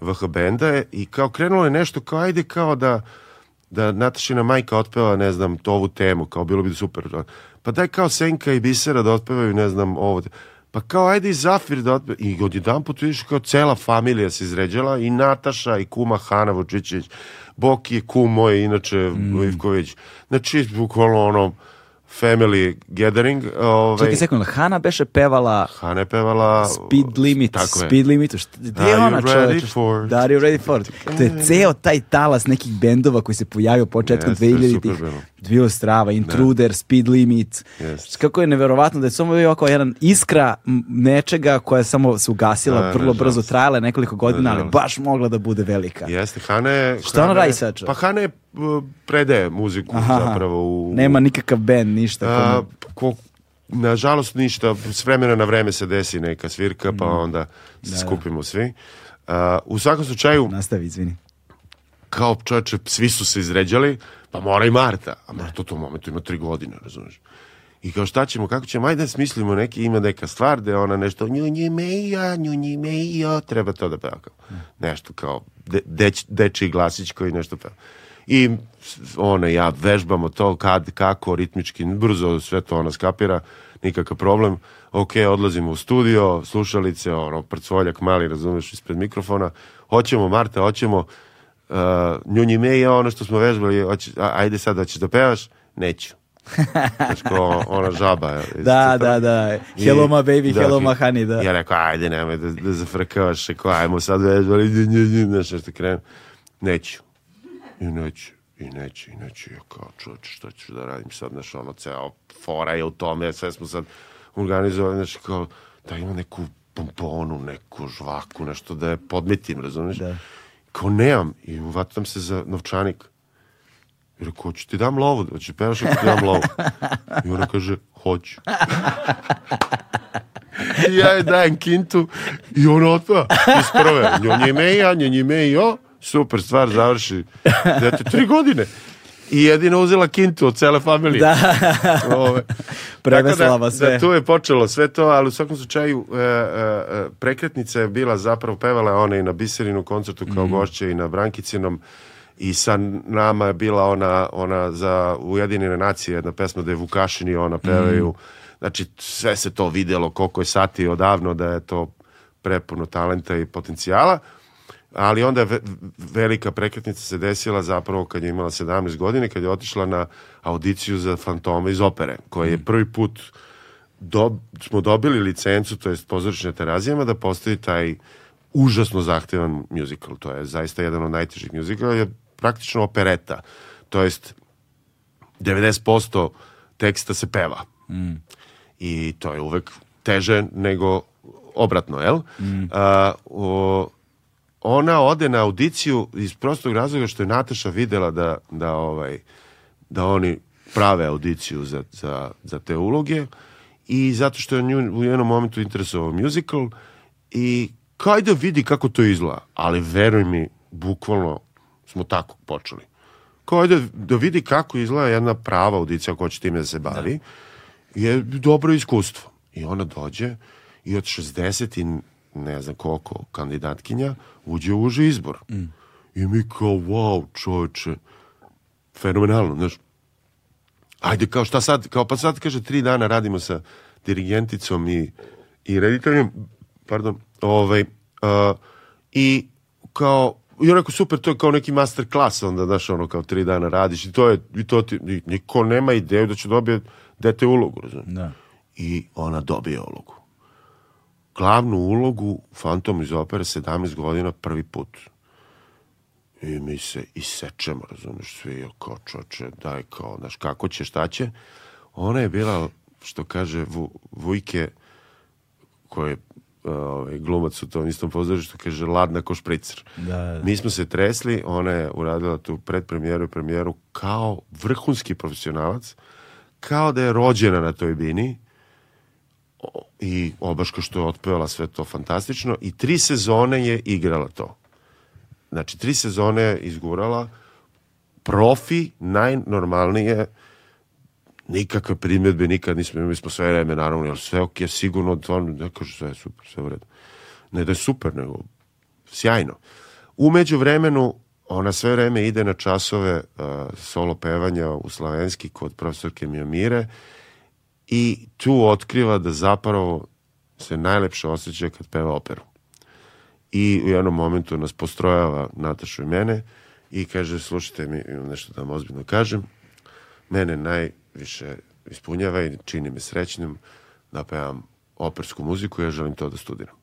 VH benda je i kao krenulo je nešto kao, ajde kao da da Natašina majka otpeva, ne znam, to ovu temu, kao bilo bi super. Pa daj kao Senka i Bisera da otpevaju, ne znam, ovo. Pa kao ajde i Zafir da otpeva. I odjedan put vidiš kao cela familija se izređala i Nataša i kuma Hana Vučićević. Boki je kum moj, inače Mm. Ivković. Znači, bukvalno ono, family gathering. Ovaj, Čekaj sekund, Hana beše pevala Hana je pevala... Speed Limit, Tako je. Speed Limit, gde je ona ready čoveče? for? Da, are you ready for it? To je ceo taj talas nekih bendova koji se pojavio početkom Jeste, 2000-ih. Bilo. Strava, Intruder, Speed Limit. Jeste. Kako je neverovatno da je samo bio oko jedan iskra nečega koja je samo se ugasila, Da, vrlo nažalost. brzo trajala nekoliko godina, ali Nažalost. baš mogla da bude velika. Jeste, Hana je... Šta ona radi sad? Pa Hana je uh, predaje muziku Aha, zapravo u... Nema nikakav band, ništa. A, ko, nažalost ništa, s vremena na vreme se desi neka svirka, Mm. pa onda se skupimo svi. A, u svakom slučaju, Nastavi, izvini. kao čovječe, svi su se izređali, pa mora i Marta. A Marta u tom momentu ima tri godine, razumiješ? I kao šta ćemo, kako ćemo, ajde da smislimo neki, ima neka stvar da je ona nešto nju nji meja, nju nji meja, treba to da peva kao. Nešto kao de, deć, dečiji glasić koji nešto peva. I ona ja vežbamo to kad, kako, ritmički, brzo sve to ona skapira, nikakav problem. Ok, odlazimo u studio, slušalice, ono, prcvoljak mali, razumeš, ispred mikrofona. Hoćemo, Marta, hoćemo, uh, njunji meja, ono što smo vežbali, hoće, a- ajde sad, hoćeš da pevaš? Neću. Znaš, ko ona žaba. je, (laughs) Da, da, da. Hello my baby, da, hello my honey, da. Ja rekao, ajde, nemoj da, da zafrkavaš, rekao, ajmo sad vežbali, nj, nj, nj, znaš, nešto krenem. Neću. I neću, i neću, i neću. Ja kao, čovječe, što ću da radim sad, znaš, ono, ceo fora je u tome, sve smo sad organizovali, znaš, kao, da ima neku pomponu, neku žvaku, nešto da je podmetim, razumiješ? Da. Kao, nemam, i uvatam se za novčanik. I rekao, hoću ti dam lovu, hoću pevaš ako ti dam lovu. I ona kaže, hoću. I ja je dajem kintu i ona otpeva iz prve. Njo njime ja, njo njime jo. Super stvar, završi. Dete, tri godine. I jedino uzela kintu od cele familije. Da. (laughs) Ove, Preveslava tako da, sve. Da, tu je počelo sve to, ali u svakom slučaju e, e, e, prekretnica je bila zapravo pevala ona i na Biserinu koncertu kao gošće i na Brankicinom i sa nama je bila ona, ona za Ujedinjene nacije jedna pesma da je Vukašin i ona pevaju. Znači sve se to videlo koliko je sati odavno da je to prepuno talenta i potencijala ali onda ve- velika prekretnica se desila zapravo kad je imala 17 godina kad je otišla na audiciju za Fantome iz opere koji je prvi put do, smo dobili licencu to jest pozorišne terazijama da postoji taj užasno zahtevan musical to je zaista jedan od najtežih muzikala je praktično opereta. To jest 90% teksta se peva. I to je uvek teže nego obratno, jel? A, o, ona ode na audiciju iz prostog razloga što je Nataša videla da, da, ovaj, da oni prave audiciju za, za, za te uloge i zato što je nju u jednom momentu interesovao musical i kaj da vidi kako to izgleda, ali veruj mi, bukvalno smo tako počeli. Kao da, da vidi kako izgleda jedna prava audicija ko će time da se bavi, je dobro iskustvo. I ona dođe i od 60 i ne znam koliko kandidatkinja uđe u uži izbor. I mi kao, wow, čovječe, fenomenalno, znaš. Ajde, kao šta sad, kao pa sad kaže tri dana radimo sa dirigenticom i, i rediteljem, pardon, ovaj, uh, i kao, i rekao, super, to je kao neki master klas, onda, znaš, ono, kao tri dana radiš i to je, i to ti, niko nema ideju da će dobije dete ulogu, razumiješ? Da. I ona dobije ulogu. Glavnu ulogu Fantom iz opere 17 godina prvi put. I mi se isečemo, razumiješ, svi kao čoče, daj kao, znaš, kako će, šta će. Ona je bila, što kaže Vu, Vujke, koji je ovaj, glumac u tom istom pozorištu, kaže, ladna ko špricer. Da, da. Mi smo se tresli, ona je uradila tu predpremijeru i premijeru kao vrhunski profesionalac, kao da je rođena na toj bini i obaška što je otpevala sve to fantastično i tri sezone je igrala to. Znači, tri sezone je izgurala profi, najnormalnije nikakve primjedbe nikad nismo imali, smo sve vreme naravno, jer sve ok, sigurno, to ne kaže sve je super, sve u redu. Ne da je super, nego sjajno. Umeđu vremenu, ona sve vreme ide na časove uh, solo pevanja u slavenski kod profesorke Mijamire i tu otkriva da zapravo se najlepše osjeća kad peva operu. I u jednom momentu nas postrojava Natašu i mene i kaže, slušajte mi, imam nešto da vam ozbiljno kažem, mene najviše ispunjava i čini me srećnim da pevam opersku muziku, ja želim to da studiram.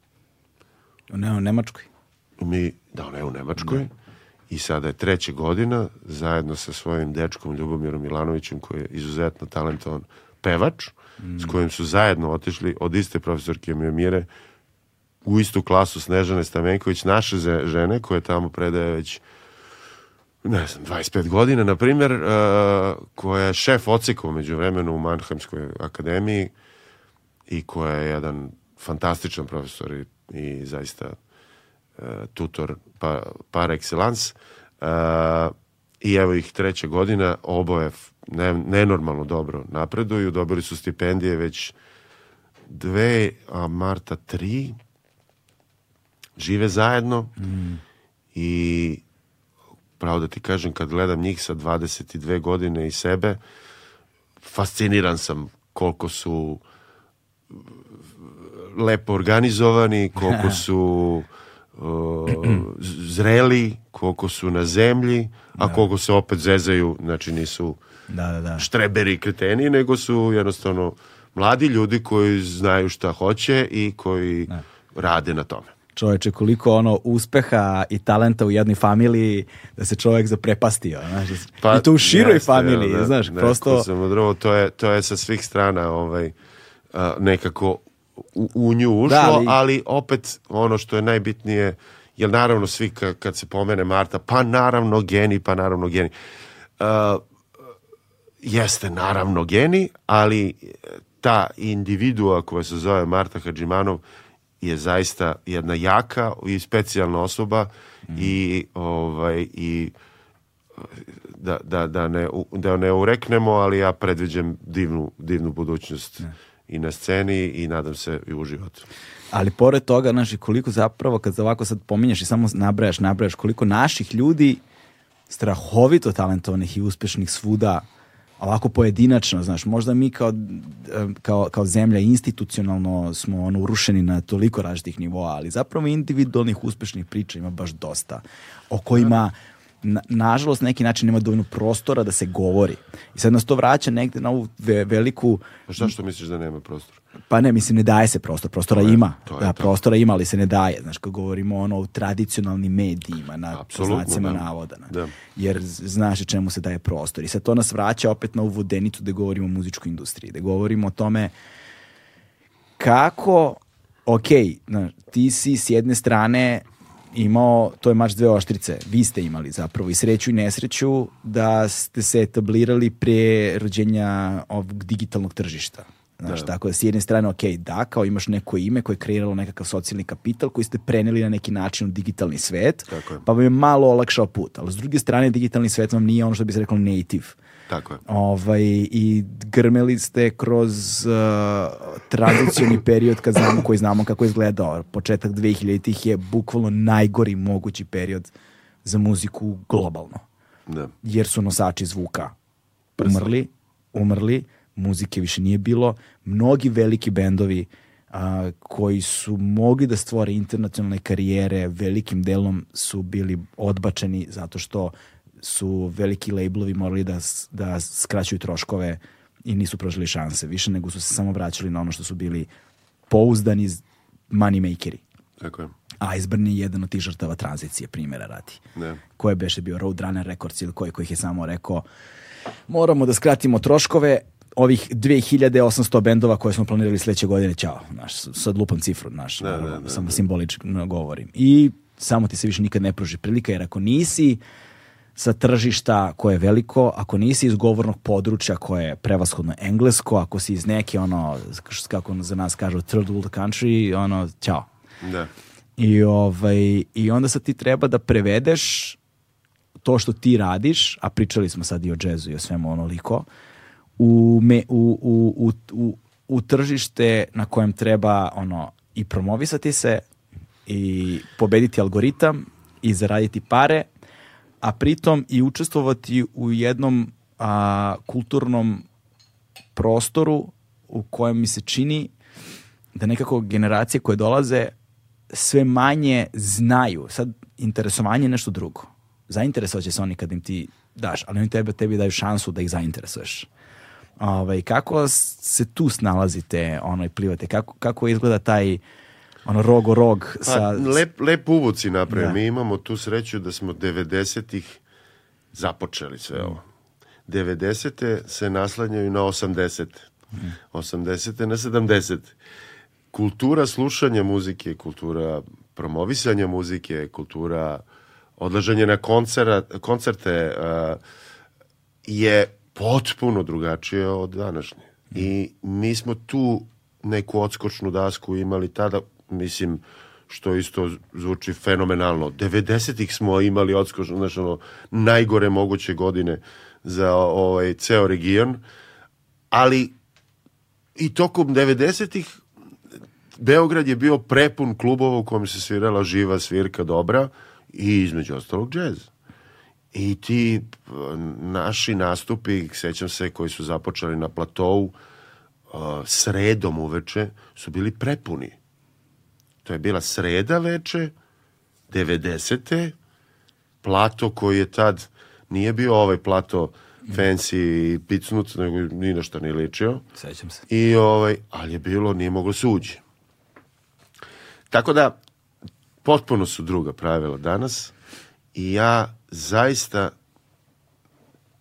Ne, u Nemačkoj. Mi, da, ona je u Nemačkoj i sada je treća godina zajedno sa svojim dečkom Ljubomirom Milanovićem koji je izuzetno talentovan pevač s kojim su zajedno otišli od iste profesorke Mijomire u istu klasu Snežane Stamenković, naše žene koje tamo predaje već ne znam, 25 godina, na primjer, uh, koja je šef oceka među vremenu u Mannheimskoj akademiji i koja je jedan fantastičan profesor i, i zaista uh, tutor pa, par excellence. Uh, I evo ih treća godina, oboje ne, nenormalno dobro napreduju, dobili su stipendije već dve, a Marta tri, žive zajedno. I pravo da ti kažem, kad gledam njih sa 22 godine i sebe, fasciniran sam koliko su lepo organizovani, koliko (laughs) su uh, zreli, koliko su na zemlji, a koliko se opet zezaju, znači nisu Da, da, da. štreberi i kreteni, nego su jednostavno mladi ljudi koji znaju šta hoće i koji rade na tome. Čoveče, koliko ono uspeha i talenta u jednoj familiji da se čovjek zaprepastio, znaš. I to u široj Pa, jeste, familiji, da, znaš, da, prosto... sam odrovo, to je, to je sa svih strana ovaj, a, nekako u, u nju ušlo, Da, ali- ali... opet ono što je najbitnije, jer naravno svi ka- kad se pomene Marta, pa naravno geni, pa naravno geni. A, jeste naravno geni, ali ta individua koja se zove Marta Hadžimanov je zaista jedna jaka i specijalna osoba i ovaj i da, da, da, ne, da ne ureknemo, ali ja predviđam divnu, divnu budućnost i na sceni i nadam se i u životu. Ali pored toga, znaš, koliko zapravo, kad ovako sad pominješ i samo nabrajaš, nabrajaš, koliko naših ljudi strahovito talentovanih i uspešnih svuda, ovako pojedinačno, znaš, možda mi kao, kao, kao zemlja institucionalno smo ono urušeni na toliko različitih nivoa, ali zapravo individualnih uspešnih priča ima baš dosta, o kojima na, nažalost na neki način nema dovoljno prostora da se govori. I sad nas to vraća negde na ovu ve- veliku Pa šta što misliš da nema prostora? Pa ne, mislim, ne daje se prostor. Prostora To je- ima. to je da, to. prostora ima, ali se ne daje. Znaš, kad govorimo ono o tradicionalnim medijima, na znacima da. navoda. na. Da. Jer znaš i čemu se daje prostor. I sad to nas vraća opet na ovu vodenicu gde govorimo o muzičkoj industriji. Gde govorimo o tome kako, ok, znaš, ti si s jedne strane imao, to je mač dve oštrice, vi ste imali zapravo i sreću i nesreću da ste se etablirali pre rođenja ovog digitalnog tržišta. Znaš, Da. tako da s jedne strane, ok, da, kao imaš neko ime koje je kreiralo nekakav socijalni kapital koji ste preneli na neki način u digitalni svet, Tako je. pa vam je malo olakšao put. Ali s druge strane, digitalni svet vam nije ono što bi se reklo native. Tako je. Ovaj, I grmeli ste kroz uh, tradicioni (coughs) period kad znamo, koji znamo kako je izgledao. Početak 2000-ih je bukvalno najgori mogući period za muziku globalno. Da. Jer su nosači zvuka umrli, umrli, muzike više nije bilo. Mnogi veliki bendovi a, koji su mogli da stvore internacionalne karijere velikim delom su bili odbačeni zato što su veliki labelovi morali da, da skraćuju troškove i nisu prožili šanse više, nego su se samo vraćali na ono što su bili pouzdani money makeri. Tako je. A Iceburn je jedan od tih žrtava tranzicije, primjera radi. Da. Ko je beše bio Roadrunner Records ili koji kojih je samo rekao moramo da skratimo troškove ovih 2800 bendova koje smo planirali sledeće godine, ćao, znaš, sad lupam cifru, znaš, Da, naravno, da, da, samo simbolično govorim. I samo ti se više nikad ne pruži prilika, jer ako nisi sa tržišta koje je veliko, ako nisi iz govornog područja koje je prevashodno englesko, ako si iz neke, ono, kako za nas kažu, third world country, ono, ćao. Da. I, ovaj, I onda sad ti treba da prevedeš to što ti radiš, a pričali smo sad i o džezu i o svemu onoliko, u, me, u, u, u, u, tržište na kojem treba ono i promovisati se i pobediti algoritam i zaraditi pare, a pritom i učestvovati u jednom a, kulturnom prostoru u kojem mi se čini da nekako generacije koje dolaze sve manje znaju. Sad, interesovanje je nešto drugo. Zainteresovat će se oni kad im ti daš, ali oni tebe, tebi daju šansu da ih zainteresuješ. Ovaj, kako se tu snalazite ono, i plivate? Kako, kako izgleda taj ono rogo rog sa... Pa, lep, lep uvod si napravio. Da. Mi imamo tu sreću da smo 90-ih započeli sve ovo. 90. se naslanjaju na 80. 80. na 70. Kultura slušanja muzike, kultura promovisanja muzike, kultura odlaženja na koncera, koncerte uh, je potpuno drugačije od današnje. I mi smo tu neku odskočnu dasku imali tada, mislim, što isto zvuči fenomenalno. 90-ih smo imali odskočnu, znači ono, najgore moguće godine za ovaj ceo region, ali i tokom 90-ih Beograd je bio prepun klubova u kojem se svirala živa svirka dobra i između ostalog džez. I ti naši nastupi, sećam se, koji su započeli na platovu, uh, sredom uveče, su bili prepuni. To je bila sreda veče, 90. Plato koji je tad, nije bio ovaj plato fancy i picnut, nego ni na šta nije ličio. Sećam se. I ovaj, ali je bilo, nije moglo se uđe. Tako da, potpuno su druga pravila danas i ja zaista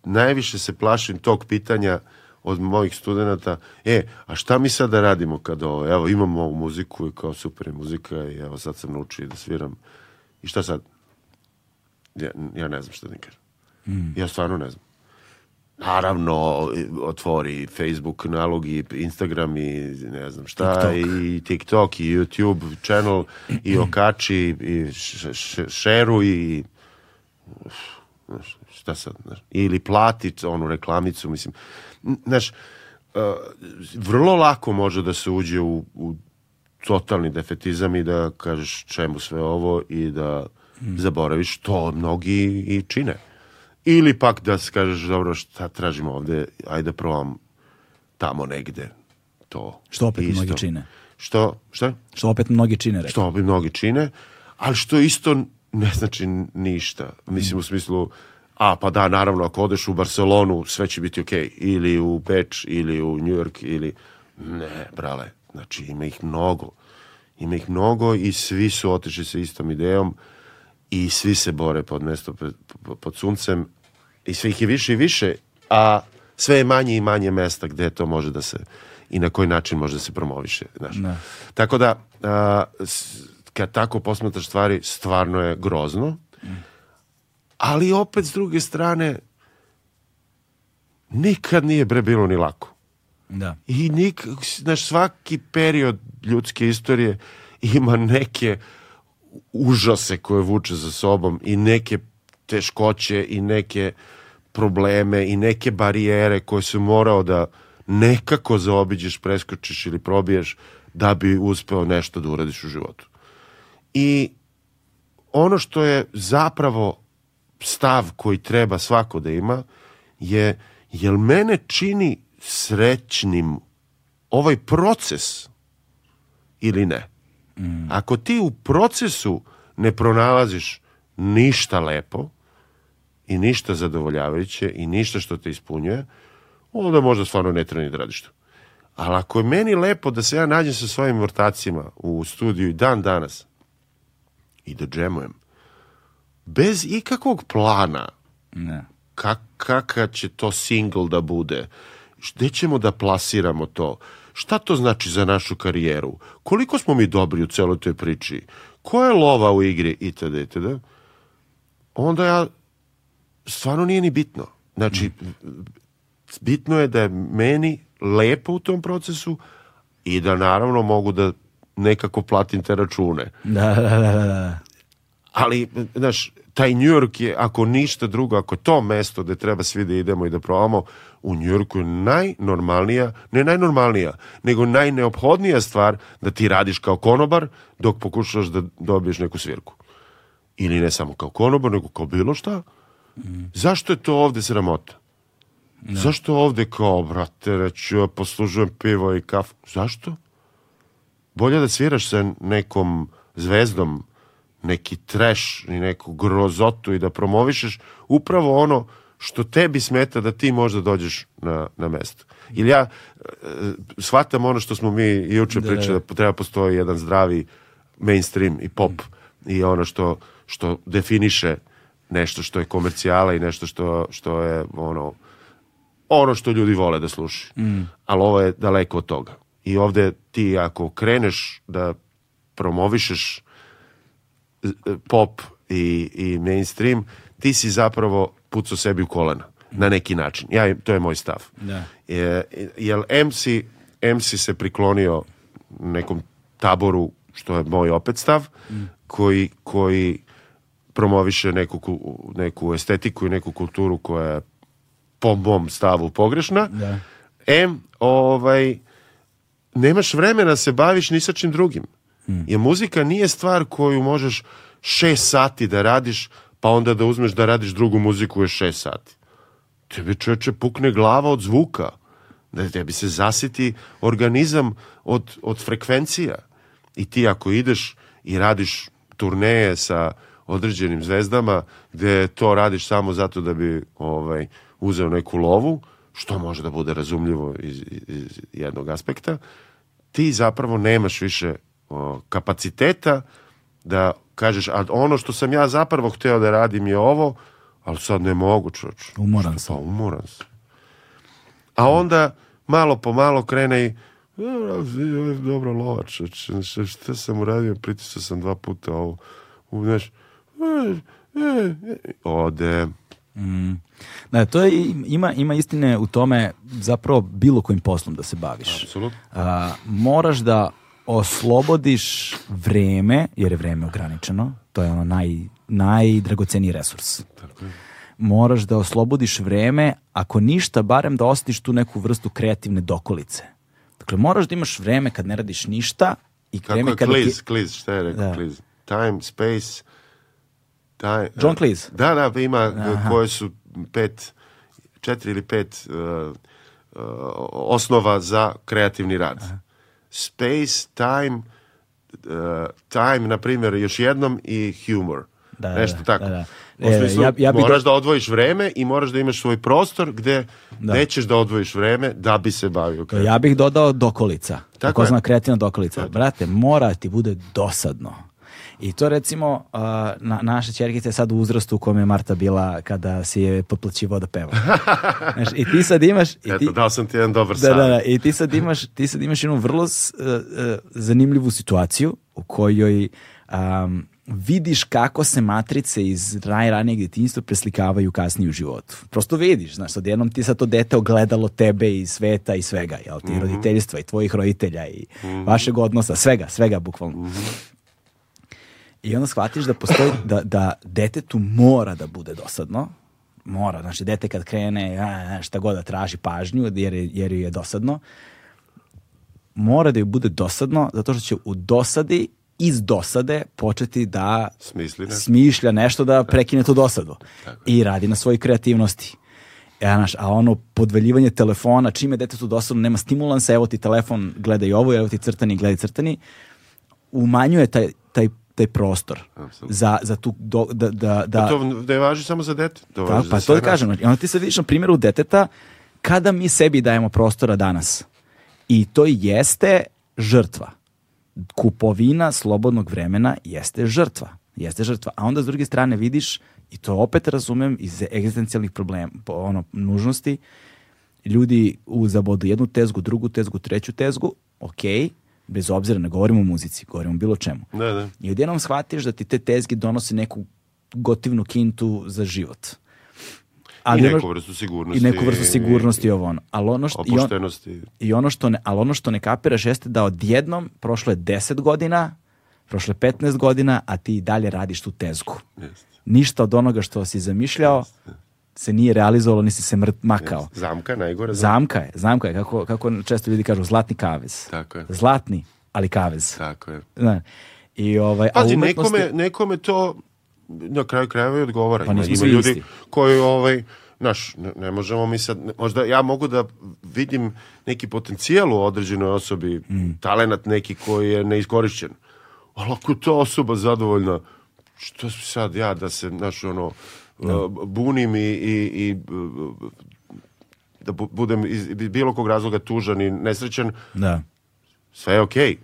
najviše se plašim tog pitanja od mojih studenta, e, a šta mi sada radimo kada ovo, evo imamo ovu muziku i kao super je muzika i evo sad sam naučio da sviram i šta sad? Ja, ja ne znam šta da kažem. Ja stvarno ne znam. Naravno, otvori Facebook nalog i Instagram i ne znam šta, TikTok. i TikTok i YouTube channel i (clears throat) okači i šeru i Znaš, šta sad, znaš, ili plati onu reklamicu, mislim, znaš, uh, vrlo lako može da se uđe u, u totalni defetizam i da kažeš čemu sve ovo i da zaboraviš to mnogi i čine. Ili pak da se kažeš, dobro, šta tražimo ovde, ajde da probam tamo negde to. Što opet isto. mnogi čine. Što, šta? Što opet mnogi čine, rekao. Što bi mnogi čine, ali što isto ne znači ništa. Mislim u smislu, a pa da, naravno, ako odeš u Barcelonu, sve će biti okej. Ili u Beč, ili u New York, ili... Ne, brale, znači ima ih mnogo. Ima ih mnogo i svi su otišli sa istom idejom i svi se bore pod mesto pod, suncem i sve ih je više i više, a sve je manje i manje mesta gde to može da se i na koji način može da se promoviše. Znaš. Da. Tako da, a, s- kad tako posmatraš stvari, stvarno je grozno, ali opet s druge strane, nikad nije bre bilo ni lako. Da. I nik, znaš, svaki period ljudske istorije ima neke užase koje vuče za sobom i neke teškoće i neke probleme i neke barijere koje su morao da nekako zaobiđeš, preskočiš ili probiješ da bi uspeo nešto da uradiš u životu. I ono što je zapravo stav koji treba svako da ima je jel mene čini srećnim ovaj proces ili ne. Ako ti u procesu ne pronalaziš ništa lepo i ništa zadovoljavajuće i ništa što te ispunjuje, onda možda stvarno ne treba ni da radiš to. Ali ako je meni lepo da se ja nađem sa svojim vrtacima u studiju i dan danas i da džemujem, bez ikakvog plana Ne. kak, kakav će to single da bude, gde ćemo da plasiramo to, šta to znači za našu karijeru, koliko smo mi dobri u celoj toj priči, koja je lova u igri, itd., itd., onda ja, stvarno nije ni bitno. Znači, bitno je da je meni lepo u tom procesu i da naravno mogu da nekako platim te račune. Da, da, da, da, da. Ali, znaš, taj New York je, ako ništa drugo, ako to mesto gde treba svi da idemo i da probamo, u New Yorku je najnormalnija, ne najnormalnija, nego najneophodnija stvar da ti radiš kao konobar dok pokušaš da dobiješ neku svirku. Ili ne samo kao konobar, nego kao bilo šta. Zašto je to ovde sramota? Zašto ovde kao, brate, reću, poslužujem pivo i kafu? Zašto? Bolje da sviraš sa nekom zvezdom neki trash i neku grozotu i da promovišeš upravo ono što tebi smeta da ti možda dođeš na, na mesto. Ili ja e, shvatam ono što smo mi i juče Da, pričali, da treba postoji jedan zdravi mainstream i pop i ono što, što definiše nešto što je komercijala i nešto što, što je ono ono što ljudi vole da slušaju. Ali ovo je daleko od toga. I ovde ti ako kreneš da promovišeš e, pop i, i mainstream, ti si zapravo pucao sebi u kolena na neki način. Ja, to je moj stav. Da. Je, jel MC, MC se priklonio nekom taboru, što je moj opet stav, koji, koji promoviše neku, ku- neku estetiku i neku kulturu koja je po mom stavu pogrešna. Da. Em, ovaj, nemaš vremena da se baviš ni sa čim drugim. Jer muzika nije stvar koju možeš šest sati da radiš, pa onda da uzmeš da radiš drugu muziku još šest sati. Tebi čoveče pukne glava od zvuka. Da tebi se zasiti organizam od, od frekvencija. I ti ako ideš i radiš turneje sa određenim zvezdama gde to radiš samo zato da bi ovaj, uzeo neku lovu, što može da bude razumljivo iz, iz jednog aspekta, ti zapravo nemaš više o, kapaciteta da kažeš, a ono što sam ja zapravo hteo da radim je ovo, ali sad ne mogu, čoč. Umoran Pa umoran sam. A onda malo po malo krene i "E, dobro lovač, čoč, šta- sam uradio, pritisao sam dva puta ovo, znaš, e, e, ode, Da, to je, ima, ima istine u tome zapravo bilo kojim poslom da se baviš. apsolutno. A, moraš da oslobodiš vreme, jer je vreme ograničeno, to je ono naj, najdragoceniji resurs. moraš da oslobodiš vreme, ako ništa, barem da ostiš tu neku vrstu kreativne dokolice. Dakle, moraš da imaš vreme kad ne radiš ništa i Kako vreme je kada Cleese, ti... Cleese, šta je rekao Da. Cleese? Time, space, time, John Cleese? Da, da, ima Aha. koje su pet, četiri ili pet uh, uh, osnova za kreativni rad. Space, time, uh, time, na primjer, još jednom i humor. Da, Nešto da, tako. da, da. E, smislu, ja- ja bi moraš do- da odvojiš vreme i moraš da imaš svoj prostor gde nećeš da odvojiš vreme da bi se bavio kreativnim. Ja bih dodao dokolica. Tako Tako je. kreativna dokolica. Brate, mora ti bude dosadno. I to recimo, uh, na, naša čerkica je sad u uzrastu u kome je Marta bila kada si je potplaćivao da peva. (laughs) Znaš, I ti sad imaš... I ti, Eto, dao sam ti jedan dobar da, da, da, i ti sad imaš, ti sad imaš jednu vrlo uh, uh, zanimljivu situaciju u kojoj um, vidiš kako se matrice iz najranijeg djetinjstva preslikavaju kasnije u životu. Prosto vidiš, znaš, odjednom ti sad to dete ogledalo tebe i sveta i svega, jel ti, roditeljstva i tvojih roditelja i vašeg odnosa, svega, svega bukvalno. I onda shvatiš da postoji, da, da detetu mora da bude dosadno, mora, znači dete kad krene a, šta god da traži pažnju jer, je- jer je dosadno, mora da joj bude dosadno zato što će u dosadi iz dosade početi da Smisli nešto. smišlja nešto da prekine tu dosadu i radi na svojoj kreativnosti. E, znaš, a ono podvaljivanje telefona, čim je detetu dosadno, nema stimulansa, evo ti telefon, gledaj ovo, evo ti crtani, gledaj crtani, umanjuje taj, taj, taj prostor Apsolutno. za, za tu, do, da, da, da, To ne važi samo za dete. To Pa, važi pa za to da kažem, znači, onda ti sad vidiš na primjeru deteta kada mi sebi dajemo prostora danas. I to jeste žrtva. Kupovina slobodnog vremena jeste žrtva. Jeste žrtva. A onda s druge strane vidiš, i to opet razumem iz egzistencijalnih problema, ono, nužnosti, ljudi u zabodu jednu tezgu, drugu tezgu, treću tezgu, ok, bez obzira, ne govorimo o muzici, govorimo o bilo čemu. Da, da. I odjednom shvatiš da ti te tezge donose neku gotivnu kintu za život. I ono- neku vrstu sigurnosti. I neku vrstu sigurnosti i ovo ono. Ali ono što, i, on- i ono što ne, ali ono što ne kapiraš jeste da odjednom prošlo je 10 godina, prošlo je 15 godina, a ti i dalje radiš tu tezgu. Jeste. Ništa od onoga što si zamišljao se nije realizovalo, nisi se mrt makao. Zamka, najgore. Zamka je, zamka je, kako, kako često ljudi kažu, zlatni kavez. Tako je. Zlatni, ali kavez. Tako je. Zna. I ovaj, a Pazi, u umetnosti- nekome, nekome to na kraju krajeva i odgovara. Pa Ima, nismo ima svi ljudi isti. koji, ovaj, znaš, ne, ne možemo mi sad, ne- možda ja mogu da vidim neki potencijal u određenoj osobi, Mm. talenat neki koji je neiskorišćen. Ali ako je ta osoba zadovoljna, što sad ja da se, znaš, ono, uh, bunim i, i, i da bu- budem iz bilo kog razloga tužan i nesrećan, Da. sve je okej.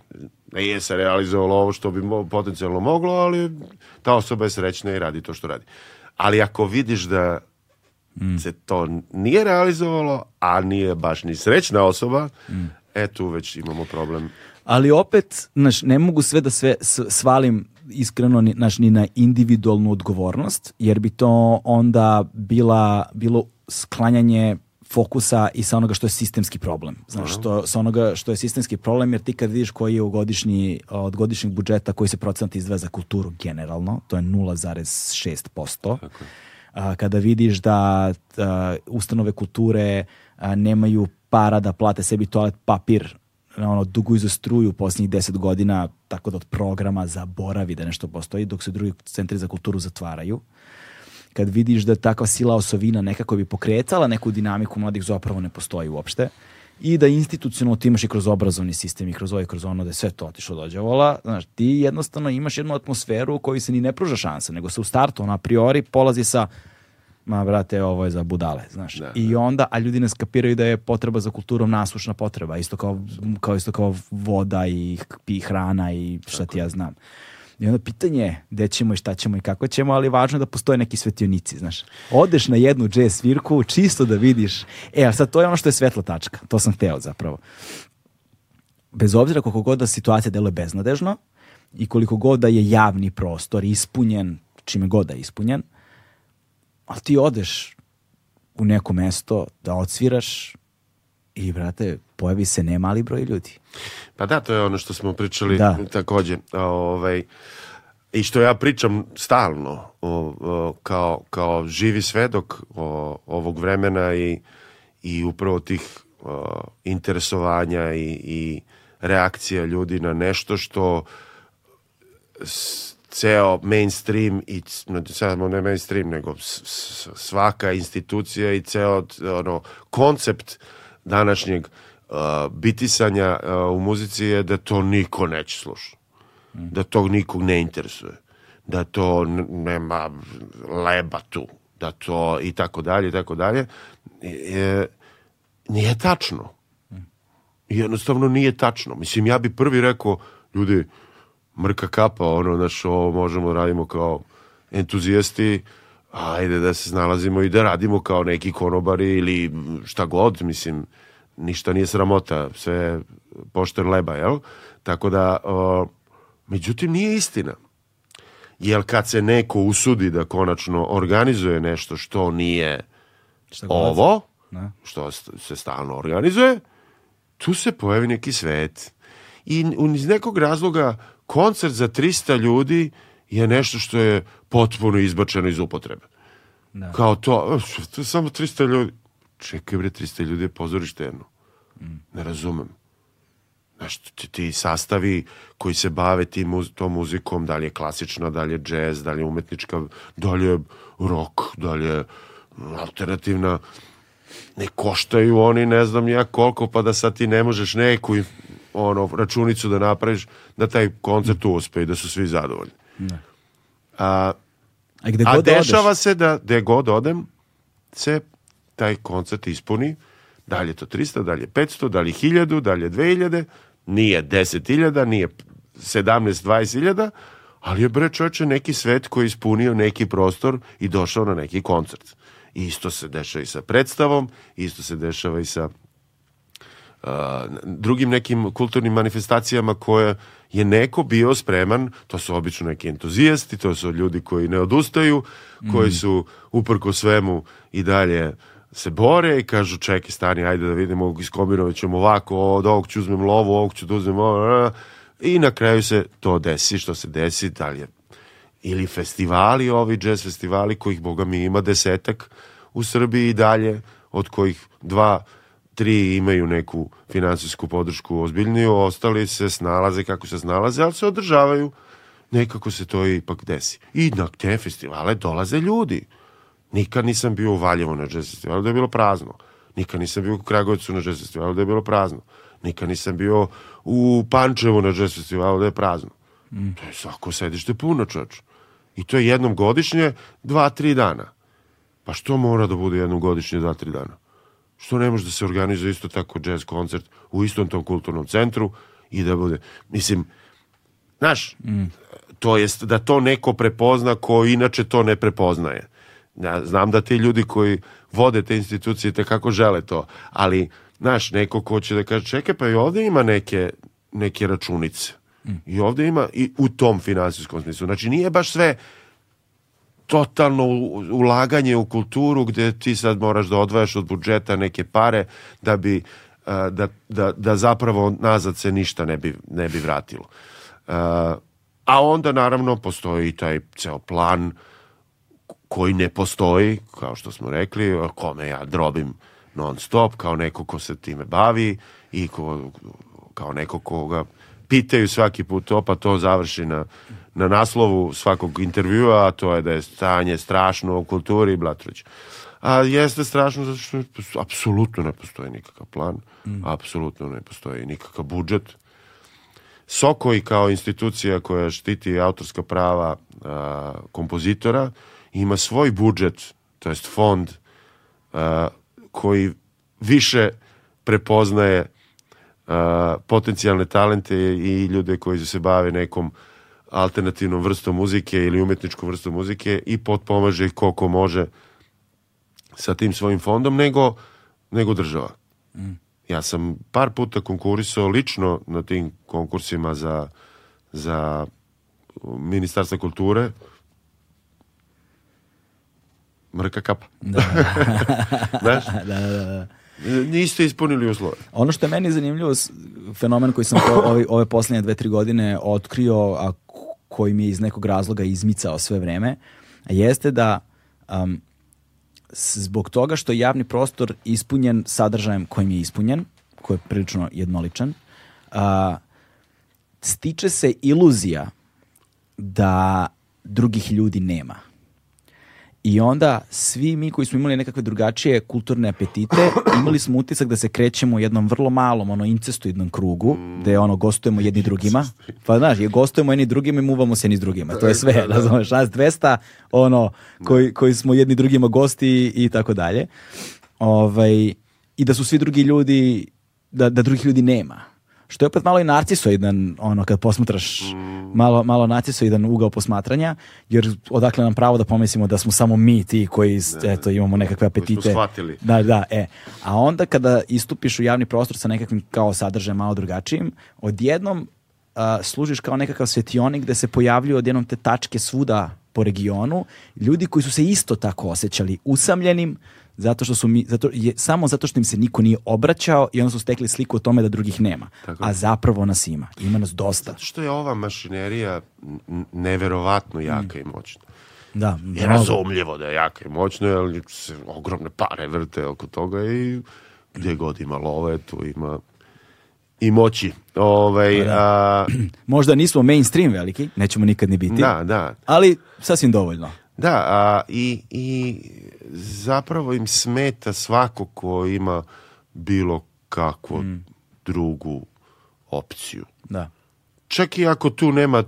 Nije se realizovalo ovo što bi mo- potencijalno moglo, ali ta osoba je srećna i radi to što radi. Ali ako vidiš da se to nije realizovalo, a nije baš ni srećna osoba, e tu već imamo problem. Ali opet, znaš, ne mogu sve da sve svalim iskreno ni, znaš, ni na individualnu odgovornost, jer bi to onda bila, bilo sklanjanje fokusa i sa onoga što je sistemski problem. Znaš, što, sa onoga što je sistemski problem, jer ti kad vidiš koji je u godišnji, od godišnjeg budžeta koji se procent izdvaja za kulturu generalno, to je 0,6%. A, kada vidiš da a, ustanove kulture a, nemaju para da plate sebi toalet papir ono, duguju za struju posljednjih deset godina, tako da od programa zaboravi da nešto postoji, dok se drugi centri za kulturu zatvaraju. Kad vidiš da takva sila osovina nekako bi pokretala neku dinamiku mladih zapravo ne postoji uopšte i da institucionalno ti imaš i kroz obrazovni sistem i kroz ovo i kroz ono da je sve to otišlo dođavola, znaš, ti jednostavno imaš jednu atmosferu u kojoj se ni ne pruža šansa, nego se u startu, ono, a priori polazi sa ma brate, ovo je za budale, znaš. Da, I onda, a ljudi ne skapiraju da je potreba za kulturom nasušna potreba, isto kao, kao isto kao voda i pi hrana i šta ti ja znam. I onda pitanje je gde ćemo i šta ćemo i kako ćemo, ali važno je da postoje neki svetionici, znaš. Odeš na jednu jazz svirku čisto da vidiš. E, a sad to je ono što je svetla tačka. To sam hteo zapravo. Bez obzira koliko god da situacija deluje beznadežno i koliko god da je javni prostor ispunjen, čime god da je ispunjen, ali ti odeš u neko mesto da odsviraš i, brate, pojavi se nemali broj ljudi. Pa da, to je ono što smo pričali Da. takođe. Ovaj, i što ja pričam stalno o, o, kao, kao živi svedok o, ovog vremena i, i upravo tih o, interesovanja i, i reakcija ljudi na nešto što s- ceo mainstream i samo ne mainstream nego svaka institucija i ceo ono koncept današnjeg uh, bitisanja uh, u muzici je da to niko neće slušati. Da to nikog ne interesuje, da to nema leba tu, da to i tako dalje i tako dalje, je, nije tačno. Jednostavno nije tačno. Mislim, ja bi prvi rekao, ljudi, mrka kapa, ono, znaš, ovo možemo da radimo kao entuzijasti, ajde da se snalazimo i da radimo kao neki konobari ili šta god, mislim, ništa nije sramota, sve je pošten leba, jel? Tako da, o, međutim, nije istina. Jer kad se neko usudi da konačno organizuje nešto što nije Šta ovo, Da. što se stalno organizuje, tu se pojavi neki svet. I iz nekog razloga koncert za 300 ljudi je nešto što je potpuno izbačeno iz upotrebe. Da. Kao to, "E, to je samo 300 ljudi. Čekaj bre, 300 ljudi je pozorište jedno. Ne razumem. Znaš, ti, ti sastavi koji se bave tim, tom muzikom, da li je klasična, da li je džez, da li je umetnička, da li je rock, da li je alternativna, ne koštaju oni ne znam ja koliko, pa da sad ti ne možeš neku ono, računicu da napraviš, da taj koncert uspe i da su svi zadovoljni. A, A gde a god odeš, dešava se da gde god odem se taj koncert ispuni. Da li je to 300, da li je 500, da li je 1000, da li je 2000, nije 10.000, nije 17, 20.000, ali je bre čoveče neki svet koji je ispunio neki prostor i došao na neki koncert. I isto se dešava i sa predstavom, isto se dešava i sa drugim nekim kulturnim manifestacijama koje je neko bio spreman, to su obično neki entuzijasti, to su ljudi koji ne odustaju, koji su uprko svemu i dalje se bore i kažu čekaj stani, ajde da vidimo, iskombinovat ćemo ovako, od ovog ću uzmem lovu, ovog ću da uzmem ovo, i na kraju se to desi, što se desi, da li je ili festivali, ovi jazz festivali kojih boga mi ima desetak u Srbiji i dalje, od kojih dva, tri imaju neku finansijsku podršku ozbiljniju, ostali se snalaze kako se snalaze, ali se održavaju, nekako se to ipak desi. I na te festivale dolaze ljudi. Nikad nisam bio u Valjevu na jazz festivalu da je bilo prazno. Nikad nisam bio u Kragujevcu na jazz festivalu da je bilo prazno. Nikad nisam bio u Pančevu na jazz festivalu da je prazno. To je svako sedište puno čoč. I to je jednom godišnje, dva, tri dana. Pa što mora da bude jednom godišnje, dva, tri dana? Što ne može da se organizuje isto tako jazz koncert u istom tom kulturnom centru i da bude, mislim, znaš, to jest da to neko prepozna ko inače to ne prepoznaje. Ja znam da ti ljudi koji vode te institucije te kako žele to, ali znaš, neko ko će da kaže čekaj pa i ovde ima neke, neke računice. I ovde ima i u tom finansijskom smislu. Znači nije baš sve totalno ulaganje u kulturu gde ti sad moraš da odvajaš od budžeta neke pare da bi a, da, da, da zapravo nazad se ništa ne bi, ne bi vratilo. A, a onda naravno postoji i taj ceo plan koji ne postoji, kao što smo rekli, kome ja drobim non stop, kao neko ko se time bavi i ko, kao neko koga pitaju svaki put to, pa to završi na, na naslovu svakog intervjua, a to je da je stanje strašno u kulturi i blatroć. A jeste strašno zato što apsolutno ne postoji nikakav plan, apsolutno ne postoji nikakav budžet, Sokoj kao institucija koja štiti autorska prava a, kompozitora ima svoj budžet, to jest fond a, koji više prepoznaje a, potencijalne talente i ljude koji se bave nekom alternativnom vrstom muzike ili umetničkom vrstom muzike i potpomaže ih koliko može sa tim svojim fondom nego, nego država. Ja sam par puta konkurisao lično na tim konkursima za, za ministarstva kulture. Mrka kapa. (laughs) Znaš? Da, da, da. Niste ispunili uslove. Ono što je meni zanimljivo, fenomen koji sam (laughs) ove, ove posljednje dve, tri godine otkrio, a koji mi je iz nekog razloga izmicao sve vreme, jeste da um, zbog toga što je javni prostor ispunjen sadržajem kojim je ispunjen, koji je prilično jednoličan, a, stiče se iluzija da drugih ljudi nema. I onda svi mi koji smo imali nekakve drugačije kulturne apetite, imali smo utisak da se krećemo u jednom vrlo malom, ono, incestoidnom krugu, gde ono, gostujemo jedni drugima. Pa znaš, je gostujemo jedni drugima i muvamo se jedni drugima. To je sve, razumeš, nas 200, ono, koji, koji smo jedni drugima gosti i tako dalje. Ovaj, I da su svi drugi ljudi, da, da drugih ljudi nema. Što je opet malo i narcisoidan, ono, kad posmatraš malo, malo narcisoidan ugao posmatranja, jer odakle nam pravo da pomislimo da smo samo mi ti koji, eto, imamo nekakve Koji smo apetite. shvatili. Da, da, e. A onda kada istupiš u javni prostor sa nekakvim kao sadržajem malo drugačijim, odjednom a, služiš kao nekakav svetionik gde se pojavljuju odjednom te tačke svuda po regionu, ljudi koji su se isto tako osjećali usamljenim, zato što su mi, zato, je, samo zato što im se niko nije obraćao i onda su stekli sliku o tome da drugih nema. Tako je. A zapravo nas ima. Ima nas dosta. Zato što je ova mašinerija neverovatno jaka i moćna. Da, mnogo. razumljivo da je jaka i moćna, jer se ogromne pare vrte oko toga i gdje god ima love, tu ima i moći. Ovaj, a, (clears throat) Možda nismo mainstream veliki, nećemo nikad ni biti, da, da. ali sasvim dovoljno. Da, a, i, i zapravo im smeta svako ko ima bilo kakvu drugu opciju. Da. Čak i ako tu nema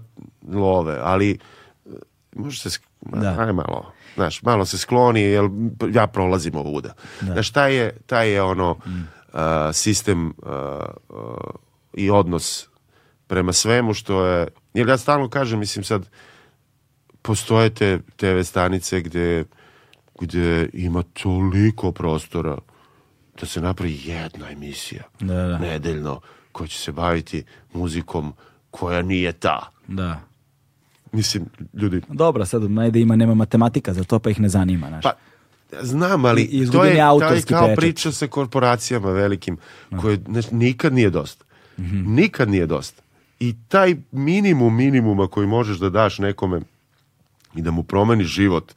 love, ali e, može se, Da. aj malo, znaš, malo se skloni, jer ja prolazim ovuda. Znaš, taj je, taj je ono a, sistem a, a, i odnos prema svemu što je, jer ja stalno kažem, mislim sad, postoje te TV stanice gde, gde ima toliko prostora da se napravi jedna emisija Da, da. nedeljno koja će se baviti muzikom koja nije ta. Da. Mislim, ljudi, Dobro, sad najde ima nema matematika za to, pa ih ne zanima, znaš. pa znam, ali I- to je, autorski kao pečat. priča sa korporacijama velikim, koje znaš, nikad nije dosta. Mhm. Nikad nije dosta. I taj minimum minimuma koji možeš da daš nekome i da mu promeniš život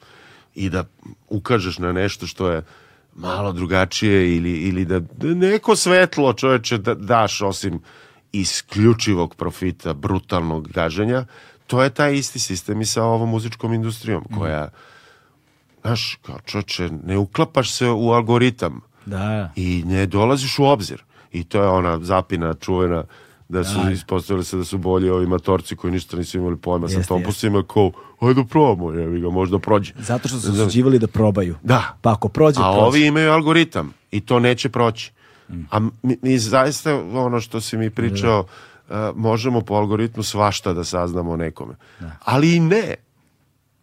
i da ukažeš na nešto što je malo drugačije ili, ili da, da neko svetlo čoveče da daš osim isključivog profita, brutalnog gaženja, to je taj isti sistem i sa ovom muzičkom industrijom koja, znaš, kao čoveče, ne uklapaš se u algoritam Da. i ne dolaziš u obzir. I to je ona zapina čuvena da su Da. ispostavili se da su bolji ovi matorci koji ništa nisu imali pojma sa Jeste, tompusima kao, ajde probamo, jevi ga, možda prođe. Zato što su osuđivali da probaju. Da. Pa ako prođe, A prođe. ovi imaju algoritam i to neće proći. A mi, mi zaista ono što si mi pričao, uh, možemo po algoritmu svašta da saznamo o nekome. Ali i ne.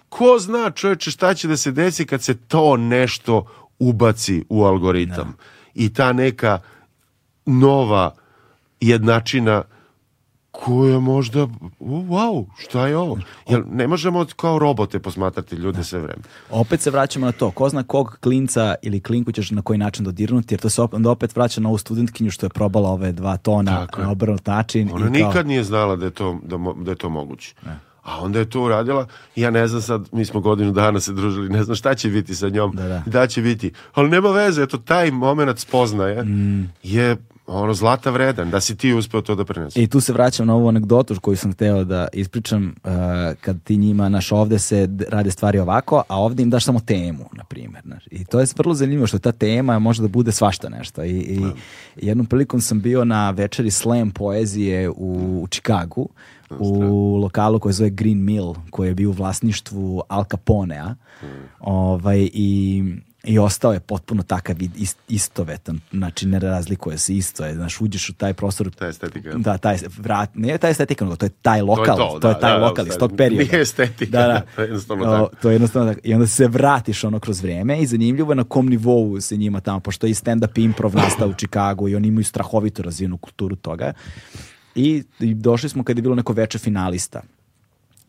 Ko zna čovječe šta će da se desi kad se to nešto ubaci u algoritam. I ta neka nova jednačina koja možda, wow, šta je ovo? Jer ne možemo kao robote posmatrati ljude sve vreme. Opet se vraćamo na to, ko zna kog klinca ili klinku ćeš na koji način dodirnuti, jer to se opet, onda opet vraća na ovu studentkinju što je probala ove dva tona Tako na obrnut način. Ona i kao, nikad nije znala da je to, da, da je to moguće. A onda je to uradila ja ne znam sad, mi smo godinu dana se družili, ne znam šta će biti sa njom, Da, da. će biti. Ali nema veze, eto taj moment spoznaje Mm. je ono zlata vredan, da si ti uspeo to da preneseš. I tu se vraćam na ovu anegdotu koju sam hteo da ispričam uh, kad ti njima, naš ovde se rade stvari ovako, a ovde im daš samo temu, na primjer. Znaš. I to je vrlo zanimljivo što ta tema može da bude svašta nešto. I, i jednom prilikom sam bio na večeri slam poezije u, u Čikagu, u lokalu koji se zove Green Mill, koji je bio u vlasništvu Al Caponea. Ovaj, i i ostao je potpuno takav ist- istovetan, znači ne razlikuje se, isto je, znaš, uđeš u taj prostor, Ta estetika. da, taj vrat, ne taj estetika, nego to je taj lokal, to je, to, da, taj da, lokal da, iz tog perioda. nije estetika, Da, da. (laughs) to je jednostavno O, tako. to je jednostavno tako. I onda se vratiš ono kroz vreme i zanimljivo je na kom nivou se njima tamo, pošto je i stand-up improv nastao u Čikagu i oni imaju strahovito razvijenu kulturu toga. I, I došli smo kad je bilo neko veče finalista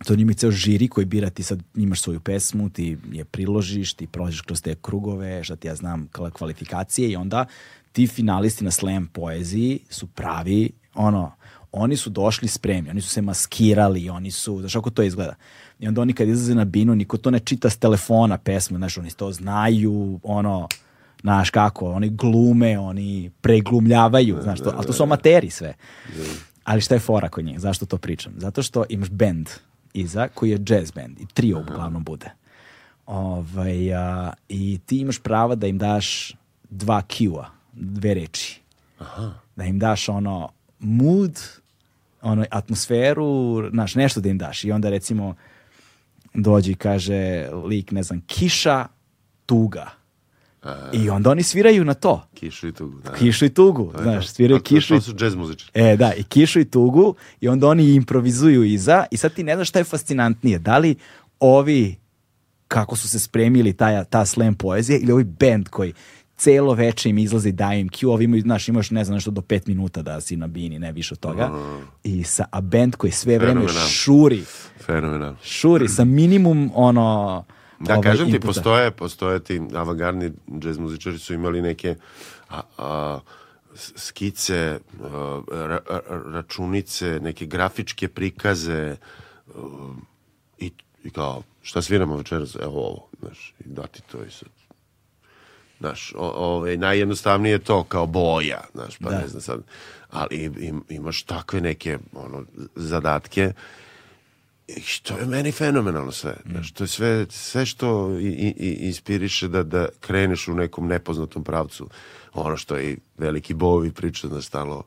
to njima je ceo žiri koji bira ti sad imaš svoju pesmu, ti je priložiš, ti prođeš kroz te krugove, šta ti ja znam, kvalifikacije i onda ti finalisti na slam poeziji su pravi, ono, oni su došli spremni, oni su se maskirali, oni su, znaš kako to izgleda. I onda oni kad izlaze na binu, niko to ne čita s telefona pesmu, znaš, oni to znaju, ono, znaš kako, oni glume, oni preglumljavaju, znaš, to, ali to su amateri sve. Ali šta je fora kod njih? Zašto to pričam? Zato što imaš band iza koji je jazz band i trio uglavnom bude. Ovaj, a, I ti imaš prava da im daš dva Q-a, dve reči. Da im daš ono mood, ono atmosferu, znaš, nešto da im daš. I onda recimo dođe i kaže lik, ne znam, kiša, tuga. I onda oni sviraju na to. Kišu i tugu. Da. Kišu i tugu, To znaš, sviraju To- kišu To su džez muzičari. E, da, i kišu i tugu i onda oni improvizuju iza i sad ti ne znaš šta je fascinantnije. Da li ovi, kako su se spremili ta, ta slam poezija ili ovi band koji celo veče im izlazi i daju im cue, ovi imaju, znaš, imaš ne znam nešto do pet minuta da si na bini, ne više od toga. I sa, a band koji sve vreme šuri, Fenomenalno. šuri sa minimum ono... Da, ovaj, kažem ti, inputa. postoje, postoje ti avangardni džez muzičari su imali neke a, a, skice, a, ra- ra- računice, neke grafičke prikaze i, i kao, šta sviramo večeras? Evo ovo, znaš, i dati to i sad. Znaš, o, ove, najjednostavnije je to kao boja, znaš, pa Da. ne znam sad, ali im, imaš takve neke ono, zadatke i što je meni fenomenalno sve. Znaš, to je sve, sve što i, i, i inspiriše da, da kreneš u nekom nepoznatom pravcu. Ono što i veliki bovi priča, znaš, stalno,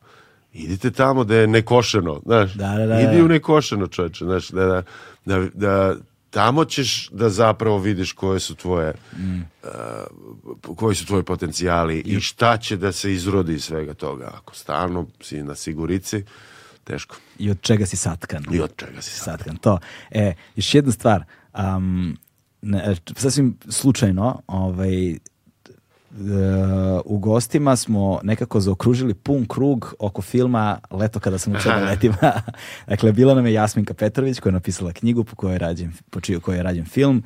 idite tamo da je nekošeno, znaš, Da, da, da, idi da. u nekošeno, čoveče, znaš, da, da, da, da tamo ćeš da zapravo vidiš koje su tvoje uh, koji su tvoji potencijali i šta će da se izrodi iz svega toga. Ako stalno si na sigurici, teško. I od čega si satkan. I od čega si sad? Satkan, to. E, još jedna stvar, um, ne, sasvim slučajno, ovaj, e, u gostima smo nekako zaokružili pun krug oko filma Leto kada sam učeo da letim. dakle, bila nam je Jasminka Petrović koja je napisala knjigu po kojoj je rađen, po čiju kojoj je rađen film.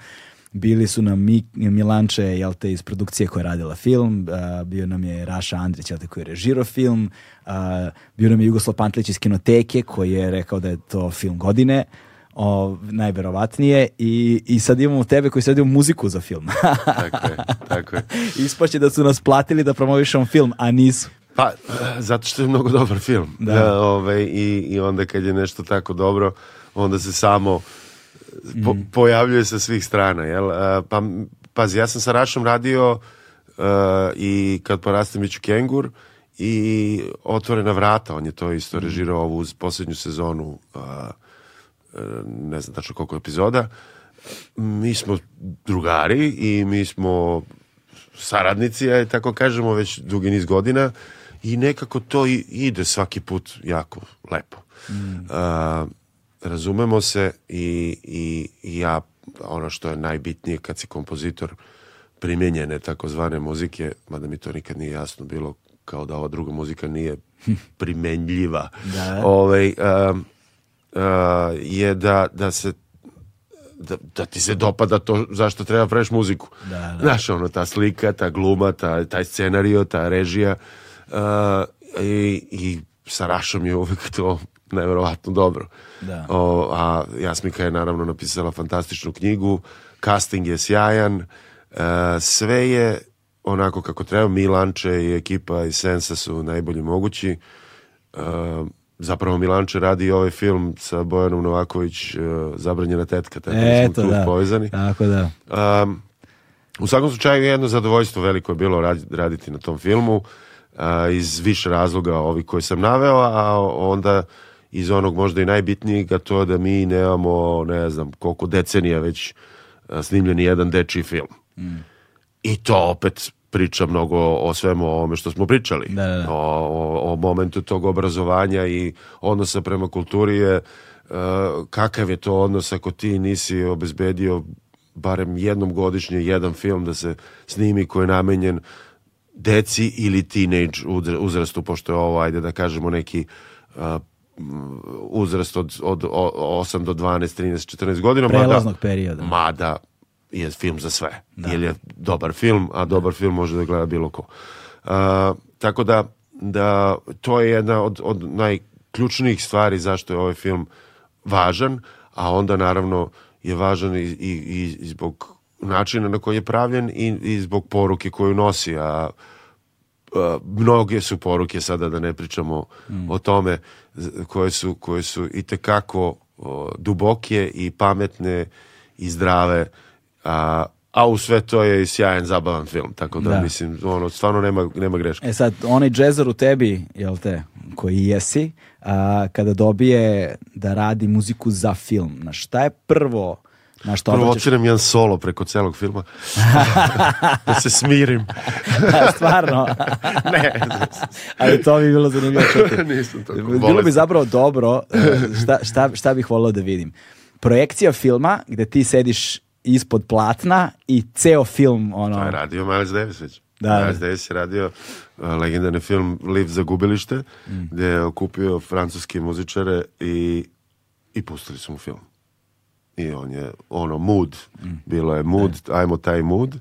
Bili su nam Mi, Milanče, jel te, iz produkcije koja je radila film, a, bio nam je Raša Andrić, jel te, koji je režirao film, a, bio nam je Jugoslav Pantlić iz Kinoteke, koji je rekao da je to film godine, o, najverovatnije, i, i sad imamo tebe koji sad muziku za film. (laughs) Tako je, tako je. Ispaće da su nas platili da promovišemo film, a nisu. Pa, zato što je mnogo dobar film. Da. Da. ovaj, i, I onda kad je nešto tako dobro, onda se samo po, pojavljuje sa svih strana. Jel? Pa, pazi, ja sam sa Rašom radio eh, i kad porastem bit ću kengur i otvorena vrata, on je to isto režirao ovu uz posljednju sezonu eh, ne znam tačno koliko epizoda. Mi smo drugari i mi smo saradnici, aj tako kažemo, već dugi niz godina i nekako to ide svaki put jako lepo. A, razumemo se i, i, i ja, ono što je najbitnije kad si kompozitor primjenjene takozvane muzike, mada mi to nikad nije jasno bilo kao da ova druga muzika nije (laughs) primenljiva. Da. Ovaj, a, a, je da, da se da, da ti se dopada to zašto treba praviš muziku. Da, da. Znaš, ono, ta slika, ta gluma, ta, taj scenario, ta režija uh, i, i sa Rašom je uvijek to nevjerovatno dobro. Da. O, a Jasmika je naravno napisala fantastičnu knjigu, casting je sjajan, uh, sve je onako kako treba, Milanče i ekipa iz Sensa su najbolji mogući. Uh, zapravo Milanče radi i ovaj film sa Bojanom Novaković, uh, Zabranjena tetka, tako da smo tu da. povezani. Tako da. Um, u svakom slučaju jedno zadovoljstvo veliko je bilo radi- raditi na tom filmu a, iz više razloga ovi koje sam naveo, a onda iz onog možda i najbitnijeg, a to je da mi nemamo, ne znam, koliko decenija već a, snimljeni jedan dečiji film. I to opet priča mnogo o svemu ovome što smo pričali. Da, da, da. O, o, o momentu tog obrazovanja i odnosa prema kulturi je e, kakav je to odnos ako ti nisi obezbedio barem jednom godišnje jedan film da se snimi koji je namenjen deci ili teenage uzrastu, pošto je ovo, ajde da kažemo, neki m, uzrast od, od, o- 8 do 12, 13, 14 godina. mada- Prelaznog perioda. Mada je film za sve. Jer je dobar film, a dobar film može da gleda bilo ko. A, tako da, da to je jedna od, od ključnih stvari zašto je ovaj film važan, a onda naravno je važan i, i, i zbog načina na koji je pravljen i, i zbog poruke koju nosi, a a, mnoge su poruke sada da ne pričamo mm. o tome koje su, koje su i tekako o, duboke i pametne i zdrave a, a u sve to je i sjajan zabavan film tako da, Da. mislim ono stvarno nema, nema greške E sad, onaj džezar u tebi, jel te, koji jesi, a, kada dobije da radi muziku za film, na šta je prvo na što odsviram jedan solo preko celog filma (laughs) da se smirim (laughs) Stvarno, ne ali to bi bilo zanimljivo čuti. (laughs) nisam tako Bilo bi bolestan. zapravo dobro, e, šta, šta, šta bih volio da vidim. Projekcija filma gde ti sediš ispod platna i ceo film, ono... To je radio Miles Davis već. Da. Miles Davis je radio uh, legendarni film Liv za gubilište, Mm. gde je okupio francuske muzičare i, i pustili su mu film. I on je, ono, mood. Bilo je mood, ajmo taj mood.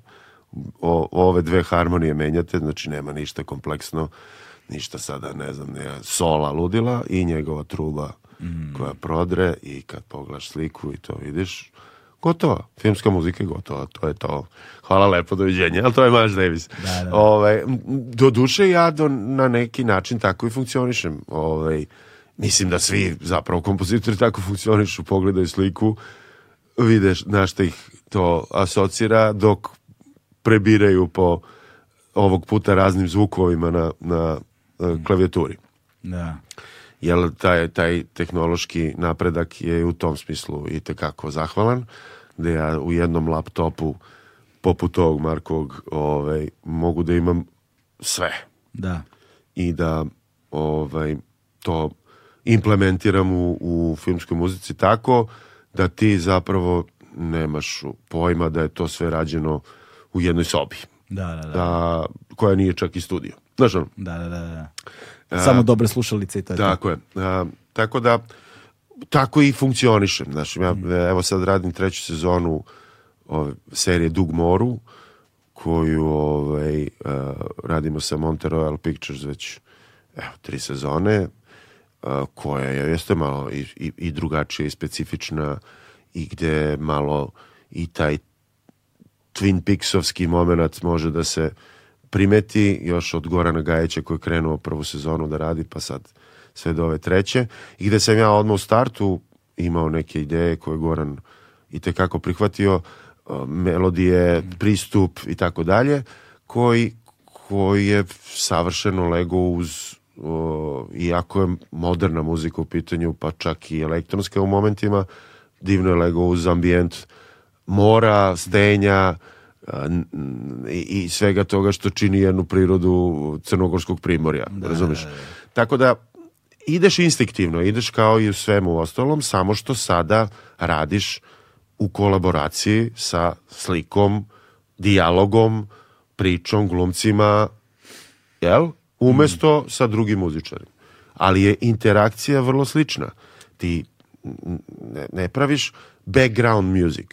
O, ove dve harmonije menjate, znači nema ništa kompleksno, ništa sada, ne znam, ne, sola ludila i njegova truba Mm. koja prodre i kad pogledaš sliku i to vidiš, gotovo. Filmska muzika je gotova, to je to. Hvala lepo, doviđenja, ali to je Miles Davis. Da, da. Ovaj, m, do duše ja do, na neki način tako i funkcionišem. Ovaj, mislim da svi zapravo kompozitori tako funkcionišu, pogledaju sliku, videš na šta ih to asocira, dok prebiraju po ovog puta raznim zvukovima na, na klavijaturi Da. jer taj, taj tehnološki napredak je u tom smislu i tekako zahvalan, da ja u jednom laptopu poput ovog Markovog ovaj, mogu da imam sve Da. i da ovaj, to implementiram u, u filmskoj muzici tako da ti zapravo nemaš pojma da je to sve rađeno u jednoj sobi, Da, da, da. da, koja nije čak i studio. Znaš ono, Da, da, da, da. Samo dobre slušalice i to je. Tako je. A, tako da, tako i funkcionišem. Znači, ja evo sad radim treću sezonu ove, serije Dug Moru, koju ovaj, a, radimo sa Monte Royal Pictures već evo, tri sezone, koja je, jeste malo i, i, i drugačija i specifična i gde malo i taj Twin Peaksovski moment može da se primeti još od Gorana Gajića koji je krenuo prvu sezonu da radi pa sad sve do ove treće. I gde sam ja odmah u startu imao neke ideje koje je Goran i tekako prihvatio melodije, pristup i tako dalje koji, koji je savršeno lego uz o, iako je moderna muzika u pitanju pa čak i elektronska u momentima divno je lego uz ambijent mora, stenja a, n- n- i, i svega toga što čini jednu prirodu crnogorskog primorja, razumeš? Tako da ideš instinktivno, ideš kao i u svemu ostalom, samo što sada radiš u kolaboraciji sa slikom, dijalogom, pričom, glumcima, jel? Umesto sa drugim muzičarima. Ali je interakcija vrlo slična. Ti ne, ne praviš background music.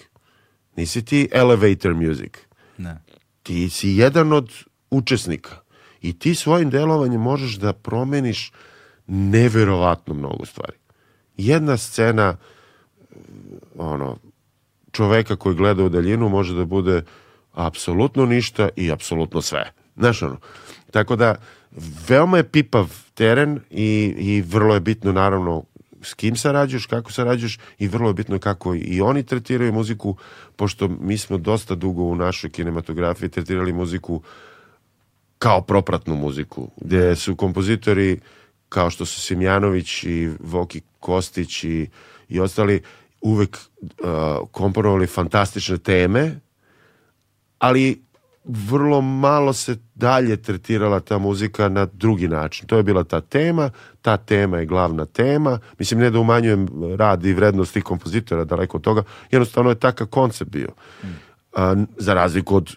Nisi ti elevator music. Ne. Ti si jedan od učesnika. I ti svojim delovanjem možeš da promeniš neverovatno mnogo stvari. Jedna scena ono, čoveka koji gleda u daljinu može da bude apsolutno ništa i apsolutno sve. Znaš ono, tako da veoma je pipav teren i, i vrlo je bitno naravno s kim sarađuješ, kako sarađuješ i vrlo je bitno kako i oni tretiraju muziku, pošto mi smo dosta dugo u našoj kinematografiji tretirali muziku kao propratnu muziku, gde su kompozitori kao što su Simjanović i Voki Kostić i, i ostali uvek uh, komponovali fantastične teme, ali vrlo malo se dalje tretirala ta muzika na drugi način. To je bila ta tema, ta tema je glavna tema. Mislim, ne da umanjujem rad i vrednost tih kompozitora, daleko od toga, jednostavno je takav koncept bio. A, za razliku od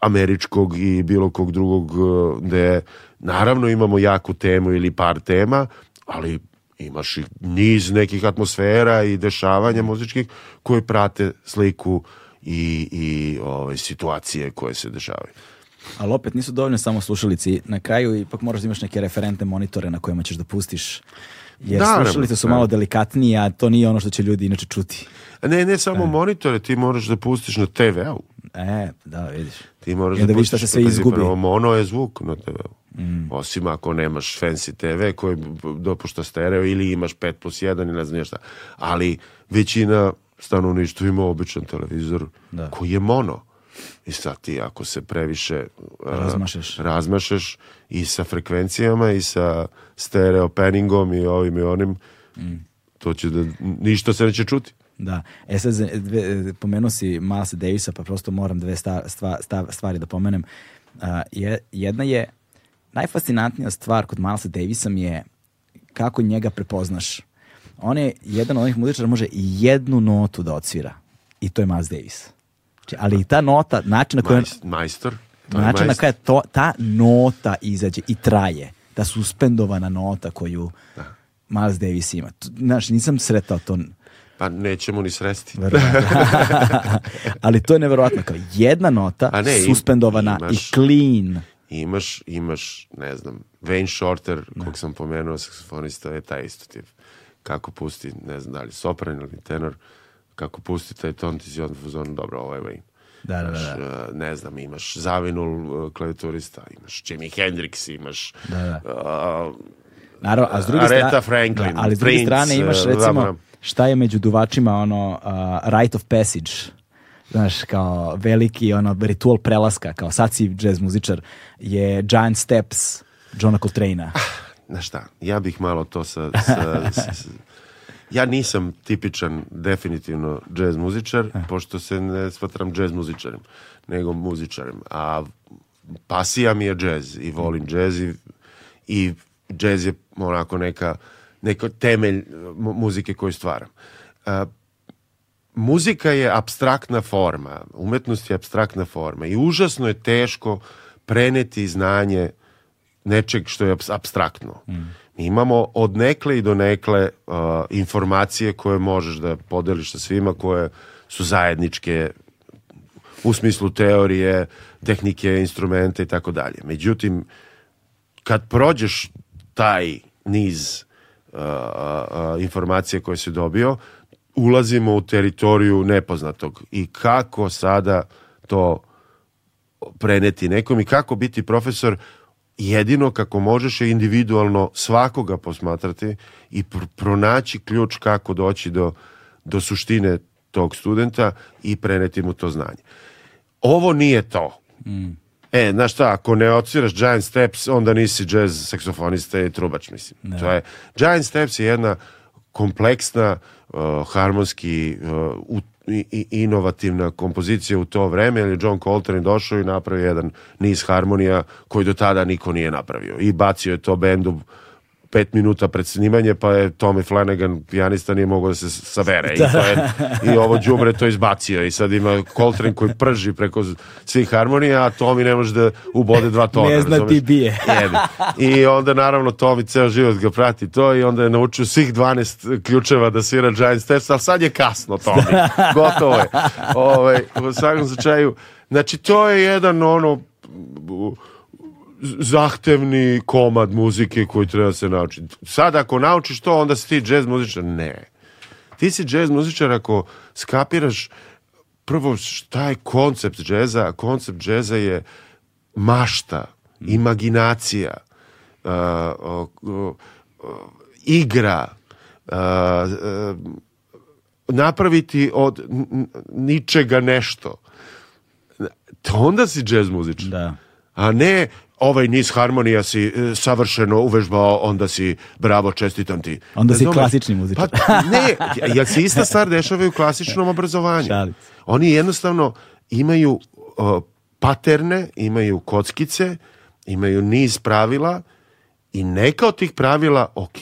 američkog i bilo kog drugog uh, gde naravno imamo jaku temu ili par tema, ali imaš i niz nekih atmosfera i dešavanja muzičkih koji prate sliku i, i ove, situacije koje se dešavaju. Ali opet nisu dovoljne samo slušalici. Na kraju ipak moraš da imaš neke referentne monitore na kojima ćeš da pustiš Jer Naravno, slušalice su da. malo delikatnije, a to nije ono što će ljudi inače čuti. Ne, ne samo monitore, ti moraš da pustiš na TV-u. E, da, vidiš. Ti moraš I onda da vidiš šta pustiš, se sve izgubi. prvo, mono je zvuk na TV-u. Osim ako nemaš fancy TV koji dopušta stereo ili imaš 5 plus 1 ili ne znam šta. Ali većina stanovništva ima običan televizor Da. koji je mono. I sad ti ako se previše a, Razmašeš. razmašeš i sa frekvencijama i sa stereo panningom i ovim i onim, to će da, ništa se neće čuti. Da. E sad, dve, pomenuo si Milesa Davisa, pa prosto moram dve sta- stva- sta- stvari da pomenem. A, je, jedna je, najfascinantnija stvar kod Milesa Davisa mi je kako njega prepoznaš. On je jedan od onih muzičara može i jednu notu da odsvira. I to je Miles Davis. Znači, ali i ta nota, način na koji majstor. način na koji to, ta nota izađe i traje, ta suspendovana nota koju Miles Davis ima. Znaš, nisam sretao to Pa nećemo ni sresti. (laughs) Ali to je neverovatno. Kao jedna nota, A ne, suspendovana imaš- i clean. Imaš, imaš, ne znam, Wayne Shorter, kog sam pomenuo, saksofonista, je taj isto tip. Kako pusti, ne znam da li sopran ili tenor, kako pusti taj ton, ti si odmah u zonu, dobro, ovo je. Da, da, da, Imaš, da. uh, ne znam, imaš Zavinul uh, klavijaturista, imaš Jimi Hendrix, imaš Da, da. uh, Naravno, a s druge Aretha strane, Franklin, ali s druge Prince, strane imaš recimo da, da. šta je među duvačima ono uh, rite of passage. Znaš, kao veliki ono ritual prelaska, kao sad si jazz muzičar, je Giant Steps Johna Coltrane'a. (laughs) Znaš šta, ja bih malo to sa... sa, s- s- ja nisam tipičan definitivno jazz muzičar, pošto se ne smatram jazz muzičarem, nego muzičarem. A pasija mi je jazz i volim jazz i, i jazz je onako neka, neka temelj mu- muzike koju stvaram. A, muzika je abstraktna forma, umetnost je abstraktna forma i užasno je teško preneti znanje nečeg što je abs- abstraktno. Mi imamo od nekle i do nekle uh, informacije koje možeš da podeliš sa svima, koje su zajedničke u smislu teorije, tehnike, instrumente i tako dalje. Međutim, kad prođeš taj niz uh, uh, informacija koje si dobio, ulazimo u teritoriju nepoznatog i kako sada to preneti nekom i kako biti profesor jedino kako možeš je individualno svakoga posmatrati i pr- pronaći ključ kako doći do, do suštine tog studenta i preneti mu to znanje. Ovo nije to. E, znaš šta, ako ne odsviraš Giant Steps, onda nisi jazz saksofonista i trubač, mislim. To je, Giant Steps je jedna kompleksna, uh, harmonski, uh, i, inovativna kompozicija u to vreme, jer je John Coltrane došao i napravio jedan niz harmonija koji do tada niko nije napravio. I bacio je to bendu pet minuta pred snimanje, pa je Tommy Flanagan, pijanista, nije mogao da se s- sabere. I, to je, I ovo đubre to izbacio. I sad ima Coltrane koji prži preko svih harmonija, a Tommy ne može da ubode dva tona. Ne zna ti bije. I onda naravno Tomi ceo život ga prati to i onda je naučio svih 12 ključeva da svira Giant Steps, ali sad je kasno Tomi. Gotovo je. Ovaj, u svakom slučaju, znači to je jedan ono zahtevni komad muzike koji treba da se nauči. Sad ako naučiš to, onda si ti jazz muzičar. Ne. Ti si jazz muzičar ako skapiraš prvo šta je koncept džeza. Koncept džeza je mašta, imaginacija, uh, igra, uh, uh, napraviti od ničega nešto. To onda si jazz muzičar. Da. A ne ovaj niz harmonija si e, savršeno uvežbao, onda si bravo, čestitam ti. Onda si klasični muzičar. Pa ne, jer se ista stvar dešava u klasičnom (laughs) obrazovanju. Šalim se. Oni jednostavno imaju o, paterne, imaju kockice, imaju niz pravila i neka od tih pravila, ok,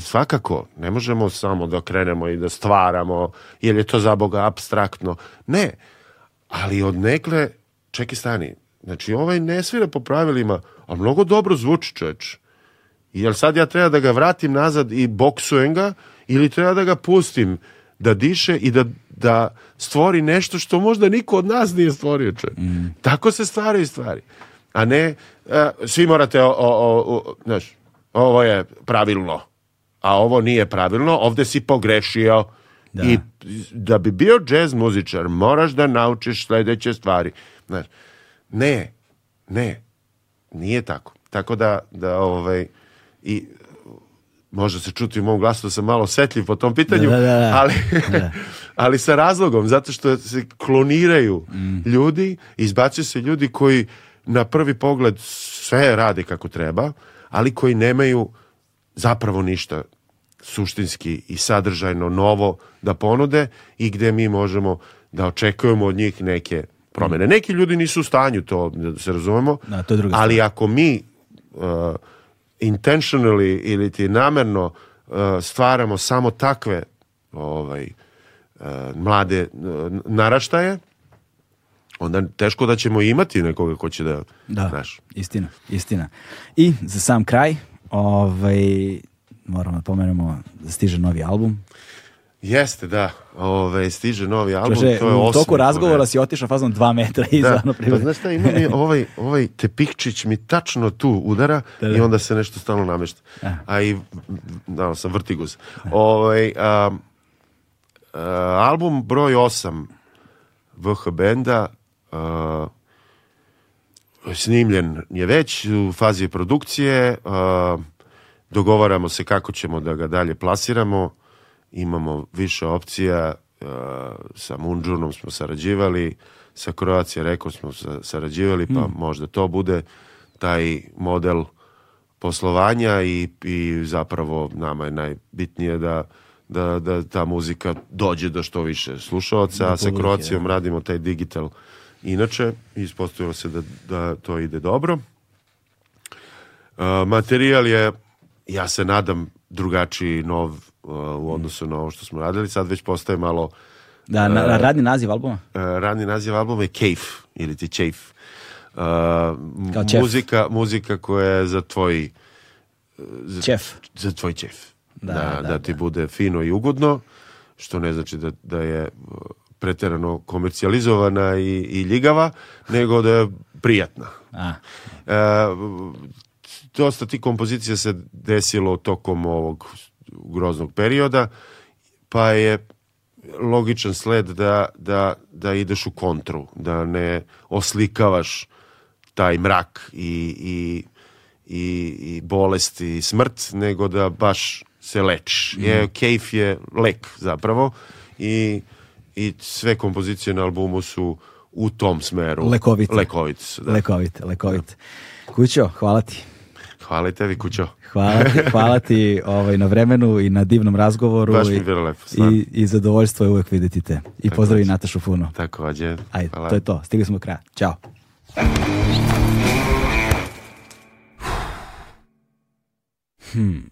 svakako, ne možemo samo da krenemo i da stvaramo, jer je to za Boga abstraktno. Ne, ali od nekle, čekaj stani, znači ovaj ne svira po pravilima, a mnogo dobro zvuči čoveč. Jel sad ja treba da ga vratim nazad i boksujem ga ili treba da ga pustim da diše i da, da stvori nešto što možda niko od nas nije stvorio čovječ. Tako se stvaraju stvari. A ne, e, svi morate, o, o, o, o, znaš, ovo je pravilno. a ovo nije pravilno, ovde si pogrešio. Da. I da bi bio džez muzičar, moraš da naučiš sledeće stvari. Znaš, ne, ne, nije tako. Tako da, da ovaj, i može se čuti u mom glasu da sam malo setljiv po tom pitanju, Da, da, da. ali, (laughs) ali sa razlogom, zato što se kloniraju ljudi, izbacuju se ljudi koji na prvi pogled sve rade kako treba, ali koji nemaju zapravo ništa suštinski i sadržajno novo da ponude i gde mi možemo da očekujemo od njih neke promene. Neki ljudi nisu u stanju to, da se razumemo, Da, to je druga ali ako mi uh, intentionally ili ti namerno uh, stvaramo samo takve ovaj, uh, mlade uh, naraštaje, onda teško da ćemo imati nekoga ko će da, Da, znaš, istina, istina. I za sam kraj, ovaj, moramo da pomenemo da stiže novi album. Jeste, da. Ove, stiže novi album. Kaže, to je u osmi toku po razgovora si otišao fazom dva metra iza Da, ono pa znaš šta, ima mi (laughs) ovaj, ovaj tepikčić mi tačno tu udara Da, da. i onda se nešto stalno namešta. A. A i, da, sam vrtigus. Ovaj, a, a, album broj 8 VH benda a, snimljen je već u fazi produkcije a, dogovaramo se kako ćemo da ga dalje plasiramo imamo više opcija a, sa Munđunom smo sarađivali sa Croatia Records smo sa- sarađivali pa možda to bude taj model poslovanja i, i zapravo nama je najbitnije da, da, da ta muzika dođe do što više slušalaca, a sa Kroacijom radimo taj digital inače i ispostavilo se da, da to ide dobro. Uh, materijal je, ja se nadam, drugačiji, nov uh, u odnosu na ovo što smo radili. Sad već postaje malo Da, na, na radni naziv albuma? Uh, radni naziv albuma je Cave ili ti Chafe. Uh, muzika, muzika koja je za tvoj Čef. za tvoj ćef. Da, Da, da, da, ti bude fino i ugodno, što ne znači da, da je uh, preterano komercijalizovana i, i ljigava, nego da je prijatna. A, E, dosta ti kompozicija se desilo tokom ovog groznog perioda, pa je logičan sled da, da, da ideš u kontru, da ne oslikavaš taj mrak i, i, i, i bolest i smrt, nego da baš se lečiš. Je, kejf je lek zapravo i, i sve kompozicije na albumu su u tom smeru. Lekovite. Lekovite su, da. lekovit, lekovit. Kućo, hvala ti. Hvala i tebi, kućo. Hvala ti, hvala ti ovaj, na vremenu i na divnom razgovoru. Baš mi je bilo lepo, i, I zadovoljstvo je uvek vidjeti te. I pozdravi Natašu Funo. Takođe. Ajde, Hvala. to je to. Stigli smo do kraja. Ćao. Hmm.